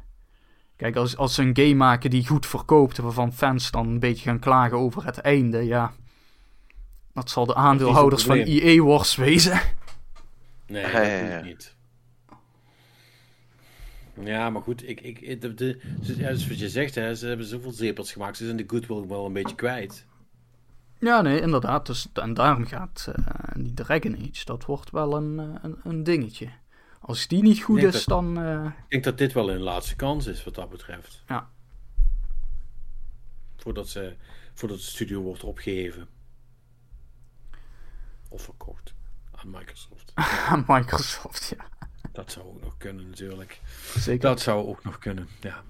Kijk, als, als ze een game maken die goed verkoopt, waarvan fans dan een beetje gaan klagen over het einde, ja. Dat zal de aandeelhouders van EA Wars wezen. Nee, dat ja, niet. Ja, maar goed, ik, ik, de, de, ja, dus wat je zegt, hè, ze hebben zoveel zepels gemaakt, ze zijn de goodwill wel een beetje kwijt. Ja, nee, inderdaad. Dus, en daarom gaat uh, die Dragon Age, dat wordt wel een, eh, een, een dingetje. Als die niet goed is, dan... Uh... Ik denk dat dit wel een laatste kans is, wat dat betreft. Ja. Voordat, ze, voordat de studio wordt opgeheven. Of verkocht. Aan Microsoft. *laughs* aan Microsoft, ja. Dat zou ook nog kunnen, natuurlijk. Zeker. Dat zou ook nog kunnen, ja.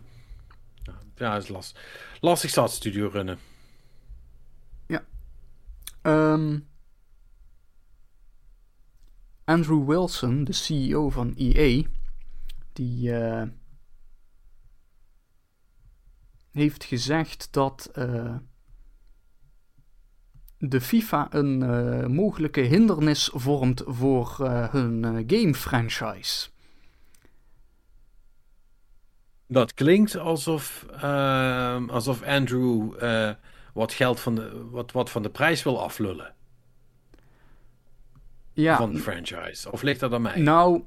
Ja, dat is last. lastig staat studio runnen. Um, Andrew Wilson, de CEO van EA, die uh, heeft gezegd dat uh, de FIFA een uh, mogelijke hindernis vormt voor hun game franchise. Dat klinkt alsof, ehm, alsof Andrew wat geld van de, wat, wat van de prijs wil aflullen. Ja, van de franchise. Of ligt dat aan mij? Nou,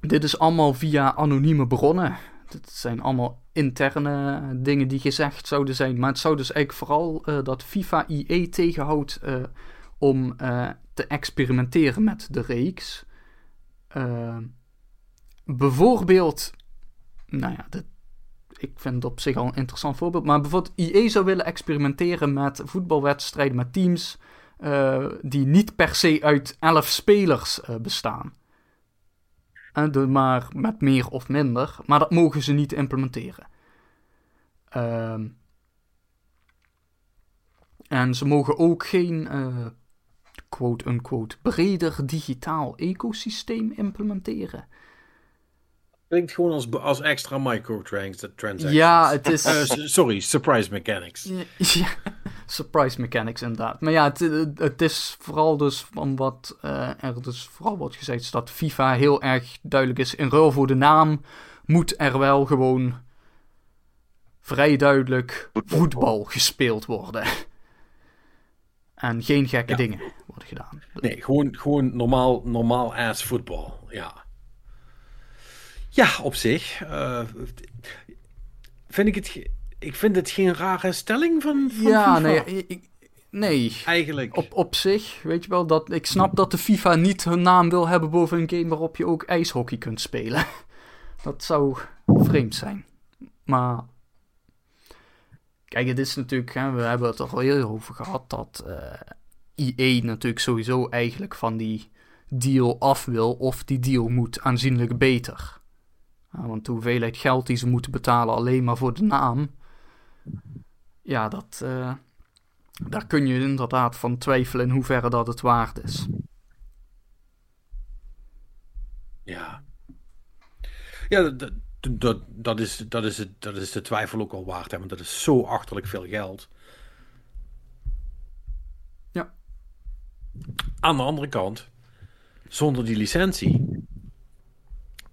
dit is allemaal via anonieme bronnen. Het zijn allemaal interne dingen die gezegd zouden zijn. Maar het zou dus eigenlijk vooral uh, dat FIFA IE tegenhoudt uh, om uh, te experimenteren met de reeks. bijvoorbeeld, nou ja, dit, ik vind het op zich al een interessant voorbeeld. Maar bijvoorbeeld IE zou willen experimenteren met voetbalwedstrijden met teams die niet per se uit elf spelers bestaan maar met meer of minder. Maar dat mogen ze niet implementeren. Uh, en ze mogen ook geen quote-unquote breder digitaal ecosysteem implementeren. Klinkt gewoon als, als extra microtransactions. Ja, het is... Uh, sorry, surprise mechanics. *laughs* ja, surprise mechanics inderdaad. Maar ja, het, het is vooral dus van wat uh, er dus vooral wordt gezegd, is dat FIFA heel erg duidelijk is. In ruil voor de naam moet er wel gewoon vrij duidelijk voetbal, gespeeld worden. En geen gekke dingen worden gedaan. Nee, gewoon, gewoon normaal, normaal ass voetbal. Ja. Ja, op zich. Uh, vind ik het ik vind het geen rare stelling van, van ja, FIFA. nee, ik, nee. Eigenlijk. Op, op zich, weet je wel, dat, ik snap dat de FIFA niet hun naam wil hebben boven een game waarop je ook ijshockey kunt spelen. *laughs* Dat zou vreemd zijn. Maar, kijk, het is natuurlijk, hè, we hebben het er al heel over gehad, dat uh, eh, EA natuurlijk sowieso eigenlijk van die deal af wil, of die deal moet aanzienlijk beter. Want de hoeveelheid geld die ze moeten betalen alleen maar voor de naam, ja, dat, uh, daar kun je inderdaad van twijfelen in hoeverre dat het waard is. Ja. Ja, dat, dat, dat, is, dat, is, het, dat is de twijfel ook al waard, hè, want dat is zo achterlijk veel geld. Ja. Aan de andere kant, zonder die licentie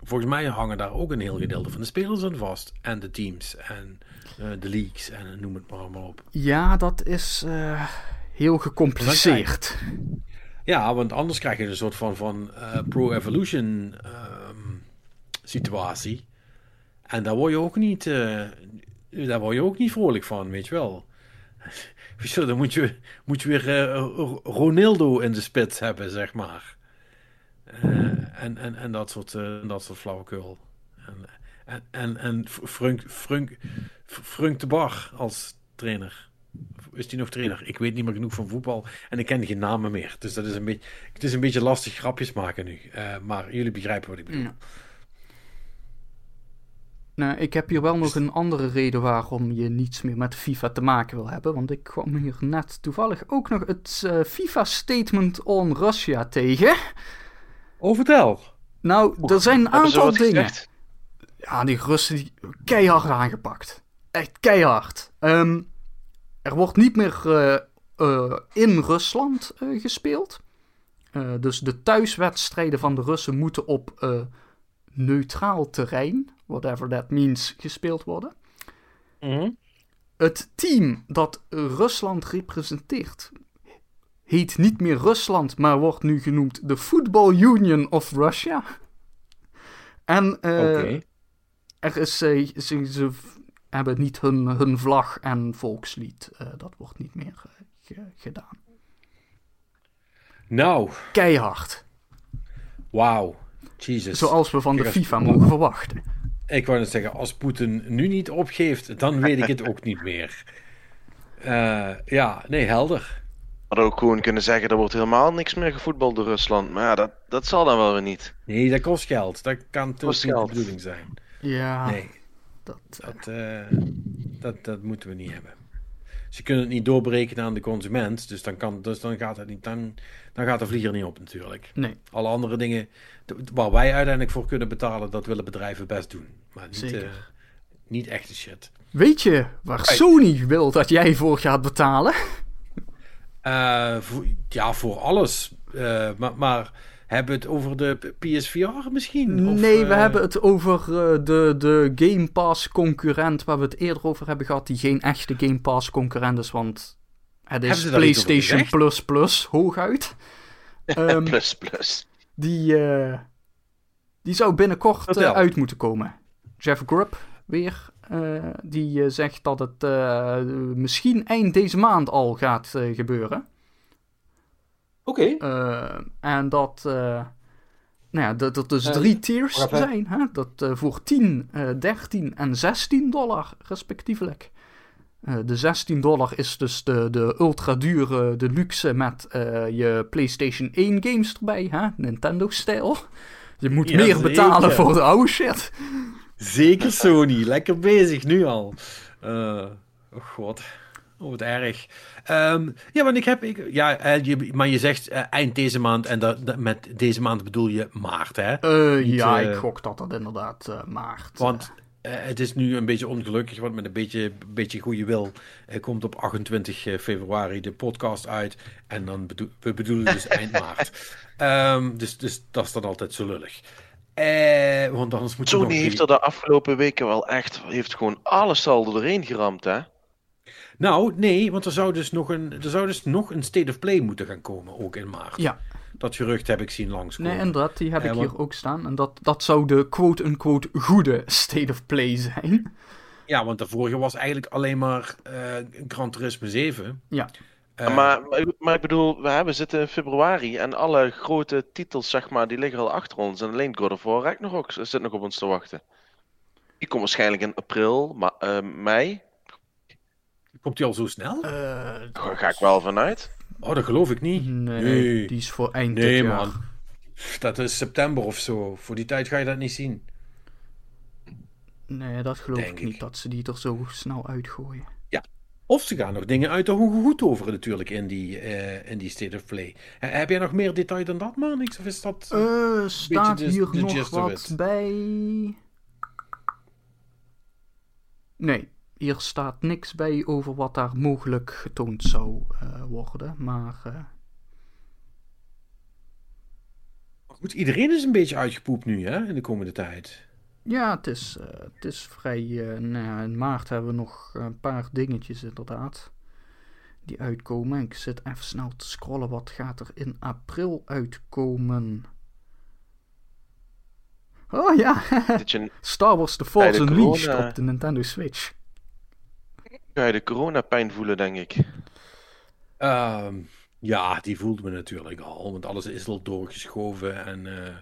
volgens mij hangen daar ook een heel gedeelte van de spelers aan vast. En de teams en uh, de leagues en noem het maar allemaal op. Ja, dat is uh, heel gecompliceerd. Ja, want anders krijg je een soort van, van uh, pro-evolution um, situatie. En daar word je ook niet, daar word je ook niet vrolijk van, weet je wel. *laughs* dan moet je, moet je weer Ronaldo in de spits hebben, zeg maar. Uh, en, en, en dat soort, uh, dat soort flauwekul. En, en, en, en Frunk, Frunk de Bar als trainer. Is die nog trainer? Ik weet niet meer genoeg van voetbal en ik ken geen namen meer. Dus dat is een beetje, het is een beetje lastig grapjes maken nu. Uh, maar jullie begrijpen wat ik bedoel. Ja. Nou, ik heb hier wel nog een andere reden waarom je niets meer met FIFA te maken wil hebben. Want ik kwam hier net toevallig ook nog het uh, FIFA Statement on Russia tegen. Oh, vertel. Nou, er zijn een aantal dingen. Ja, die Russen die keihard aangepakt. Echt keihard. Um, er wordt niet meer uh, uh, in Rusland uh, gespeeld. dus de thuiswedstrijden van de Russen moeten op neutraal terrein, whatever that means, gespeeld worden. Mm Het team dat Rusland representeert heet niet meer Rusland, maar wordt nu genoemd de Football Union of Russia. En uh, er is, uh, ze, ze, hebben niet hun, hun vlag en volkslied. Uh, dat wordt niet meer gedaan. Nou. Keihard. Wauw. Jesus. Zoals we van de FIFA mogen verwachten. Ik wou net zeggen, als Poetin nu niet opgeeft, dan weet ik het ook niet meer. ja, nee, helder hadden ook gewoon kunnen zeggen, er wordt helemaal niks meer gevoetbald door Rusland. Maar ja, dat, dat zal dan wel weer niet. Nee, dat kost geld. Dat kan toch niet de bedoeling zijn. Ja. Nee. Dat, dat, uh, dat, dat moeten we niet hebben. Ze kunnen het niet doorbreken aan de consument. Dus dan, kan, dus dan, gaat, het niet, dan, dan gaat de vlieger niet op natuurlijk. Nee. Alle andere dingen waar wij uiteindelijk voor kunnen betalen, dat willen bedrijven best doen. Maar niet, uh, niet echte shit. Weet je waar Sony wil dat jij voor gaat betalen? Voor, ja, voor alles. maar, maar hebben we het over de PSVR misschien? Of, nee, we hebben het over de, de Game Pass concurrent waar we het eerder over hebben gehad, die geen echte Game Pass concurrent is, want het is PlayStation Plus Plus hooguit. um, *laughs* plus Plus. Die, die zou binnenkort uit moeten komen. Jeff Grubb weer. Uh, die zegt dat het uh, misschien eind deze maand al gaat gebeuren. Oké. Okay. en dat, nou ja, dat er dus drie tiers zijn. Hè? Dat voor 10, 13 en 16 dollar respectievelijk. de 16 dollar is dus de, de ultra dure, de luxe met je PlayStation 1 games erbij, hè? Nintendo-stijl. Je moet ja, meer betalen voor de oude shit. Zeker Sony, lekker bezig nu al. Uh, oh god. Oh, wat erg. Um, ja, want ik heb. Ik, ja, je, maar je zegt uh, eind deze maand. En dat, dat, met deze maand bedoel je maart, hè? Niet, ja, ik gok dat dat inderdaad maart. Want het is nu een beetje ongelukkig. Want met een beetje, beetje goede wil. komt op 28 februari de podcast uit. En dan bedoel, we bedoelen dus eind maart. Um, *laughs* dus, dus dat is dan altijd zo lullig. Eh, want anders moet Sony heeft er de afgelopen weken wel echt, heeft gewoon alle saldo erin geramd, hè? Nou, nee, want er zou dus nog een, er zou dus nog een State of Play moeten gaan komen, ook in maart. Ja. Dat gerucht heb ik zien langskomen. Nee, inderdaad, die heb ik hier ook staan. En dat, dat zou de quote-unquote goede State of Play zijn. Ja, want de vorige was eigenlijk alleen maar uh, Gran Turismo 7. Ja. Uh, maar, maar ik bedoel, we, zitten in februari en alle grote titels, zeg maar, die liggen al achter ons. En alleen God of War nog zit nog op ons te wachten. Die komt waarschijnlijk in april, ma uh, mei. Komt die al zo snel? Uh, Daar ga ik wel vanuit. Oh, dat geloof ik niet. Nee, nee. die is voor eind nee, man. Dat is september of zo. Voor die tijd ga je dat niet zien. Nee, dat geloof ik niet, dat ze die er zo snel uitgooien. Of ze gaan nog dingen uit de hoge goed over natuurlijk in die, uh, in die State of Play. heb jij nog meer detail dan dat, man? Of is dat uh, staat hier nog wat bij? Nee, hier staat niks bij over wat daar mogelijk getoond zou uh, worden. Maar... Goed, iedereen is een beetje uitgepoept nu, hè, in de komende tijd. Ja, het is, uh, het is vrij. Uh, nou ja, in maart hebben we nog een paar dingetjes inderdaad. Die uitkomen. Ik zit even snel te scrollen. Wat gaat er in april uitkomen? Oh ja! *laughs* Star Wars The Force Unleashed op de Nintendo Switch. Ga je de coronapijn voelen, denk ik? Um, ja, die voelde me natuurlijk al. Want alles is al doorgeschoven en. Uh,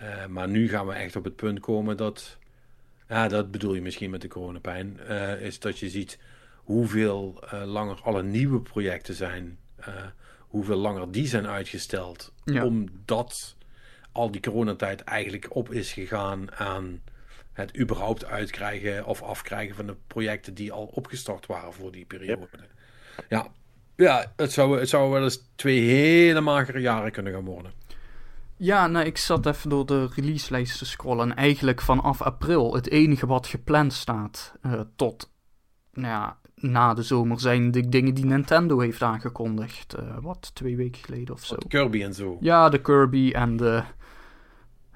uh, maar nu gaan we echt op het punt komen dat, ja, dat bedoel je misschien met de coronapijn, uh, is dat je ziet hoeveel uh, langer alle nieuwe projecten zijn, hoeveel langer die zijn uitgesteld, omdat al die coronatijd eigenlijk op is gegaan aan het überhaupt uitkrijgen of afkrijgen van de projecten die al opgestart waren voor die periode. Ja, ja het, zou, het zou wel eens twee hele magere jaren kunnen gaan worden. Ja, nou, ik zat even door de releaselijst te scrollen. En eigenlijk vanaf april, het enige wat gepland staat uh, tot nou ja, na de zomer zijn de dingen die Nintendo heeft aangekondigd. Uh, wat, twee weken geleden of zo. Wat, Kirby en zo. Ja, de Kirby en de.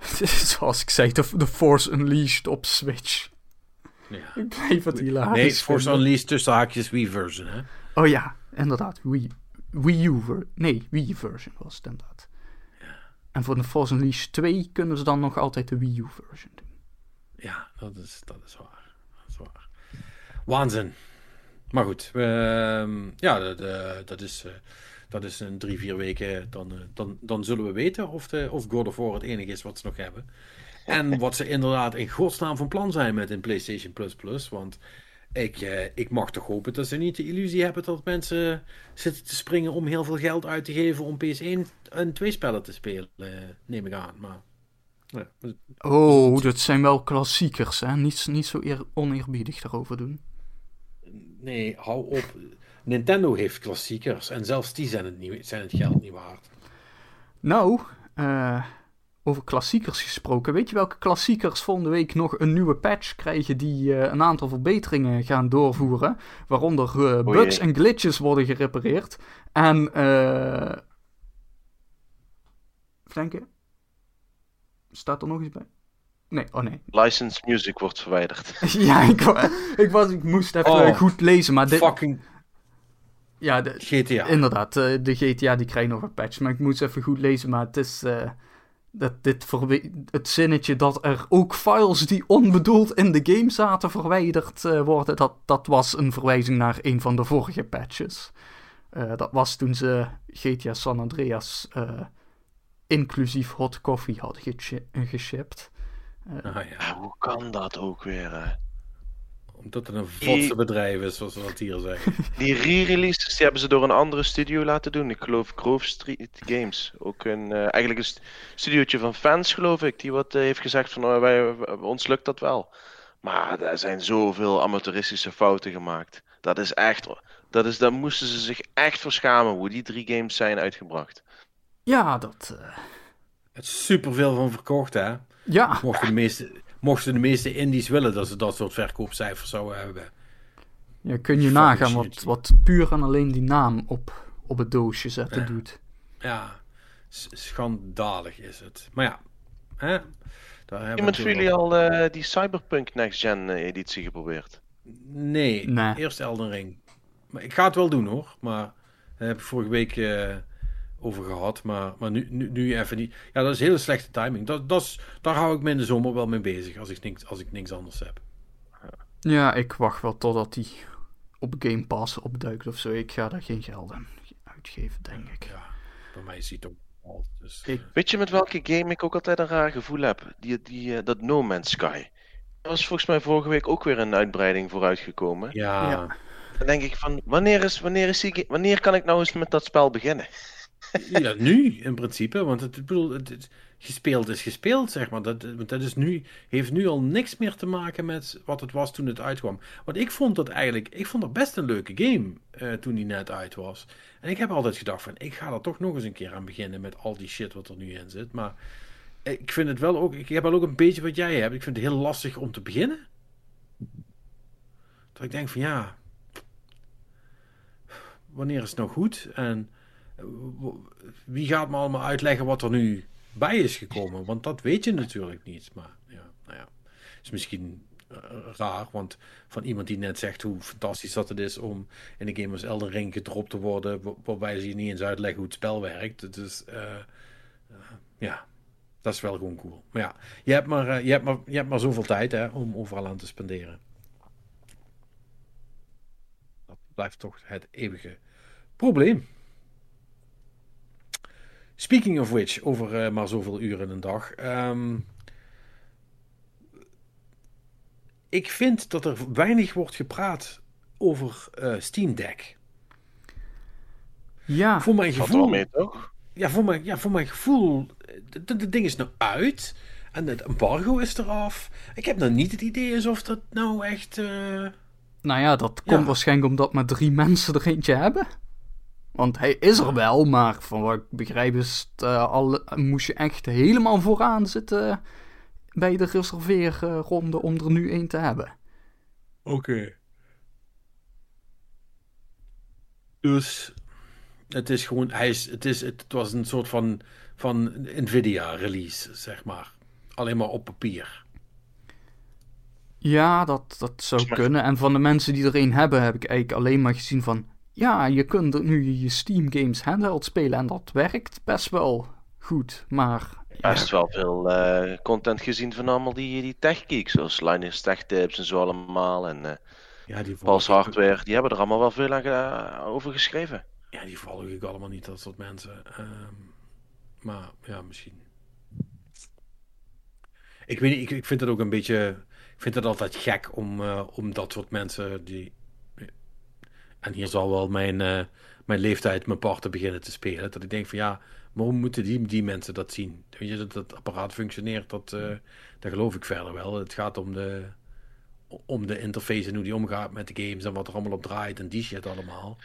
*laughs* zoals ik zei, de, de Force Unleashed op Switch. Ja. *laughs* Ik blijf het hilarisch. Nee, Force Unleashed tussen haakjes Wii-version, hè? Oh ja, inderdaad. Wii, Wii U. Nee, Wii-version was het inderdaad. En voor de Force Unleashed 2 kunnen ze dan nog altijd de Wii U version doen. Ja, dat is, dat is waar. Dat is waar. Waanzin. Maar goed, uh, ja, dat, dat, is, uh, dat is een drie, vier weken. Dan, uh, dan, dan zullen we weten of, de, of God of War het enige is wat ze nog hebben. En wat ze inderdaad in godsnaam van plan zijn met een PlayStation Plus Plus. Want ik, eh, ik mag toch hopen dat ze niet de illusie hebben dat mensen zitten te springen om heel veel geld uit te geven om PS1 en twee spellen te spelen, eh, neem ik aan. Maar, ja. Oh, dat zijn wel klassiekers, hè? Niet, niet zo eer, oneerbiedig daarover doen. Nee, hou op. Nintendo heeft klassiekers en zelfs die zijn het, niet, zijn het geld niet waard. Nou, uh, over klassiekers gesproken. Weet je welke klassiekers volgende week nog een nieuwe patch krijgen die uh, een aantal verbeteringen gaan doorvoeren? Waaronder uh, bugs en glitches worden gerepareerd. En, eh. denken. Staat er nog iets bij? Nee, oh nee. License music wordt verwijderd. *laughs* ja, ik, ik, was, ik moest even oh, goed lezen, maar dit... Fucking... Ja, de, GTA. Inderdaad, de GTA die krijgt nog een patch, maar ik moest even goed lezen, maar het is... Uh, dat dit het zinnetje dat er ook files die onbedoeld in de game zaten verwijderd uh, worden, dat, dat was een verwijzing naar een van de vorige patches. Uh, dat was toen ze GTA San Andreas uh, inclusief hot coffee hadden geshipped. Ah, ja. Hoe kan dat ook weer? Omdat het een fotse bedrijf is, zoals we dat hier zeggen. *laughs* Die re-releases die hebben ze door een andere studio laten doen. Ik geloof Grove Street Games. Ook een, uh, eigenlijk een studiootje van fans, geloof ik. Die wat uh, heeft gezegd van, oh, wij, ons lukt dat wel. Maar er zijn zoveel amateuristische fouten gemaakt. Dat is echt... Dat is, daar moesten ze zich echt voor schamen hoe die drie games zijn uitgebracht. Ja, dat... Uh... Het is superveel van verkocht, hè? Ja. Mochten de meeste mochten de meeste indies willen dat ze dat soort verkoopcijfers zouden hebben. Ja, kun je nagaan wat, wat puur en alleen die naam op, op het doosje zetten ja. doet. Ja, schandalig is het. Maar ja, hè? Daar hebben Iemand van jullie al uh, die Cyberpunk Next Gen eh, editie geprobeerd? Nee, nee, eerst Elden Ring. Maar ik ga het wel doen hoor, maar dat heb ik vorige week... Uh, over gehad. Maar, maar nu, nu, nu even niet. Ja, dat is hele slechte timing. Dat, dat is, daar hou ik me in de zomer wel mee bezig als ik niks, als ik niks anders heb. Ja, ik wacht wel totdat die op Game Pass opduikt of zo. Ik ga daar geen geld aan uitgeven, denk ik. Ja, bij mij ziet het ook al. Dus, ik... Weet je met welke game ik ook altijd een raar gevoel heb? Die, die, uh, dat No Man's Sky. Er was volgens mij vorige week ook weer een uitbreiding vooruitgekomen. Ja. ja. Dan denk ik van, wanneer, is, wanneer, is die, wanneer kan ik nou eens met dat spel beginnen? Ja, nu in principe. Want het, bedoel, het, gespeeld is gespeeld, zeg maar. Dat, dat is nu, heeft nu al niks meer te maken met wat het was toen het uitkwam. Want ik vond dat eigenlijk, ik vond dat best een leuke game uh, toen die net uit was. En ik heb altijd gedacht van, ik ga er toch nog eens een keer aan beginnen met al die shit wat er nu in zit. Maar ik vind het wel ook, ik heb wel ook een beetje wat jij hebt. Ik vind het heel lastig om te beginnen. Dat ik denk van ja, wanneer is het nou goed? En wie gaat me allemaal uitleggen wat er nu bij is gekomen? Want dat weet je natuurlijk niet. Maar ja, nou ja, is misschien uh, raar, want van iemand die net zegt hoe fantastisch dat het is om in een game als Elden Ring gedropt te worden, waarbij ze je niet eens uitleggen hoe het spel werkt. Dus ja, dat is wel gewoon cool. Maar ja, je hebt maar, je hebt maar, je hebt maar zoveel tijd hè, om overal aan te spenderen. Dat blijft toch het eeuwige probleem. Speaking of which, over uh, maar zoveel uren in een dag. Um, ik vind dat er weinig wordt gepraat over uh, Steam Deck. Ja, voor mijn gevoel. Mee, toch? Ja, voor mijn, ja, voor mijn gevoel. Het ding is nou uit. En het embargo is eraf. Ik heb nou niet het idee alsof dat nou echt. Uh... Nou ja, dat komt waarschijnlijk omdat maar drie mensen er eentje hebben. Want hij is er wel, maar van wat ik begrijp is het, uh, al, moest je echt helemaal vooraan zitten bij de reserveerronde om er nu één te hebben. Oké. Dus het is gewoon, hij is, het, is, het was een soort van, van Nvidia release, zeg maar. Alleen maar op papier. Ja, dat, dat zou kunnen. En van de mensen die er een hebben, heb ik eigenlijk alleen maar gezien van ja, je kunt nu je Steam games handheld spelen en dat werkt best wel goed, maar... Best wel veel uh, content gezien van allemaal die, die tech zoals Linus Tech Tips en zo allemaal. En uh, ja, die Pals Hardware, die hebben er allemaal wel veel aan uh, over geschreven. Ja, die volg ik allemaal niet, dat soort mensen. Um, maar ja, misschien. Ik weet niet, ik, ik vind het ook een beetje... Ik vind het altijd gek om, om dat soort mensen die en hier zal wel mijn, uh, mijn leeftijd mijn parten beginnen te spelen. Dat ik denk van ja, waarom moeten die, die mensen dat zien? Weet je, dat het apparaat functioneert, dat, uh, dat geloof ik verder wel. Het gaat om de, om de interface en hoe die omgaat met de games en wat er allemaal op draait en die shit allemaal.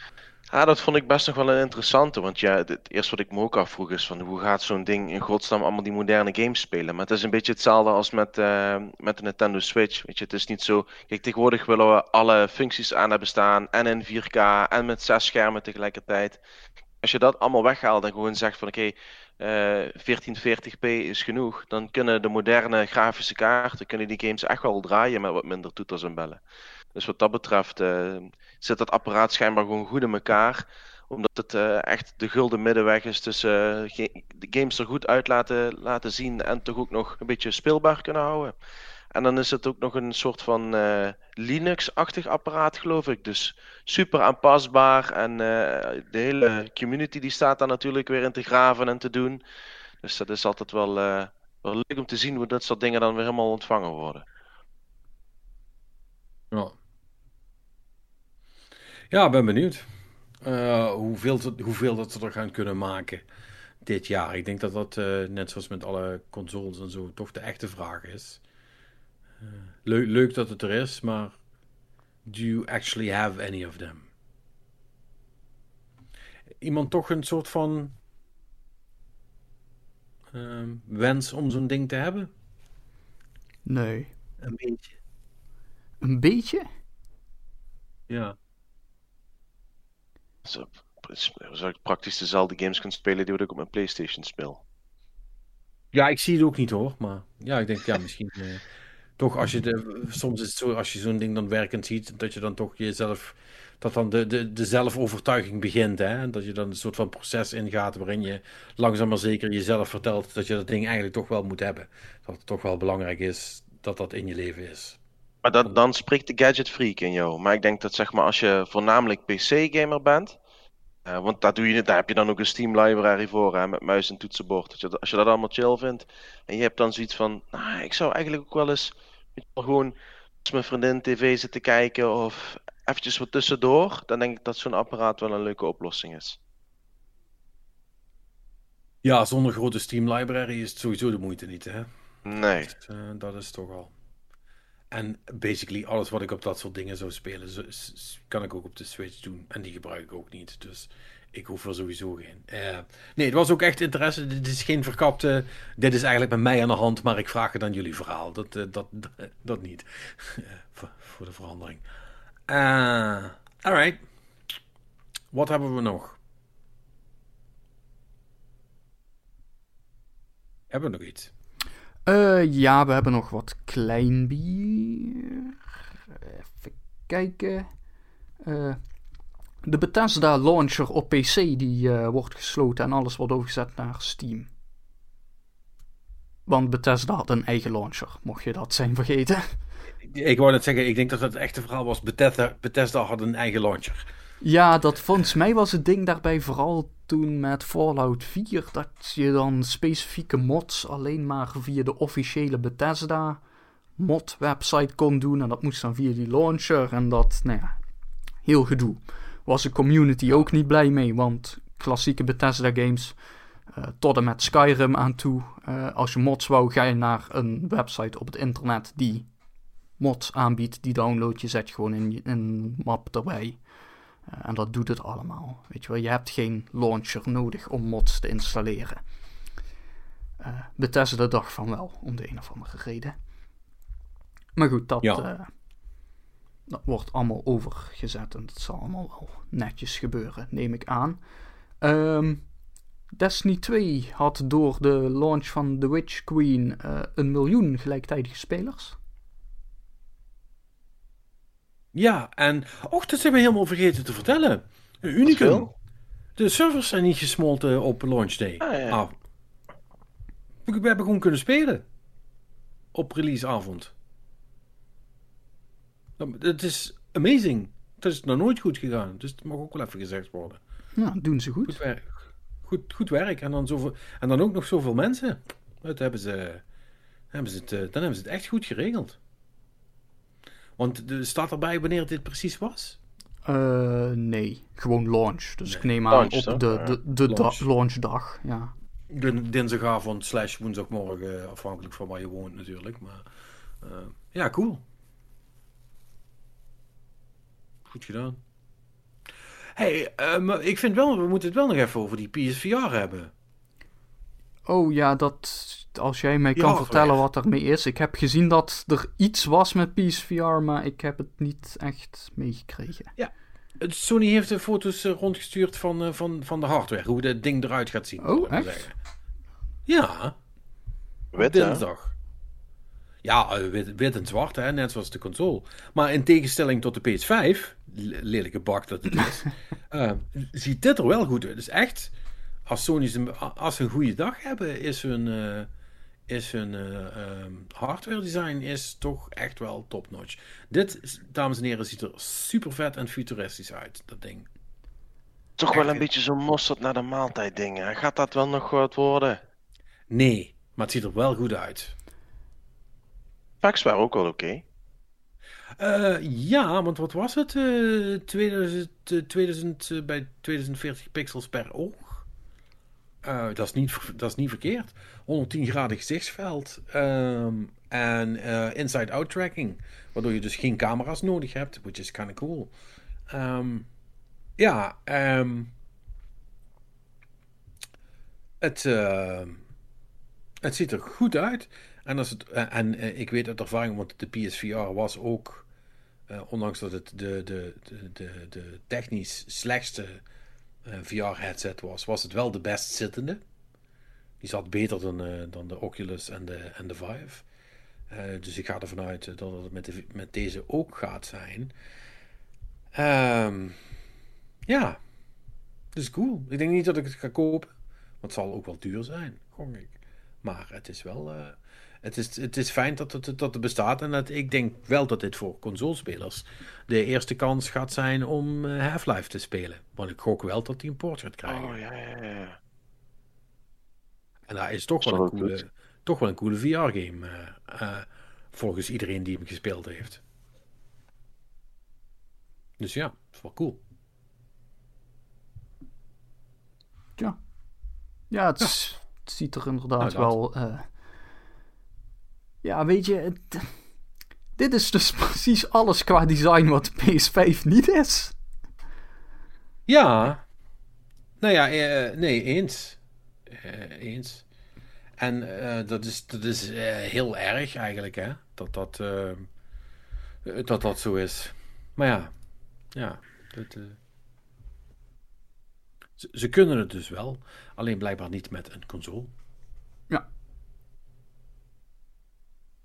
Ja, dat vond ik best nog wel een interessante. Want ja, het eerste wat ik me ook afvroeg is van hoe gaat zo'n ding in godsnaam allemaal die moderne games spelen. Maar het is een beetje hetzelfde als met, uh, met de Nintendo Switch. Weet je, het is niet zo. Kijk, tegenwoordig willen we alle functies aan hebben staan. En in 4K en met zes schermen tegelijkertijd. Als je dat allemaal weghaalt en gewoon zegt van oké, okay, uh, 1440p is genoeg. Dan kunnen de moderne grafische kaarten kunnen die games echt wel draaien met wat minder toeters en bellen. Dus wat dat betreft uh, zit dat apparaat schijnbaar gewoon goed in elkaar. Omdat het uh, echt de gulden middenweg is tussen uh, de games er goed uit laten, laten zien en toch ook nog een beetje speelbaar kunnen houden. En dan is het ook nog een soort van Linux-achtig apparaat, geloof ik. Dus super aanpasbaar. En de hele community die staat daar natuurlijk weer in te graven en te doen. Dus dat is altijd wel, wel leuk om te zien hoe dat soort dingen dan weer helemaal ontvangen worden. Ja. Ja, ben benieuwd. Uh, hoeveel, hoeveel dat ze er gaan kunnen maken dit jaar. Ik denk dat dat, uh, net zoals met alle consoles en zo, toch de echte vraag is. Uh, leuk, leuk dat het er is, maar do you actually have any of them? Iemand toch een soort van ehm, wens om zo'n ding te hebben? Nee. Een beetje. Een beetje? Ja. Zo, zou ik praktisch dezelfde games kunnen spelen die ik op mijn PlayStation speel. Ja, ik zie het ook niet hoor. Maar ja, ik denk ja, misschien. Eh, toch als je de, soms is het zo, als je zo'n ding dan werkend ziet, dat je dan toch jezelf. Dat dan de, de, de zelfovertuiging begint. Hè? Dat je dan een soort van proces ingaat waarin je langzaam maar zeker jezelf vertelt dat je dat ding eigenlijk toch wel moet hebben. Dat het toch wel belangrijk is dat dat in je leven is. Maar dat, dan spreekt de gadget freak in jou. Maar ik denk dat zeg maar als je voornamelijk PC-gamer bent. Uh, want daar, doe je, daar heb je dan ook een Steam library voor hè, met muis en toetsenbord. Dat je, als je dat allemaal chill vindt. En je hebt dan zoiets van. Nou, ik zou eigenlijk ook wel eens. gewoon als mijn vriendin tv zitten kijken. Of eventjes wat tussendoor. Dan denk ik dat zo'n apparaat wel een leuke oplossing is. Ja, zonder grote Steam library is het sowieso de moeite niet, hè? Nee. Dus, uh, dat is toch al. En basically alles wat ik op dat soort dingen zou spelen, kan ik ook op de Switch doen. En die gebruik ik ook niet. Dus ik hoef er sowieso geen. Uh, nee, het was ook echt interesse. Dit is geen verkapte. Dit is eigenlijk met mij aan de hand, maar ik vraag het aan jullie verhaal. Dat, uh, dat, *laughs* dat, niet. *laughs* voor, voor, de verandering. Alright. Wat hebben we nog? Hebben we nog iets? Uh, ja, we hebben nog wat klein bier. Even kijken. Uh, de Bethesda launcher op PC die uh, wordt gesloten en alles wordt overgezet naar Steam. Want Bethesda had een eigen launcher, mocht je dat zijn vergeten. Ik wou net zeggen, ik denk dat het echte verhaal was. Bethesda, Bethesda had een eigen launcher. Ja, dat volgens mij was het ding daarbij vooral toen met Fallout 4 dat je dan specifieke mods alleen maar via de officiële Bethesda mod website kon doen en dat moest dan via die launcher en dat, nou ja, heel gedoe. Was de community ook niet blij mee, want klassieke Bethesda games uh, tot en met Skyrim aan toe, uh, als je mods wou, ga je naar een website op het internet die mods aanbiedt, die download je, zet je gewoon in een map erbij. Uh, en dat doet het allemaal. Weet je wel, je hebt geen launcher nodig om mods te installeren. Uh, Bethesda dacht van wel, om de een of andere reden. Maar goed, dat, ja. uh, dat wordt allemaal overgezet en dat zal allemaal wel netjes gebeuren, neem ik aan. Um, Destiny 2 had door de launch van The Witch Queen een miljoen gelijktijdige spelers. Ja, en... Och, dat zijn we helemaal vergeten te vertellen. Een unicum. De servers zijn niet gesmolten op launch day. Ah, ja. ah. We, we hebben gewoon kunnen spelen. Op releaseavond. Het is amazing. Het is nog nooit goed gegaan. Dus het mag ook wel even gezegd worden. Ja, doen ze goed. Goed werk. Goed, goed werk. En dan, zoveel, en dan ook nog zoveel mensen. Dat hebben ze, hebben ze het, dan hebben ze het echt goed geregeld. Want er staat erbij wanneer dit precies was? Uh, nee, gewoon launch. Dus nee. ik neem aan launch, op de, de, de Launch. da launchdag. Ja. Dinsdagavond slash woensdagmorgen, afhankelijk van waar je woont natuurlijk. Maar uh, ja, cool. Goed gedaan. hey, uh, ik vind wel, we moeten het wel nog even over die PSVR hebben. Oh ja, dat. Als jij mij kan vertellen wat er mee is. Ik heb gezien dat er iets was met PSVR, maar ik heb het niet echt meegekregen. Ja, Sony heeft de foto's eh, rondgestuurd van, uh, van, van de hardware. Hoe het ding eruit gaat zien. Oh, echt? Ja. Wit, Dinsdag. Ja, uh, wit, wit, en zwart, hè, net zoals de console. Maar in tegenstelling tot de PS5, lelijke bak dat het is, *laughs* ziet dit er wel goed uit. Dus echt, als Sony als ze een goede dag hebben, is hun, is hun uh, hardware design is toch echt wel top notch. Dit, dames en heren, ziet er super vet en futuristisch uit, dat ding. Toch wel een beetje zo'n mosterd naar de maaltijd dingen. Gaat dat wel nog wat worden? Nee, maar het ziet er wel goed uit. Packs waren ook wel oké. Uh, ja, want wat was het? Uh, 2000, 2000 bij 2040 pixels per oog? Uh, dat, is niet, dat is niet verkeerd. 110 graden gezichtsveld. Um, en uh, inside-out tracking. Waardoor je dus geen camera's nodig hebt. Which is kind of cool. Um, ja, um, het, het ziet er goed uit. En, als het, uh, en ik weet uit ervaring, want de PSVR was ook, ondanks dat het de, de, de, de, de technisch slechtste VR-headset was, was het wel de best zittende. Die zat beter dan, uh, dan de Oculus en de, en de Vive. Uh, dus ik ga ervan uit dat het met, met deze ook gaat zijn. Um, ja, dus cool. Ik denk niet dat ik het ga kopen. Want het zal ook wel duur zijn, gong ik. Maar het is wel. Het, is, het is fijn dat het, dat het bestaat. En dat, ik denk wel dat dit voor consolespelers de eerste kans gaat zijn om Half-Life te spelen. Want ik gok wel dat hij een port gaat krijgen. Oh ja, ja, ja. En dat is toch wel, een coole, toch wel een coole VR-game. Uh, uh, volgens iedereen die hem gespeeld heeft. Dus ja, het is wel cool. Ja. Ja, het, ja. het ziet er inderdaad wel. Uh... ja, weet je. Dit is dus *laughs* precies alles qua design wat de PS5 niet is. Ja. Nou ja, nee, eens. Uh, eens. En dat is, dat is heel erg eigenlijk, hè? Dat dat, dat dat zo is. Maar ja, ja. Ze, kunnen het dus wel, alleen blijkbaar niet met een console. Ja.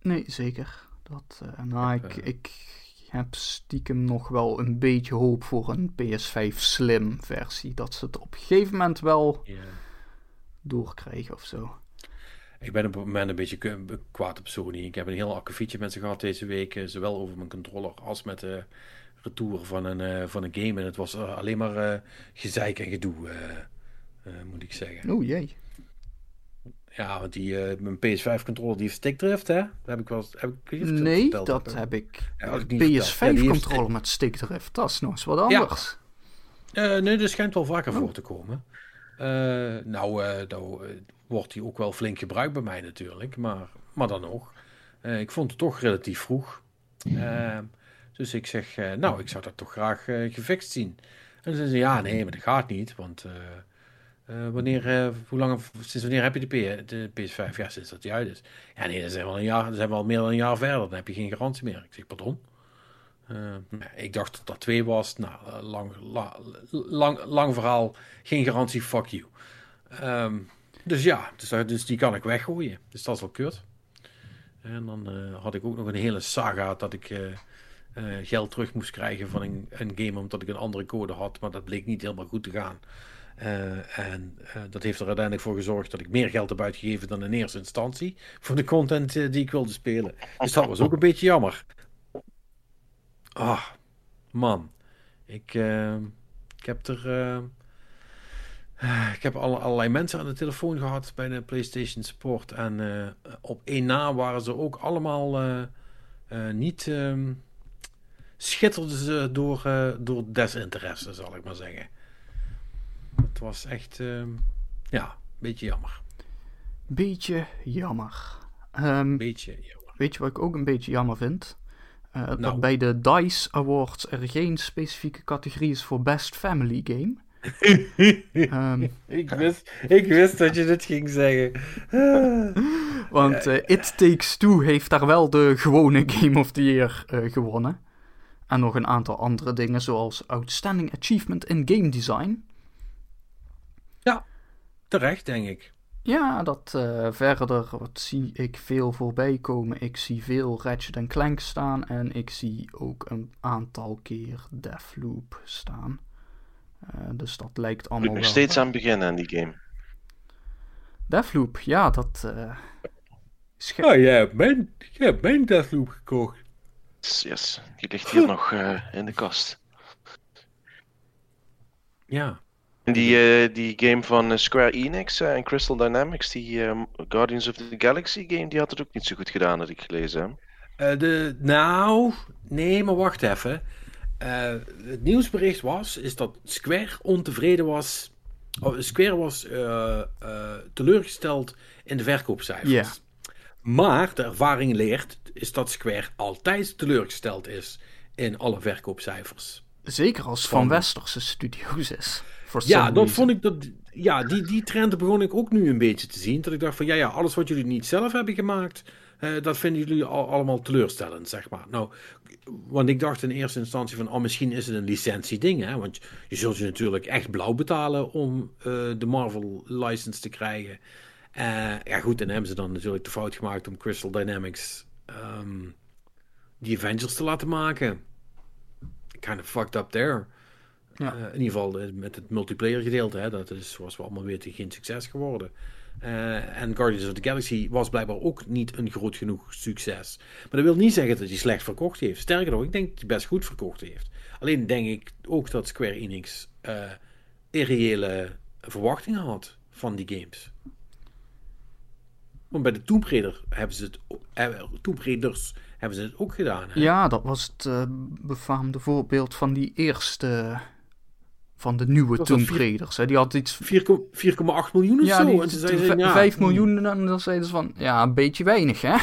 Nee, zeker. Dat, nou, ik, ik heb stiekem nog wel een beetje hoop voor een PS5 Slim versie. Dat ze het op een gegeven moment wel... Yeah doorkrijgen of zo. Ik ben op het moment een beetje kwaad op Sony. Ik heb een heel akkefietje met ze gehad deze week. Eh, zowel over mijn controller als met de retour van een, van een game. En het was alleen maar gezeik en gedoe, moet ik zeggen. Oh jee. Ja, want die, mijn PS5 controller die heeft stickdrift, hè? Dat heb ik wel heb ik, Nee, verteld, dat heb ik. Ja, ik PS5 ja, controller heeft... met stickdrift, dat is nog eens wat anders. Ja. nee, dat schijnt wel vaker oh. voor te komen. Uh, nou, nou wordt hij ook wel flink gebruikt bij mij natuurlijk, maar, maar dan nog. Ik vond het toch relatief vroeg. dus ik zeg, nou, ik zou dat toch graag gefixt zien. En ze zei ja, nee, maar dat gaat niet, want wanneer, hoe lang, sinds wanneer heb je de, P, de PS5? Ja, sinds dat die uit is. Ja, nee, dat zijn we al een jaar, dat zijn we al meer dan een jaar verder, dan heb je geen garantie meer. Ik zeg, pardon? Uh, ik dacht dat dat twee was. Nou, eh, lang, la, lang, lang verhaal. Geen garantie, fuck you. Um, dus ja, dus, dus, die kan ik weggooien. Dus dat is wel kut. En dan had ik ook nog een hele saga dat ik geld terug moest krijgen van een, een, game omdat ik een andere code had. Maar dat bleek niet helemaal goed te gaan. En dat heeft er uiteindelijk voor gezorgd dat ik meer geld heb uitgegeven dan in eerste instantie. Voor de content die ik wilde spelen. Dus dat was ook een beetje jammer. Ah, man. Ik, ik heb er. Ik heb alle, allerlei mensen aan de telefoon gehad bij de PlayStation Support. En op één na waren ze ook allemaal niet. Um, schitterden ze door, door desinteresse, zal ik maar zeggen. Het was echt. Uh, ja, een beetje jammer. Beetje jammer. Um, beetje jammer. Weet je wat ik ook een beetje jammer vind? Uh, Nou. Dat bij de DICE Awards er geen specifieke categorie is voor Best Family Game. *laughs* Ehm, ik, wist, ik wist dat je dit ging zeggen. *laughs* want eh, It Takes Two heeft daar wel de gewone Game of the Year eh, gewonnen. En nog een aantal andere dingen, zoals Outstanding Achievement in Game Design. Terecht, denk ik. Ja, dat eh, verder wat zie ik veel voorbij komen. Ik zie veel Ratchet Clank staan en ik zie ook een aantal keer Deathloop staan. Eh, dus dat lijkt allemaal ik nog wel... steeds aan beginnen aan die game. Deathloop, ja, dat... eh, Oh, jij hebt mijn, jij hebt mijn Deathloop gekocht. Yes, yes. die ligt hier nog eh, in de kast. Ja. En die, eh, die game van eh, Square Enix eh, en Crystal Dynamics, die eh, Guardians of the Galaxy game, die had het ook niet zo goed gedaan, had ik gelezen. Hè? Eh, de, nou, nee, maar wacht even. Eh, het nieuwsbericht was, is dat Square ontevreden was. Oh, Square was eh, eh, teleurgesteld in de verkoopcijfers. Ja. Maar de ervaring leert, is dat Square altijd teleurgesteld is in alle verkoopcijfers. Zeker als het van Van- westerse studio's is. Ja, dat vond ik dat. Ja, die, die trend begon ik ook nu een beetje te zien. Dat ik dacht van ja, ja, alles wat jullie niet zelf hebben gemaakt, eh, dat vinden jullie al, allemaal teleurstellend, zeg maar. Nou, want ik dacht in eerste instantie van, oh, misschien is het een licentieding, hè? Want je zult je natuurlijk echt blauw betalen om eh, de Marvel license te krijgen. Eh, ja, goed, en hebben ze dan natuurlijk de fout gemaakt om Crystal Dynamics ehm, die Avengers te laten maken. Kind of fucked up there. Ja. Eh, in ieder geval eh, met het multiplayer gedeelte. Hè, dat is, zoals we allemaal weten, geen succes geworden. Eh, en Guardians of the Galaxy was blijkbaar ook niet een groot genoeg succes. Maar dat wil niet zeggen dat hij slecht verkocht heeft. Sterker nog, ik denk dat hij best goed verkocht heeft. Alleen denk ik ook dat Square Enix eh irreële verwachtingen had van die games. Want bij de Tomb Raider hebben ze het, eh, Tomb Raiders hebben ze het ook gedaan. Hè? Ja, dat was het eh, befaamde voorbeeld van die eerste... Van de nieuwe Tomb Raiders. Hè. Die had iets 4,8 miljoen of Ja, zo. die, en ze de zeiden, ja, 5 hmm. miljoen en dan zeiden ze van, ja, een beetje weinig, hè?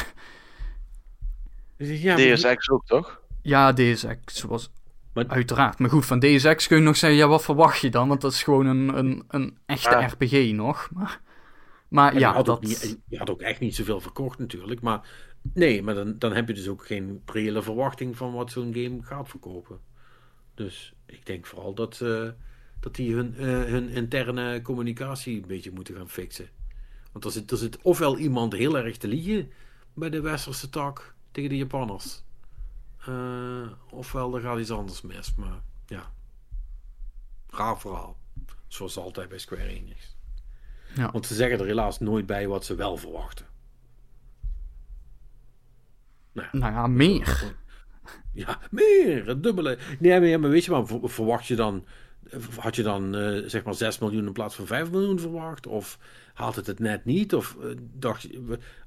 Dus ja, Ex ook, toch? Ja, DSX was Maar- uiteraard. Maar goed, van DSX kun je nog zeggen, ja, wat verwacht je dan? Want dat is gewoon een, een, een echte. RPG nog. Maar, maar En ja, je, had dat... ook niet, je had ook echt niet zoveel verkocht natuurlijk. Maar nee, maar dan, dan heb je dus ook geen reële verwachting van wat zo'n game gaat verkopen. Dus ik denk vooral dat, eh, dat die hun, eh, hun interne communicatie een beetje moeten gaan fixen. Want er zit, er zit ofwel iemand heel erg te liegen bij de westerse tak tegen de Japanners. Eh, ofwel er gaat iets anders mis. Maar ja, raar verhaal. Zoals altijd bij Square Enix. Ja. Want ze zeggen er helaas nooit bij wat ze wel verwachten. Nou Nou ja, meer. Ja, meer, het dubbele. Nee, maar, maar weet je ver- verwacht je dan, had je dan eh, zeg maar 6 miljoen in plaats van 5 miljoen verwacht? Of haalt het het net niet? Of, eh, dacht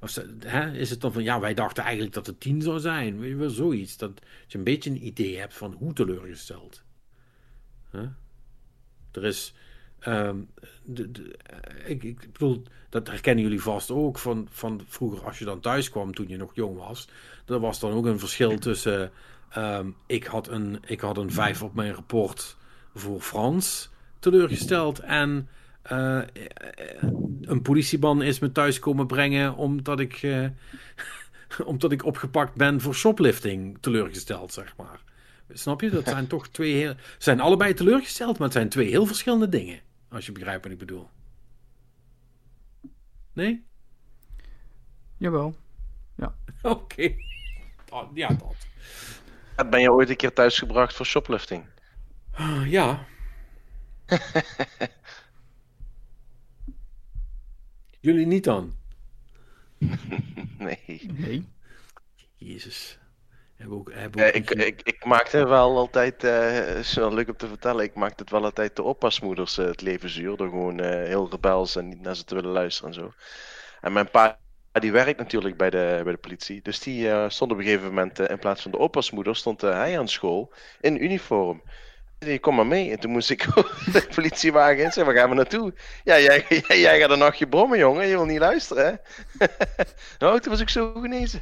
of hè, is het dan van, ja, wij dachten eigenlijk dat het 10 zou zijn? Weet je wel, zoiets. Dat je een beetje een idee hebt van hoe teleurgesteld. Er is, ehm, eh, ik, ik bedoel, dat herkennen jullie vast ook van, van vroeger als je dan thuis kwam toen je nog jong was. Er was dan ook een verschil tussen, ehm, ik, had een, ik had een 5 op mijn rapport voor Frans teleurgesteld en eh, een politieman is me thuis komen brengen omdat ik, eh, *laughs* omdat ik opgepakt ben voor shoplifting teleurgesteld, zeg maar. Snap je? Dat zijn toch twee heel. Zijn allebei teleurgesteld, maar het zijn twee heel verschillende dingen. Als je begrijpt wat ik bedoel. Nee? Jawel. *laughs* Oké. Oh, ja, dat. Ben je ooit een keer thuisgebracht voor shoplifting? Ah, Ja. *laughs* Jullie niet dan? *laughs* Nee. Nee. Jezus. Hebben ook, hebben ook ik, ik, ik maakte wel altijd, eh is wel leuk om te vertellen, ik maakte het wel altijd de oppasmoeders eh, het leven zuur. Door gewoon eh, heel rebels en niet naar ze te willen luisteren en zo. En mijn pa, die werkt natuurlijk bij de, bij de politie. Dus die eh, stond op een gegeven moment, eh, in plaats van de oppasmoeder, stond eh, hij aan school in uniform. Die kom maar mee. En toen moest ik *laughs* de politiewagen in. Zeg, waar gaan we naartoe? Ja, jij, jij, *laughs* jij gaat een nachtje brommen, jongen. Je wil niet luisteren, hè? *laughs* nou, toen was ik zo genezen.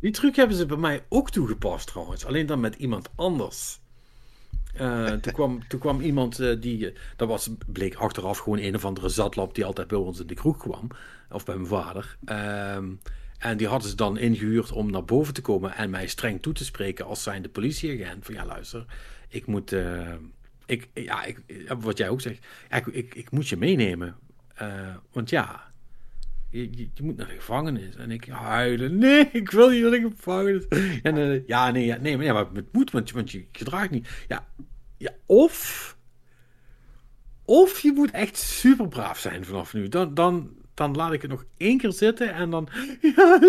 Die truc hebben ze bij mij ook toegepast trouwens. Alleen dan met iemand anders. Uh, toen, kwam, toen kwam iemand uh, die. dat was, bleek achteraf gewoon een of andere zatlap die altijd bij ons in de kroeg kwam. Of bij mijn vader. Uh, en die hadden ze dan ingehuurd om naar boven te komen en mij streng toe te spreken als zijnde politieagent. Van ja, luister, ik moet. Ik, ja, ik, wat jij ook zegt, ik, ik, ik moet je meenemen. want ja, je, je, moet naar de gevangenis. En ik huilen. Nee, ik wil niet naar de gevangenis. En, uh, ja, nee, nee, maar, ja, het moet, want, je gedraagt niet. Ja, ja, of... Of je moet echt super braaf zijn vanaf nu. Dan, dan, dan laat ik het nog één keer zitten en dan. *laughs* Ja,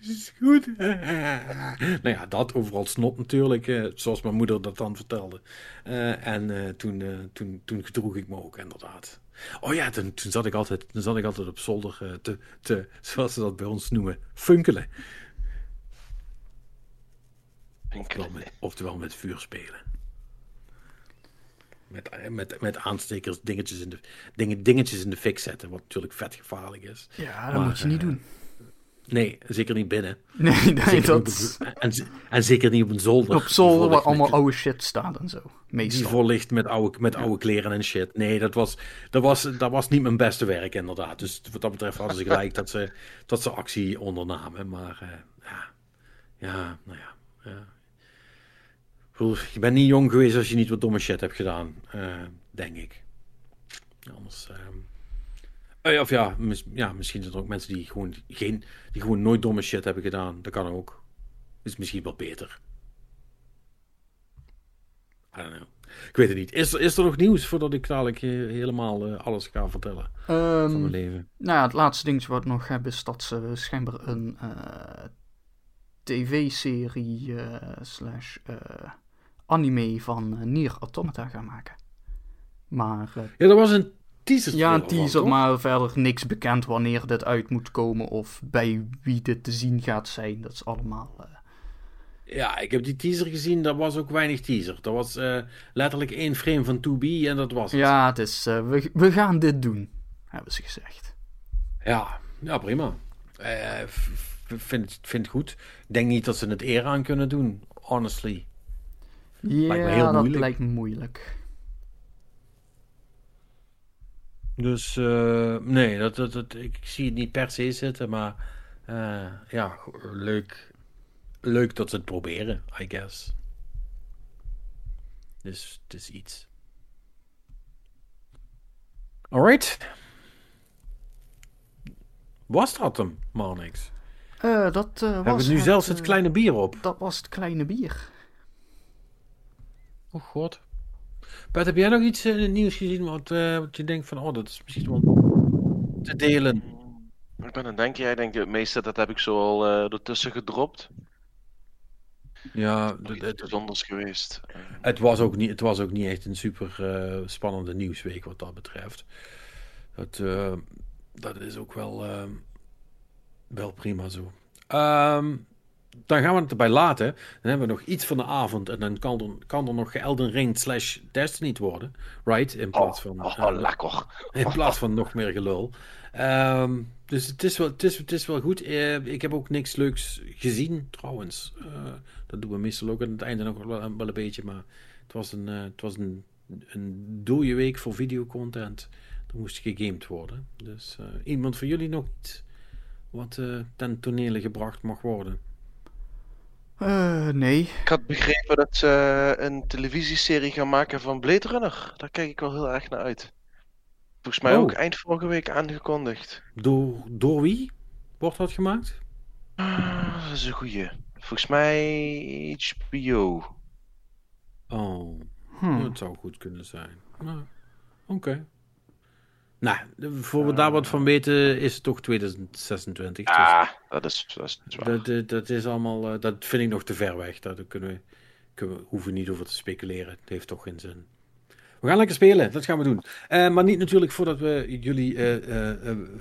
is goed. *laughs* nou ja, dat overal snot natuurlijk, eh, zoals mijn moeder dat dan vertelde. Uh, en toen, toen, toen gedroeg ik me ook inderdaad. Oh ja, toen, toen, zat, ik altijd, toen zat ik altijd op zolder uh, te, te, zoals ze dat bij ons noemen, funkelen. Oftewel met, oftewel met vuur spelen. Met, eh, met, met aanstekers dingetjes in, de, dingen, dingetjes in de fik zetten, wat natuurlijk vet gevaarlijk is. Ja, dat moet je niet doen. Nee, zeker niet binnen. *laughs* Nee, nee dat... en, en, zeker niet op een zolder. Op zolder waar allemaal oude shit staat en zo. Meestal. Die vol ligt met oude, met oude kleren en shit. Nee, dat was, dat, was, dat was niet mijn beste werk inderdaad. Dus wat dat betreft hadden ze gelijk dat ze, *laughs* dat ze actie ondernamen. Maar uh, ja, ja, nou ja. ja. Je bent niet jong geweest als je niet wat domme shit hebt gedaan, uh, denk ik. Anders... Uh, of ja, mis, ja, misschien zijn er ook mensen die gewoon, geen, die gewoon nooit domme shit hebben gedaan. Dat kan ook. Is misschien wel beter. I don't know. Ik weet het niet. Is, is er nog nieuws voordat ik dadelijk helemaal uh, alles ga vertellen um, van mijn leven? Nou ja, het laatste ding wat we nog hebben is dat ze schijnbaar een uh, tv-serie uh, slash anime van Nier Automata gaan maken. Maar... ja, dat was een teaser. Ja, een teaser, maar verder niks bekend wanneer dit uit moet komen of bij wie dit te zien gaat zijn. Dat is allemaal. Uh... Ja, ik heb die teaser gezien, dat was ook weinig teaser. Dat was uh, letterlijk één frame van 2B en dat was het. Ja, het is, uh, we, we gaan dit doen, hebben ze gezegd. Ja, ja prima. vind, vind het goed. Ik denk niet dat ze het eer aan kunnen doen, honestly. Ja, lijkt me heel dat lijkt me moeilijk. Dus uh, nee, dat, dat, dat, ik zie het niet per se zitten, maar uh, ja, leuk, leuk dat ze het proberen, I guess. Dus het is iets. Alright. Was dat hem, Marnix? Uh, dat uh, Hebben we nu zelfs het kleine bier op? Dat was het kleine bier. Oh god. Bert, heb jij nog iets in het nieuws gezien wat, uh, wat je denkt van, oh, dat is misschien wel te delen? Ik ben aan het denken, jij denkt het meeste, dat heb ik zo al uh, ertussen gedropt. Ja, het bijzonders geweest. Het was, ook niet, het was ook niet echt een super uh, spannende nieuwsweek wat dat betreft. Dat, uh, dat is ook wel, uh, wel prima zo. Um, dan gaan we het erbij laten. Dan hebben we nog iets van de avond. En dan kan er, kan er nog Elden Ring slash Destiny worden. Right? In plaats van... Oh, oh, lekker. *laughs* In plaats van nog meer gelul. Um, dus het is wel, het is, het is wel goed. Uh, ik heb ook niks leuks gezien, trouwens. Uh, dat doen we meestal ook aan het einde nog wel, wel een beetje. Maar het was een, uh, het was een, een dode week voor videocontent. Er moest gegamed worden. Dus iemand van jullie nog iets wat ten tonele gebracht mag worden? Uh, nee. Ik had begrepen dat ze een televisieserie gaan maken van Blade Runner. Daar kijk ik wel heel erg naar uit. Volgens mij oh. ook eind vorige week aangekondigd. Door, door wie wordt dat gemaakt? Uh, dat is een goeie. Volgens mij HBO. Oh, hmm. dat zou goed kunnen zijn. Nou, oké. Nou, voor we daar wat van weten, is het toch 2026. Ah, dus dat, is, dat is Dat, dat, is allemaal, uh, dat vind ik nog te ver weg. Daar kunnen we, kunnen we, hoeven we niet over te speculeren. Het heeft toch geen zin. We gaan lekker spelen, dat gaan we doen. Uh, maar niet natuurlijk voordat we jullie. Uh, um,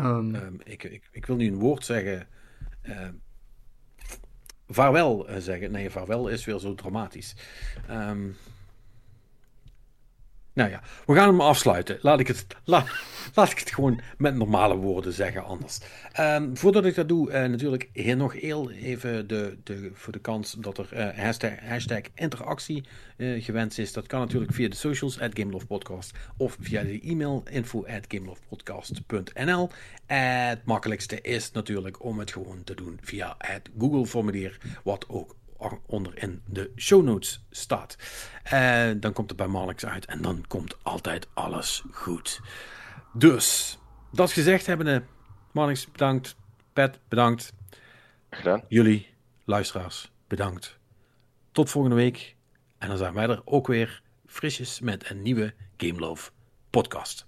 um, ik, ik, ik, wil nu een woord zeggen. vaarwel zeggen. Nee, vaarwel is weer zo dramatisch. Um, Nou ja, we gaan hem afsluiten. Laat ik het, laat, ik het gewoon met normale woorden zeggen anders. Ehm, voordat ik dat doe, uh, natuurlijk hier nog heel even de, de, voor de kans dat er uh, hashtag, interactie uh, gewenst is. Dat kan natuurlijk via de socials, at Podcast, of via de e-mail info at gamelovepodcast.nl. Het makkelijkste is natuurlijk om het gewoon te doen via het Google formulier, wat ook onder in de show notes staat. Uh, dan komt het bij Marlix uit en dan komt altijd alles goed. Dus, dat gezegd hebbende, Marlix bedankt, Pet bedankt. Gedaan. Jullie, luisteraars, bedankt. Tot volgende week. En dan zijn wij er ook weer frisjes met een nieuwe Game Love podcast.